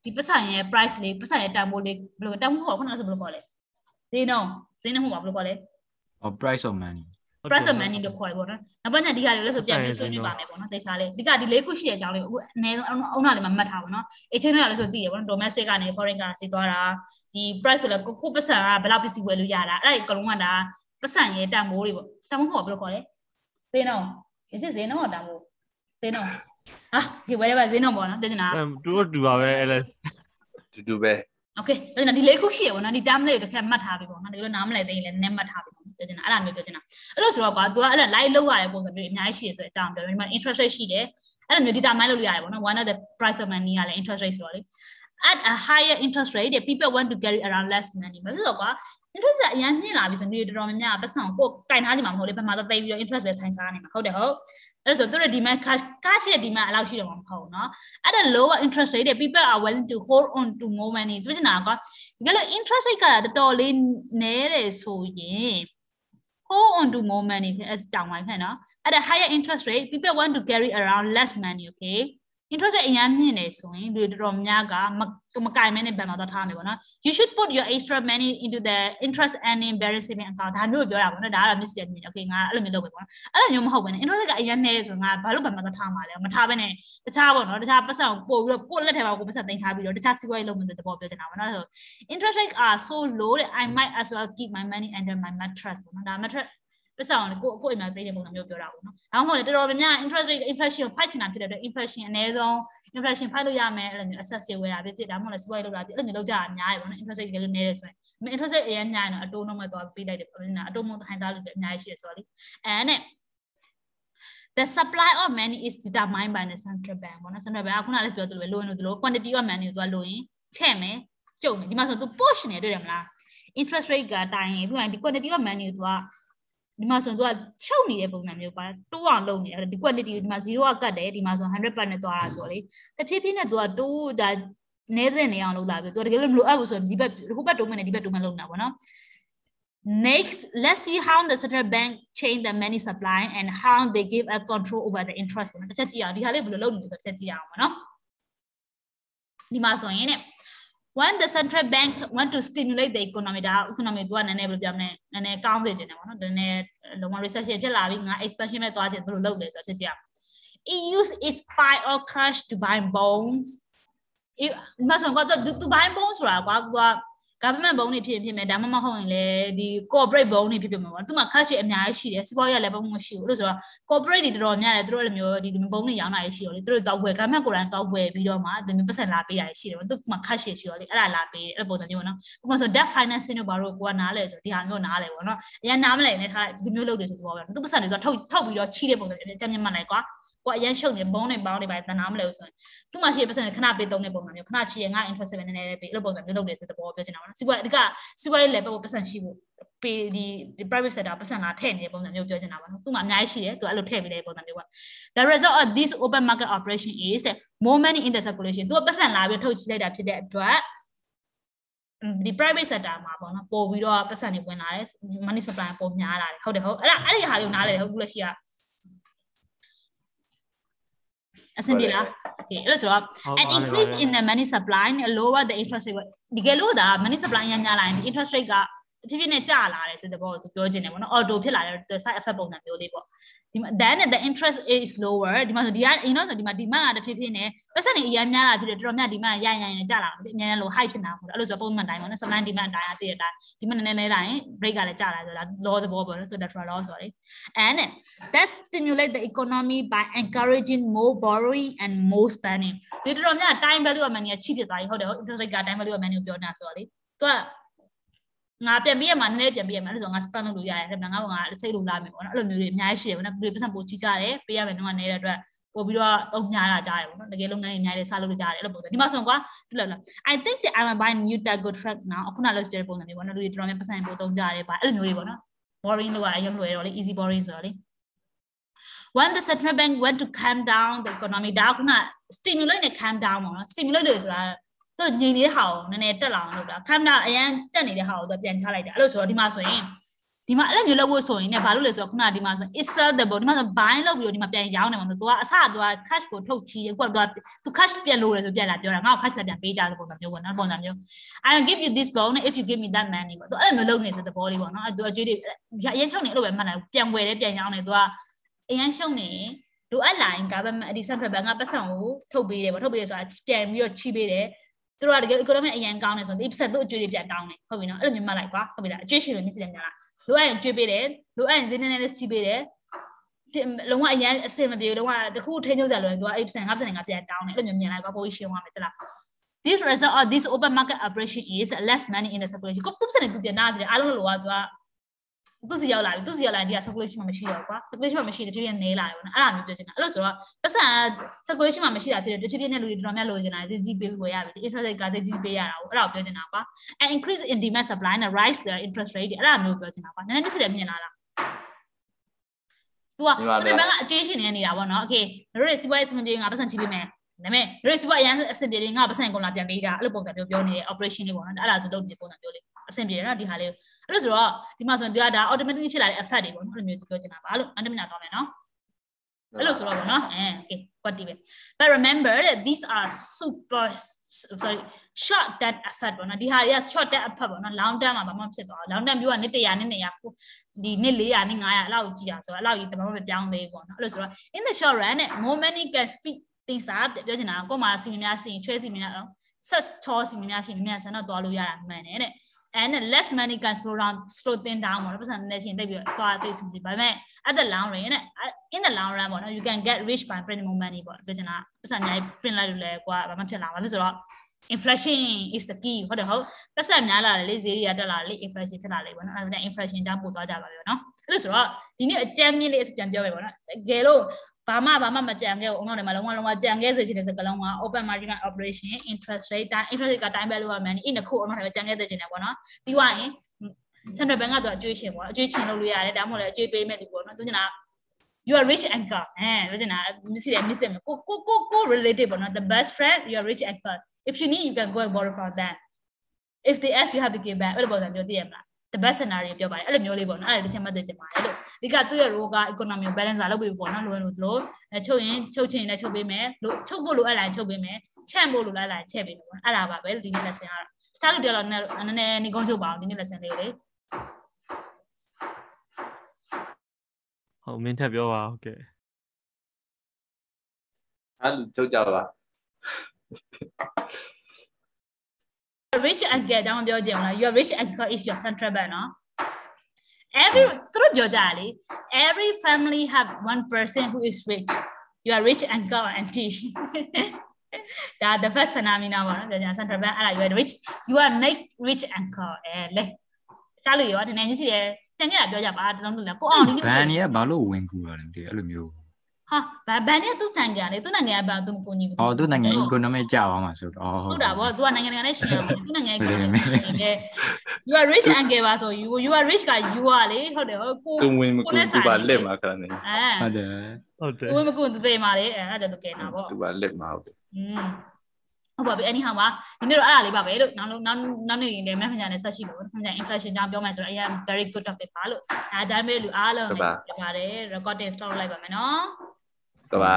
ဒီပတ်စံရဲ့ price လေးပတ်စံရဲ့တန်ဖိုးလေးဘယ်လိုတန်ဖိုးဟောခုနကဆိုဘယ်လိုခေါ်လဲဈေးနှုန်းဈေးနှုန်းဟောပါဘယ်လိုခေါ်လဲ price of money price of money လို့ခေါ်ရပေါ့နော်နောက်ပိုင်းကျဒီဟာတွေလည်းဆိုပြန်ပြီးဆွေးနွေးပါမယ်ပေါ့နော်တိတ်ချာလေးဒီကဒီလေးခုရှိတဲ့အကြောင်းလေးအခုအနည်းဆုံးအုံနာလေးမှာမှတ်ထားပါနော် exchange rate လည်းဆိုသိရပေါ့နော် domestic ကနေ foreign currency သွားတာဒီ price ဆိုလည်းကိုပတ်စံကဘယ်လောက်ပစ္စည်းဝယ်လို့ရတာအဲ့ဒါအကုန်လုံးကဒါပတ်စံရဲ့တန်ဖိုးတွေပေါ့တန်ဖိုးကဘယ်လိုခေါ်လဲဈေးနှုန်း is it ဈေးနှုန်းတန်ဖိုးဈေးနှုန်းဟာဒီဝယ်ရပါဈေးနှုန်းပေါ့နော်ပြနေတာအဲတူတူပါပဲ LS တူတူပဲ Okay ဒါကြောင့်ဒီလေးခုရှိရပေါ့နော်ဒီ term လေးကိုတစ်ခါမှတ်ထားပြီပေါ့နော်ဒီလိုနားမလည်သိရင်လည်းနည်းမှတ်ထားပြီ ပေါ့ပြောချင်တာအဲ့ဒါမျိုးပြောချင်တာအဲ့လိုဆိုတော့ကွာ तू ကအဲ့ဒါ live လောက်ရတဲ့ပုံစံမျိုးအများကြီးရှိရဆိုတဲ့အကြောင်းပြောဒီမှာ interest rate ရှိတယ်အဲ့လိုမျိုး determine လုပ်လို့ရတယ်ပေါ့နော် one of the price of money ကလည်း interest rate ဆိုတော့လေ at a higher interest rate people want to carry around less money မဆိုတော့ကွာ interest အရင်နှင်းလာပြီဆိုနေတော်တော်များများပတ်စံကိုကင်ထားနေမှာမဟုတ်လေဘယ်မှာတော့တိတ်ပြီးတော့ interest ပဲထိုင်စားနေမှာဟုတ်တယ်ဟုတ်အဲ့ဆိုသူတို့ဒီမှာ cash cash ရဲ့ဒီမှာအလောက်ရှိတယ်မှာမဟုတ်เนาะအဲ့ဒါ lower interest rate people are willing to hold on to more money သူကနာကွာဒီကလေး interest rate ကတော်တော်လေးနည်းတယ်ဆိုရင် hold on to more money as down, you know, At a higher interest rate, people want to carry around less money, okay? Interest rate အရင်မြင့်နေဆိုရင်လူတော်တော်များကမကင်မဲနဲ့ဘယ်မှာတော့ထားမယ်ပေါ့နော် you should put your extra money into the interest earning bearing saving account ဒါမျိုးပြောတာပေါ့နော်ဒါကတော့ miss တယ်မြင် okay ငါအဲ့လိုမျိုးလုပ်ပဲပေါ့နော်အဲ့လိုမျိုးမဟုတ်ဘဲနဲ့ interest rate ကအရင်နေဆိုငါဘာလို့ဘယ်မှာတော့ထားမှာလဲမထားဘဲနဲ့တခြားပေါ့နော်တခြားပတ်စံပို့ပြီးတော့ကိုယ့်လက်ထဲမှာကိုယ်ပတ်စံတင်ထားပြီးတော့တခြားစီးပွားရေးလုပ်မယ်ဆိုတဲ့ပေါ်ပြောချင်တာပေါ့နော်ဆို interest rate are so low that i might as well keep my money under my mattress ပေါ့နော်ဒါ mattress ပတ်စံကိုကိုကိုအိမ်မှာသိတဲ့ပုံစံမျိုးပြောတာပေါ့နော်။ဒါမှမဟုတ်လေတော်တော်များများ interest rate inflation ကို fight ချင်တာဖြစ်တဲ့အတွက် inflation အနည်းဆုံး inflation ဖိုက်လို့ရမယ်အဲ့လိုမျိုး assess တွေဝယ်တာဖြစ်ဖြစ်ဒါမှမဟုတ်လည်း swipe လုပ်တာဖြစ်အဲ့လိုမျိုးလုပ်ကြတာအများကြီးပေါ့နော် interest rate ကလေးနည်းတယ်ဆိုရင်မ interest rate အရင်ညာရင်တော့အတိုးနှုန်းမဲ့သွားပေးလိုက်တယ်ပေါ့နော်အတိုးနှုန်းထိုင်သားလို့အများကြီးရှိရဆိုတော့လေအဲ့နဲ့ the supply of money is determined by the central bank ပေါ့နော် central bank ကခုနလည်းပြောသလိုပဲလိုရင်လို့ quantity of money ကိုသူကလိုရင်ချက်မယ်ကျုပ်မယ်ဒီမှာဆိုသူ push နေတွေ့တယ်မလား interest rate ကတိုင်းရင်ပြီးရင်ဒီ quantity of money ကိုသူက ဒီမှာဆိုရင်သူကချုပ်နေတဲ့ပုံစံမျိုးပါတိုးအောင်လုပ်နေတယ်ဒီ quantity ဒီမှာ0ကကတ်တယ်ဒီမှာဆို100%နဲ့သွားတာဆိုလေတဖြည်းဖြည်းနဲ့သူကတိုးဒါနေစင်နေအောင်လုပ်လာပြီသူတကယ်လို့မလိုအပ်ဘူးဆိုရင်ဒီဘက်ဟိုဘက်တိုးမယ်နဲ့ဒီဘက်တိုးမယ်လုပ်နေတာပေါ့နော် next let's see how the central bank change the money supply and how they give a control over the interest ပေါ့နော်တစ်ချက်ကြည့်အောင်ဒီဟာလေးဘယ်လိုလုပ်နေလဲဆိုတစ်ချက်ကြည့်အောင်ပေါ့နော်ဒီမှာဆိုရင်ね when the central bank want to stimulate the economy ဒါ economy သူကနည်းနည်းဘယ်လိုပြောမလဲနည်းနည်းကောင်းစေချင်တယ်ပေါ့နော်နည်းနည်းလုံးဝ recession ဖြစ်လာပြီးငါ expansion ပဲသွားချင်ဘယ်လိုလုပ်လဲဆိုတော့ဖြစ်ကြအောင် it use its buy or cash to buy bonds ဒီမှာဆိုတော့သူ buy bonds ဆိုတာကွာသူက government ဘုံတွေဖြစ်ဖြစ်မယ်ဒါမှမဟုတ်ရင်လည်းဒီ corporate ဘုံတွေဖြစ်ဖြစ်မှာပေါ့သူမှ cash အများကြီးရှိတယ်စီးပွားရေးလည်းဘုံမရှိဘူးလို့ဆိုတော့ corporate တွေတော်တော်များတယ်သူတို့အဲ့လိုမျိုးဒီဘုံတွေရောင်းတာရှိတော့လေသူတို့တော့ဝယ် government ကိုယ်တိုင်တော့ဝယ်ပြီးတော့မှဒီမျိုးပတ်စံလာပေးတာရှိတယ်ပေါ့သူမှ cash ရှိတော့လေအဲ့ဒါလာပေးတယ်အဲ့ပုံစံမျိုးပေါ့နော်ဥပမာဆို debt financing တို့ဘာလို့ကိုကနားလဲဆိုဒီဟာမျိုးနားလဲပေါ့နော်အရင်နားမလဲနဲ့ထားဒီမျိုးလုပ်တယ်ဆိုတော့သူပတ်စံတွေဆိုထုတ်ထုတ်ပြီးတော့ချီးတဲ့ပုံစံမျိုးအကြမ်းမြတ်မှတ်လိုက်ကွာ ကိုအရင်ရှုပ်နေဘုံနေပေါင်းနေပါတနာမလဲဆိုရင်သူ့မှာရှိတဲ့ပတ်စံခဏပေးသုံးတဲ့ပုံစံမျိုးခဏချီရငါ interest ပဲနည်းနည်းပေးအဲ့လိုပုံစံမျိုးလုပ်တယ်ဆိုတဲ့ဘောပြောချင်တာပါနော်စီးပွားအဓိကစီးပွားရေး level ပတ်စံရှိဖို့ပေးဒီ private sector ပတ်စံလာထည့်နေတဲ့ပုံစံမျိုးပြောချင်တာပါနော်သူ့မှာအများကြီးရှိတယ်သူအဲ့လိုထည့်ပေးတဲ့ပုံစံမျိုးပါ the result of this open market operation is that more money in the circulation သူကပတ်စံလာပြီးထုတ်ချလိုက်တာဖြစ်တဲ့အတွက်ဒီ private sector မှာပေါ့နော်ပို့ပြီးတော့ပတ်စံတွေဝင်လာတယ် money supply ပိုများလာတယ်ဟုတ်တယ်ဟုတ်အဲ့ဒါအဲ့ဒီဟာလေးကိုနားလဲဟုတ်ဘူးလို့ရှိရအ ဆင်ပြေလား okay အဲ့လိုဆိုတော့ an increase in the money supply lower the interest rate ဒီကယ်လို့ဒါ money supply ရများလာရင် interest rate ကဖြည်းဖြည်းနဲ့ကျလာတယ်ဆိုတဲ့ဘောကိုပြောချင်တယ်ပေါ့နော် auto ဖြစ်လာတဲ့ side effect ပုံစံမျိုးလေးပေါ့ဒီမှာ then the interest is lower ဒီမှာဆိုဒီကအင်းတော့ဆိုဒီမှာဒီမကတဖြည်းဖြည်းနဲ့ပတ်စံနေအရင်များလာဖြစ်တယ်တော်တော်များဒီမကရရရကျလာတယ်အများနဲ့လို့ high ဖြစ်နေတာပေါ့အဲ့လိုဆိုပုံမှန်တိုင်းပေါ့နော် supply demand တိုင်းအတည်းအတိုင်းဒီမှာနည်းနည်းလေးတိုင်း break ကလည်းကျလာဆိုတော့ law သဘောပေါ့နော်ဆိုတော့ law ဆိုတော့ and that stimulate the economy by encouraging more borrowing and more spending ဒီတော်တော်များ time value of money ကချိဖြစ်သွားပြီဟုတ်တယ်ဟုတ် interest rate က time value of money ကိုပြောနေတာဆိုတော့လေသူက ငါပြန်ပြရမှာနည်းနည်းပြန်ပြရမှာအဲ့ဒါဆိုငါ spam လုပ်လို့ရတယ်ဒါပေမဲ့ငါကငါစိတ်လို့လာမယ်ပေါ့နော်အဲ့လိုမျိုးတွေအများကြီးရှိတယ်ပေါ့နော်ပြည်ပတ်စံပိုချီကြတယ်ပေးရမယ်တော့နေတဲ့အတွက်ပို့ပြီးတော့တုံးညာတာကြားတယ်ပေါ့နော်တကယ်လုပ်ငန်းတွေအများကြီးစလုပ်လို့ကြားတယ်အဲ့လိုပုံစံဒီမှာဆိုကွာဒီလိုလား I think that I will buy new Tago truck now အခုနလောက်ပြတဲ့ပုံစံမျိုးပေါ့နော်လူတွေတော်တော်များပတ်စံပို့တုံးကြတယ်ပါအဲ့လိုမျိုးတွေပေါ့နော် boring လို့ကအရင်လွယ်တော့လေ easy boring ဆိုတော့လေ when the central bank went to calm down the economy ဒါကခုန stimulate နဲ့ calm down ပေါ့နော် stimulate လို့ဆိုတာ သူညီနေတဲ့ဟာကိုနည်းနည်းတက်လာအောင်လုပ်တာခမ်းတာအရန်တက်နေတဲ့ဟာကိုသူပြန်ချလိုက်တာအဲ့လိုဆိုတော့ဒီမှာဆိုရင်ဒီမှာအဲ့လိုမျိုးလုပ်ဖို့ဆိုရင်ねဘာလို့လဲဆိုတော့ခုနကဒီမှာဆို is sell the boat ဒီမှာဆို buy လုပ်ပြီးတော့ဒီမှာပြန်ရောင်းနေမှာဆိုသူကအစသူက cash ကိုထုတ်ချီအခုကသူကသူ cash ပြန်လို့လဲဆိုပြန်လာပြောတာငါ့ကို cash ပြန်ပေးကြတဲ့ပုံစံမျိုးပေါ့နော်ပုံစံမျိုး I will give you this bone if you give me that money ပေါ့သူအဲ့လိုမျိုးလုပ်နေဆိုတဲ့ဘောလေးပေါ့နော်အဲ့သူအကျွေးတွေအရင်ချုပ်နေအဲ့လိုပဲမှတ်တယ်ပြန်ဝယ်တယ်ပြန်ရောင်းတယ်သူကအရင်ရှုံနေလိုအပ်လာရင် government အဒီ central bank ကပတ်စံကိုထုတ်ပေးတယ်ပေါ့ထုတ်ပေးတယ်ဆိုတာပြန်ပြီးတော့ချီးပေးတယ် သူတို့ကတကယ် economy အရင်ကောင်းတယ်ဆိုတော့ဒီပတ်စံသူ့အကျွေးတွေပြန်ကောင်းတယ်ဟုတ်ပြီနော်အဲ့လိုမျိုးမှတ်လိုက်ကွာဟုတ်ပြီလားအကျွေးရှင်လို့မြင်စီတယ်များလားလိုအပ်ရင်ကျွေးပေးတယ်လိုအပ်ရင်ဈေးနည်းနည်းလေးချီးပေးတယ်လုံးဝအရင်အစင်မပြေလုံးဝတခုထိန်းချုပ်ကြလို့သူကအဲ့ပတ်စံ5%ငါပြန်တောင်းတယ်အဲ့လိုမျိုးမြင်လိုက်ကွာပိုရှင်းသွားမယ်တလား this result of this open market operation is less money in the circulation ကိုသူစနေသူပြန်နာတယ်အားလုံးလိုကသူက သူစီရောက်လာပြီသူစီရောက်လာရင်ဒီက circulation မှာမရှိတော့ကွာ circulation မှာမရှိတဲ့ဖြစ်ဖြစ်နေလာတယ်ပေါ့နော်အဲ့ဒါမျိုးပြောချင်တာအဲ့လိုဆိုတော့ပတ်စံ circulation မှာမရှိတာဖြစ်တဲ့တစ်ဖြစ်ဖြစ်နဲ့လူတွေတော်တော်များလိုချင်တာဒီကြီးပေးဖို့ရပြီ interest rate ကသိကြီးပေးရတာကိုအဲ့ဒါကိုပြောချင်တာကွာ and increase in demand supply and rise the interest rate အဲ့ဒါမျိုးပြောချင်တာကွာနည်းနည်းတစ်စစ်လည်းမြင်လာလား तू อ่ะစနေဘန်းကအကျေးရှင်နေနေတာပေါ့နော် okay တို့တွေစီးပွားရေးစမပြေငါပတ်စံချိပေးမယ်ဒါပေမဲ့တို့စီးပွားအရန်အဆင်ပြေတယ်ငါပတ်စံကုန်လာပြန်ပေးတာအဲ့လိုပုံစံမျိုးပြောနေတဲ့ operation လေးပေါ့နော်အဲ့ဒါသူလုပ်နေတဲ့ပုံစံမျိုးလေးအဆင်ပြေတယ်နော်ဒီဟာလေး အဲ့လိုဆိုတော့ဒီမှာဆိုရင်ဒါ automatically ဖြစ်လာတဲ့ effect တွေပေါ့နော်အဲ့လိုမျိုးသူပြောချင်တာပါလို့အန္တမနာသွားမယ်နော်အဲ့လိုဆိုတော့ပေါ့နော်အဲ okay ကွက်တီပဲ but remember that these are super sorry short term effect ပေါ့နော်ဒီဟာတွေက short term effect ပေါ့နော် long term မှာဘာမှဖြစ်သွားအောင် long term မျိုးကနှစ်100နှစ်200ဒီနှစ်400နှစ်500အဲ့လောက်ကြည့်တာဆိုတော့အဲ့လောက်ကြီးတမမပြောင်းသေးဘူးပေါ့နော်အဲ့လိုဆိုတော့ in the short run နဲ့ more money can speak things up ပြောချင်တာကိုယ်မှာစီမများစီချွဲစီမများအောင် set ချောစီမများစီမများဆန်တော့သွားလို့ရတာမှန်တယ်တဲ့ and less money can slow down slow things down ပေါ့နော်ပတ်စံနေချင်းတိတ်ပြီးသွားသိစီတယ်ဒါပေမဲ့ at the long run နဲ့ in the long run ပေါ့နော် you can get rich by printing more money ပေါ့ပြောချင်တာပတ်စံအများကြီး print လိုက်လို့လဲကွာဘာမှဖြစ်လာမှာဖြစ်ဆိုတော့ inflation is the key ဟုတ်တယ်ဟုတ်ပတ်စံများလာတယ်လေဈေးတွေကတက်လာတယ်လေ inflation ဖြစ်လာလေပေါ့နော်အဲ့ဒါ inflation ကြောင့်ပို့သွားကြပါပြီပေါ့နော်အဲ့လိုဆိုတော့ဒီနေ့အကြမ်းမြင့်လေးပြန်ပြောပဲပေါ့နော်တကယ်လို့ ဘာမှဘာမှမကြံခဲ့ဘူးအောင်တော့ဒီမှာလုံးဝလုံးဝကြံခဲ့စေချင်တဲ့စကားလုံးက open market operation interest rate time interest rate က time value ကမှန်နေအင်းတစ်ခုအောင်တော့ကြံခဲ့စေချင်တယ်ပေါ့နော်ပြီးွားရင် central bank ကတော့အကျွေးရှင်ပေါ့အကျွေးရှင်လုပ်လို့ရတယ်ဒါမှမဟုတ်လည်းအကျွေးပေးမဲ့လူပေါ့နော်သူက you are rich anchor အဲပြောချင်တာ miss တယ် miss တယ်ကိုကိုကိုကို related ပေါ့နော် the best friend you are rich anchor if you need you can go and borrow from them if they ask you have to give back အဲ့လိုပုံစံမျိုးသိရမလား the best scenario ပြောပါတယ်အဲ့လိုမျိုးလေးပေါ့နော်အဲ့ဒါတစ်ချက်မှတ်သိချင်ပါတယ်လို့ဒီကသူ့ရဲ့ role က economy balance လုပ်ပြီးပေါ့နော်လိုလို့လို့ချုပ်ရင်ချုပ်ချင်လည်းချုပ်ပေးမယ်လို့ချုပ်ဖို့လိုအပ်လာရင်ချုပ်ပေးမယ်ချန့်ဖို့လိုအပ်လာရင်ချက်ပေးမယ်ပေါ့အဲ့ဒါပါပဲဒီနေ့ lesson ကတော့တခြားလူတွေကတော့နည်းနည်းနေကုန်းချုပ်ပါအောင်ဒီနေ့ lesson လေးလေဟုတ်မင်းထပ်ပြောပါဟုတ်ကဲ့အဲ့လိုချုပ်ကြပါ rich anchor အကြောင်းပြောကြအောင်လား your rich anchor is your central bank နော် every သူတို့ပြောကြတာလေ every family have one person who is rich you are rich anchor or auntie ဒါ the first phenomena ပေါ့နော်ပြောကြ central bank အဲ့ဒါ you are rich you are make rich anchor အဲလေစားလို့ရောဒီနေ့ညစီတယ်ကြံကြတာပြောကြပါတလုံးလို့လေကိုအောင်ဒီနေ့ဘန်ကြီးကဘာလို့ဝင်ကူတာလဲမသိဘူးအဲ့လိုမျိုး ဟာဘာဘန်နဲ့သူ့နိုင်ငံလေသူ့နိုင်ငံကဘာသူမကူညီဘူး ။အော်သူနိုင်ငံ economic ကြာသွားမှာဆိုတော့ ဟုတ်တာဗော तू ကနိုင်ငံတကာနဲ့ရှင်ရမှာသူနိုင်ငံကိုနေ you are rich and ကပါဆို you you are rich က you are လေဟုတ်တယ်ဟုတ်ကို သူဝင်မကူသူပါလက်မှာခဏနေ အဲ ဟုတ်တယ် ဟုတ်တယ် ကိုမကူသူသိမှာလေအဲအဲ့ဒါသူကဲနာဗော သူပါလက်မှာဟုတ်တယ် อืมဟုတ်ပါပြီ anyhow ပါဒီနေ့တော့အဲ့ဒါလေးပါပဲလို့နောက်နောက်နောက်နေ့လည်းမမှန်ကြနဲ့ဆက်ရှိပါဘူး။မှန်ကြ inflation ကြောင့်ပြောမယ်ဆိုတော့အရင် very good topic ပါလို့အဲဒါဒါပေမဲ့လူအားလုံးပြပါတယ် recording stop လိုက်ပါမယ်နော် တပါ